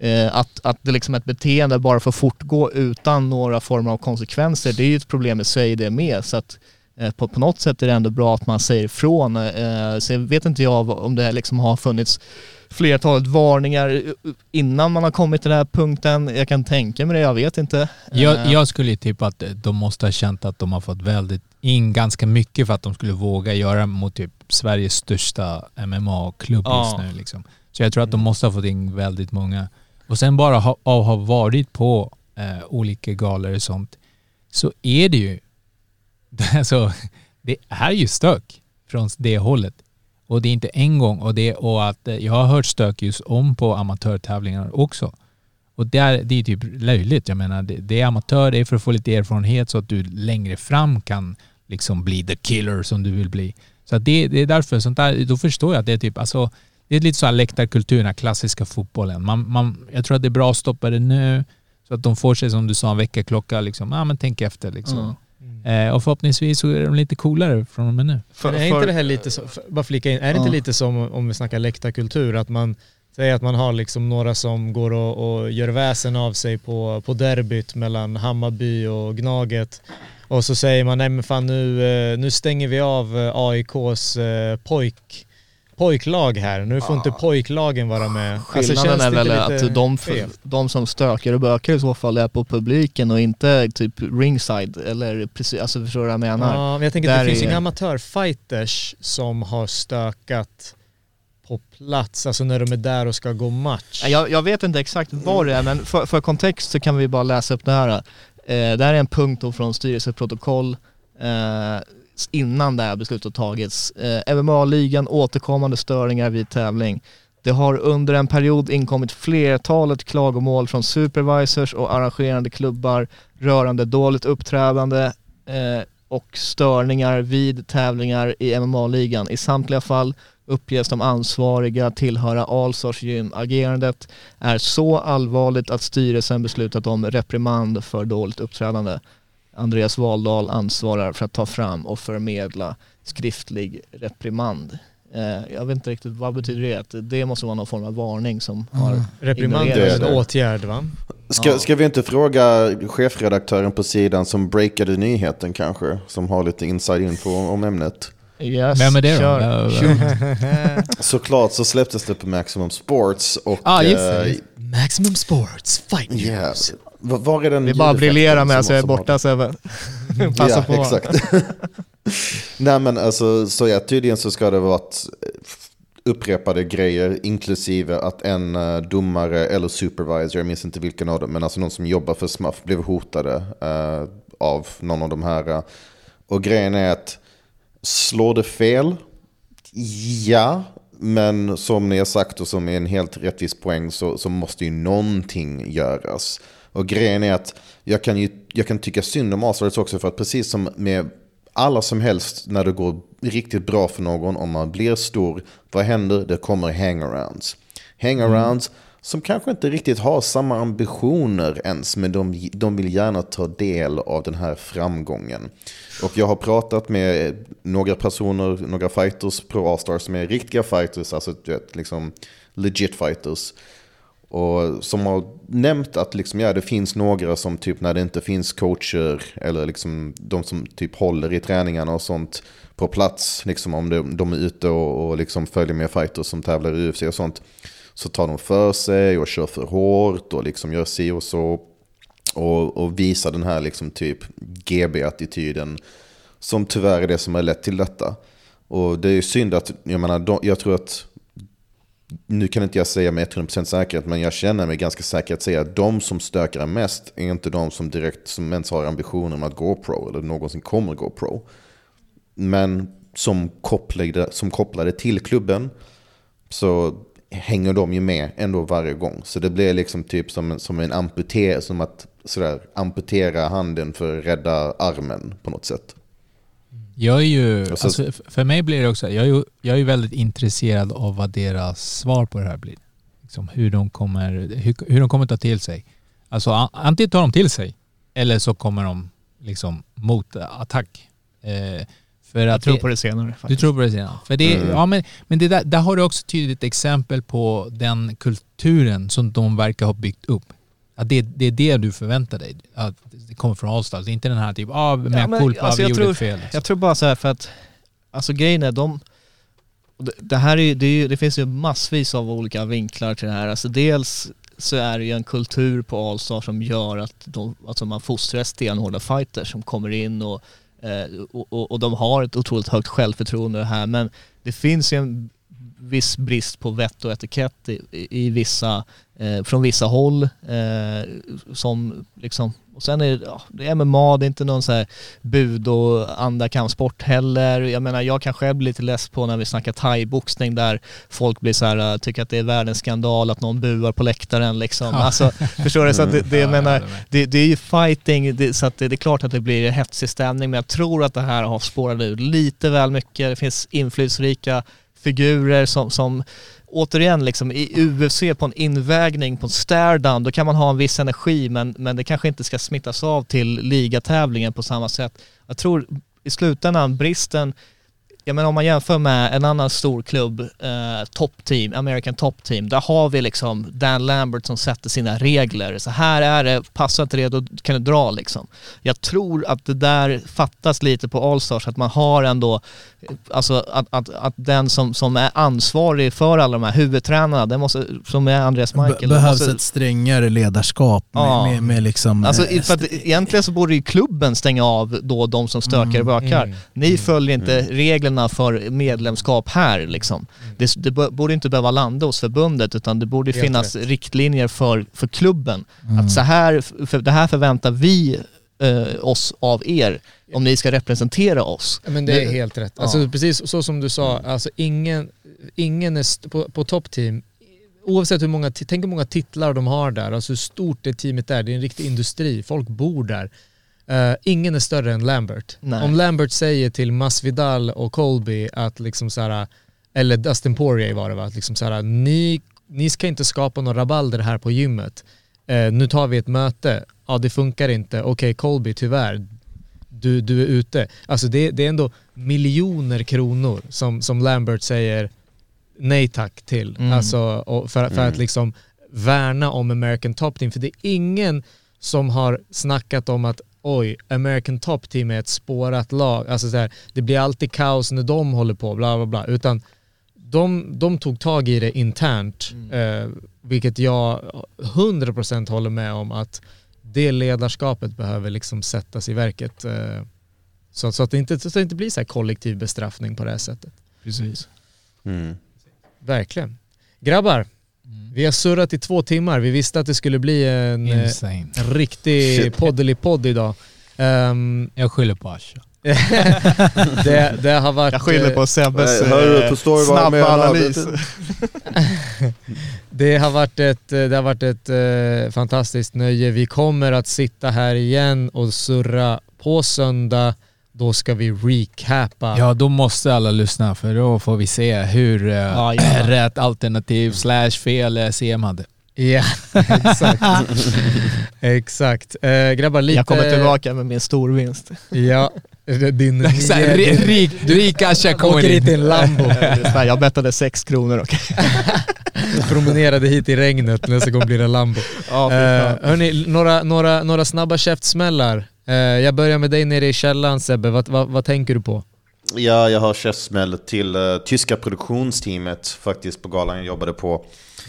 eh, att, att det liksom ett beteende bara får fortgå utan några former av konsekvenser det är ju ett problem i sig det med. Så att, eh, på, på något sätt är det ändå bra att man säger ifrån. Eh, så vet inte jag om det liksom har funnits flertalet varningar innan man har kommit till den här punkten. Jag kan tänka mig det, jag vet inte. Jag, Eh, jag skulle tippa att de måste ha känt att de har fått väldigt in ganska mycket för att de skulle våga göra mot typ Sveriges största MMA-klubb Ja. just nu. Liksom. Så jag tror att de måste ha fått in väldigt många. Och sen bara ha, ha varit på eh, olika galor och sånt så är det ju, alltså, det är ju stök från det hållet. Och det är inte en gång och, det, och att eh, jag har hört stök just om på amatörtävlingar också. Och det är, det är typ löjligt. Jag menar, det, det är amatör, det är för att få lite erfarenhet så att du längre fram kan liksom bli the killer som du vill bli. Så att det, det är därför, sånt där, då förstår jag att det är typ, alltså, det är lite så här läktarkultur, den här klassiska fotbollen. Man, man, jag tror att det är bra att stoppa det nu så att de får sig, som du sa, en väckarklocka. Liksom. Ja, men tänk efter. Liksom. Mm. Eh, och förhoppningsvis så är de lite coolare från och med nu. För- är för- inte det här lite så, för- bara flika in, är det inte lite som om vi snackar läktarkultur, att man säger att man har liksom några som går och, och gör väsen av sig på, på derbyt mellan Hammarby och Gnaget och så säger man nej men fan nu, eh, nu stänger vi av eh, AIKs eh, pojk, pojklag här, nu får inte pojklagen vara med. Alltså, Skillnaden känns är det väl att de, fel? de som stökar och bökar i så fall är på publiken och inte typ ringside eller precis, alltså förstår du vad jag menar? Ja, men jag tänker att det finns är- inga amatörfighters som har stökat på plats, alltså när de är där och ska gå match. Jag, jag vet inte exakt vad det är men för, för kontext så kan vi bara läsa upp det här. Eh, det här är en punkt då från styrelseprotokoll eh, innan det här beslutet tagits. Eh, MMA-ligan återkommande störningar vid tävling. Det har under en period inkommit flertalet klagomål från supervisors och arrangerande klubbar rörande dåligt uppträdande eh, och störningar vid tävlingar i MMA-ligan. I samtliga fall uppges de ansvariga tillhöra Allstars gym. Agerandet är så allvarligt att styrelsen beslutat om reprimand för dåligt uppträdande. Andreas Valdal ansvarar för att ta fram och förmedla skriftlig reprimand. Eh, jag vet inte riktigt vad betyder det? Att det måste vara någon form av varning som har Reprimand är en åtgärd va? Ska, Ja. ska vi inte fråga chefredaktören på sidan som breakade nyheten kanske? Som har lite inside info om ämnet. Yes, Vem är det då? Såklart så släpptes det på Maximum Sports och... Ah, just det, eh, Maximum Sports, fight yeah. news. Var är den Vi bara ljudeffekten briljerar med som- att jag är borta Sebbe. Passa ja, på. exakt. Nej men alltså, så ja, tydligen så ska det vara upprepade grejer, inklusive att en eh, domare eller supervisor, jag minns inte vilken av dem, men alltså någon som jobbar för Smuff blev hotade eh, av någon av de här. eh. och grejen är att, slår det fel? Ja, men som ni har sagt och som är en helt rättvis poäng så, så måste ju någonting göras. Och grejen är att jag kan, ju, jag kan tycka synd om Astarets också för att precis som med alla som helst när det går riktigt bra för någon, om man blir stor, vad händer? Det kommer hangarounds. Hangarounds som kanske inte riktigt har samma ambitioner ens, men de, de vill gärna ta del av den här framgången. Och jag har pratat med några personer, några fighters på A-Star som är riktiga fighters, alltså du vet, liksom legit fighters. Och som har nämnt att liksom, ja, det finns några som typ när det inte finns coacher eller liksom de som typ håller i träningarna och sånt på plats, liksom om de, de är ute och, och liksom följer med fighters som tävlar i UFC och sånt, så tar de för sig och kör för hårt och liksom gör si och så. Och, och visar den här liksom typ GB-attityden som tyvärr är det som har lett till detta. Och det är ju synd att, jag menar, de, jag tror att nu kan inte jag säga med 100% säkerhet, men jag känner mig ganska säker att säga att de som stökar mest är inte de som direkt som ens har ambitioner om att gå pro eller någonsin kommer gå pro. Men som kopplade, som kopplade till klubben så hänger de ju med ändå varje gång. Så det blir liksom typ som, en- som en amputering, som att sådär, amputera handen för att rädda armen på något sätt. Jag är ju, så- alltså, för mig blir det också, jag är ju, jag är väldigt intresserad av vad deras svar på det här blir. Liksom hur, de kommer, hur, hur de kommer ta till sig. Alltså antingen tar de till sig eller så kommer de liksom mot attack. Eh, för Jag att tror det- på det senare Du faktiskt. tror på det senare? För det, Mm. ja, men, men det där, där har du också tydligt exempel på den kulturen som de verkar ha byggt upp. Att det, det är det du förväntar dig, att det kommer från Allstars. Det är inte den här typ ah, med Ja, men, culpa, alltså, vi jag gjorde tror- ett fel. Liksom. Jag tror bara så här för att, alltså grejen är de, det- det här är ju, det, är ju, det finns ju massvis av olika vinklar till det här. Alltså dels så är det ju en kultur på Allstar som gör att de, alltså man fostrar stenhårda fighters som kommer in och, eh, och, och, och de har ett otroligt högt självförtroende här men det finns ju en viss brist på vett och etikett i, i, i vissa, eh, från vissa håll eh, som liksom, och sen är det, ja, det är MMA, det är inte någon så här bud och andra kampsport heller. Jag menar jag kan själv bli lite less på när vi snackar thaiboxning där folk blir så här, äh, tycker att det är världens skandal att någon buar på läktaren liksom. Alltså, förstår du? Så det, det, jag menar, det, det är ju fighting, det, så det, det är klart att det blir hetsig stämning men jag tror att det här har spårat ut lite väl mycket. Det finns inflytelserika figurer som, som återigen liksom i UFC på en invägning, på en stare då kan man ha en viss energi men, men det kanske inte ska smittas av till ligatävlingen på samma sätt. Jag tror i slutändan bristen, jag menar om man jämför med en annan stor klubb, eh, Top Team, American Top Team, där har vi liksom Dan Lambert som sätter sina regler. Så här är det, passar inte det, då kan du dra liksom. Jag tror att det där fattas lite på Allstars, att man har ändå, alltså att, att, att den som, som är ansvarig för alla de här huvudtränarna, den måste, som är Andreas Be- Michael, behövs måste, ett strängare ledarskap med, Ja. med, med liksom... Alltså eh, för att egentligen så borde ju klubben stänga av då de som stökar och bökar. Mm. Ni följer inte reglerna för medlemskap här liksom. Det, det bör- borde inte behöva landa hos förbundet utan det borde Helt finnas rätt. riktlinjer för, för klubben. Mm. Att så här, för det här förväntar vi eh, oss av er om ni ska representera oss. Ja, Men det är Det- helt rätt. Ja. Alltså precis så som du sa, alltså ingen, ingen är st- på, på toppteam, oavsett hur många, tänk hur många titlar de har där, alltså hur stort det teamet är, det är en riktig industri, folk bor där. Eh, ingen är större än Lambert. Nej. Om Lambert säger till Masvidal och Colby att liksom så här, eller Dustin Poirier var det va, att liksom så här, ni, ni ska inte skapa någon rabalder här på gymmet. Eh, nu tar vi ett möte, ja det funkar inte, okej Colby tyvärr, du, du är ute. Alltså det, det är ändå miljoner kronor som, som Lambert säger nej tack till. Mm. Alltså, och för, för att liksom värna om American Top Team. För det är ingen som har snackat om att oj, American Top Team är ett spårat lag. Alltså så här, det blir alltid kaos när de håller på, bla bla bla. Utan de, de tog tag i det internt, eh, vilket jag 100% håller med om att det ledarskapet behöver liksom sättas i verket. Eh, så, så, att det inte, så att det inte blir så här kollektiv bestraffning på det här sättet. Precis. Mm. Verkligen. Grabbar, vi har surrat i två timmar. Vi visste att det skulle bli en, eh, Insane. en riktig poddeli-podd idag. Ehm, Jag skyller på Asha. det, det har varit... Jag skyller eh, på Sebbes Nej, hör du eh, snabba analys. Det har varit ett, det har varit ett eh, fantastiskt nöje. Vi kommer att sitta här igen och surra på söndag då ska vi recapa. Ja, då måste alla lyssna för då får vi se hur eh, Ja, gärna. rätt alternativ slash fel eh, CM hade. Ja, exakt. exakt. Eh, grabbar, lite... Jag kommer tillbaka med min storvinst. Ja, din... Rik, rik Asha kommer Åker hit i en. Lambo. Jag bettade 6 kronor och Promenerade hit i regnet, nästa gång blir det Lambo. Ja, Eh, fan. hörni, några, några, några snabba käftsmällar. Eh, jag börjar med dig nere i källaren Sebbe, vad, vad, vad tänker du på? Ja, jag har käftsmäll till uh, tyska produktionsteamet faktiskt på galan jag jobbade på.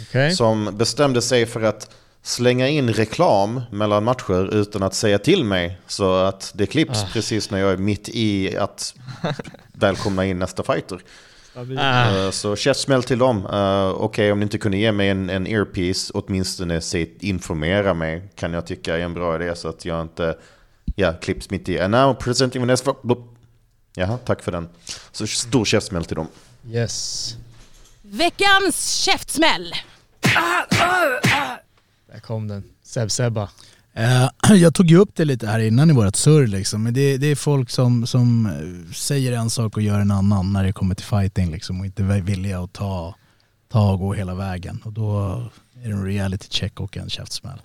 Okej? Som bestämde sig för att slänga in reklam mellan matcher utan att säga till mig. Så att det klipps precis när jag är mitt i att välkomna in nästa fighter. Ah. Eh, Så käftsmäll till dem. Uh, Okej, om ni inte kunde ge mig en, en earpiece, åtminstone säg, informera mig. Kan jag tycka är en bra idé så att jag inte ja, klipps mitt i. And now presenting Vanessa... Bloop. Jaha, tack för den. Så stor käftsmäll till dem. Yes. Veckans käftsmäll. Där kom den. Seb-Sebba. Eh, jag tog ju upp det lite här innan i vårt surr liksom. Men det, det är folk som, som eh, säger en sak och gör en annan när det kommer till fighting liksom. Och inte är villiga att ta, ta och gå hela vägen. Och då är det en reality check och en käftsmäll.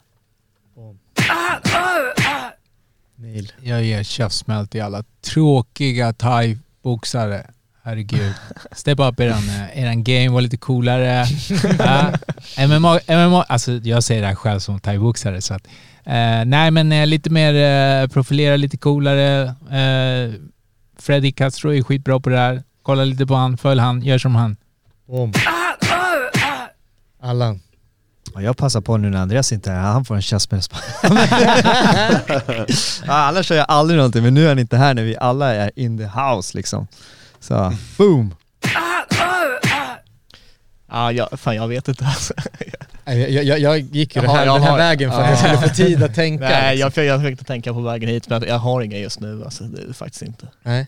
Neil. Jag ger käftsmäll till alla tråkiga thai-boxare. Herregud. Step up eran, eh, eran game, var lite coolare. Ja. MMA, MMA, alltså jag säger det här själv som thai-boxare så att eh, nej men eh, lite mer eh, profilera, lite coolare. Eh, Freddy Castro är skitbra på det här. Kolla lite på han, följ han, gör som han. Boom. Allan. Jag passar på nu när Andreas inte är här, han får en käftsmäll. ja, annars kör jag aldrig någonting, men nu är han inte här när vi alla är in the house liksom. Så, boom! Ja, jag, fan jag vet inte alltså. Jag, jag, jag gick ju här, jag den här har- vägen för att jag Ja. skulle få tid att tänka. Nej, liksom. jag, jag försökte tänka på vägen hit men jag har inga just nu alltså, det är det faktiskt inte. Nej.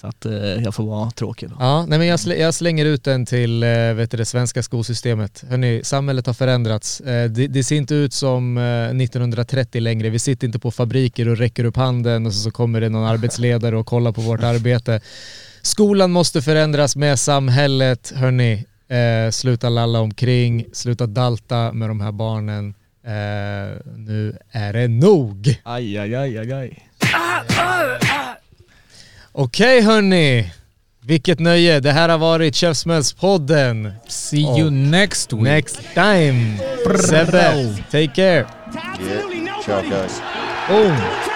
Så att eh, jag får vara tråkig då. Ja, nej men jag, slä, jag slänger ut den till eh, vet du, det svenska skolsystemet. Hörrni, samhället har förändrats. Eh, det, det ser inte ut som eh, 1930 längre. Vi sitter inte på fabriker och räcker upp handen och så, så kommer det någon arbetsledare och kollar på vårt arbete. Skolan måste förändras med samhället. Hörni, eh, sluta lalla omkring, sluta dalta med de här barnen. Eh, nu är det nog. Aj, aj, aj, aj, aj. Okej hörni, vilket nöje. Det här har varit Käftsmällspodden. See you next week. Next time. Sebbe, take care. Yeah. Ciao guys. Wants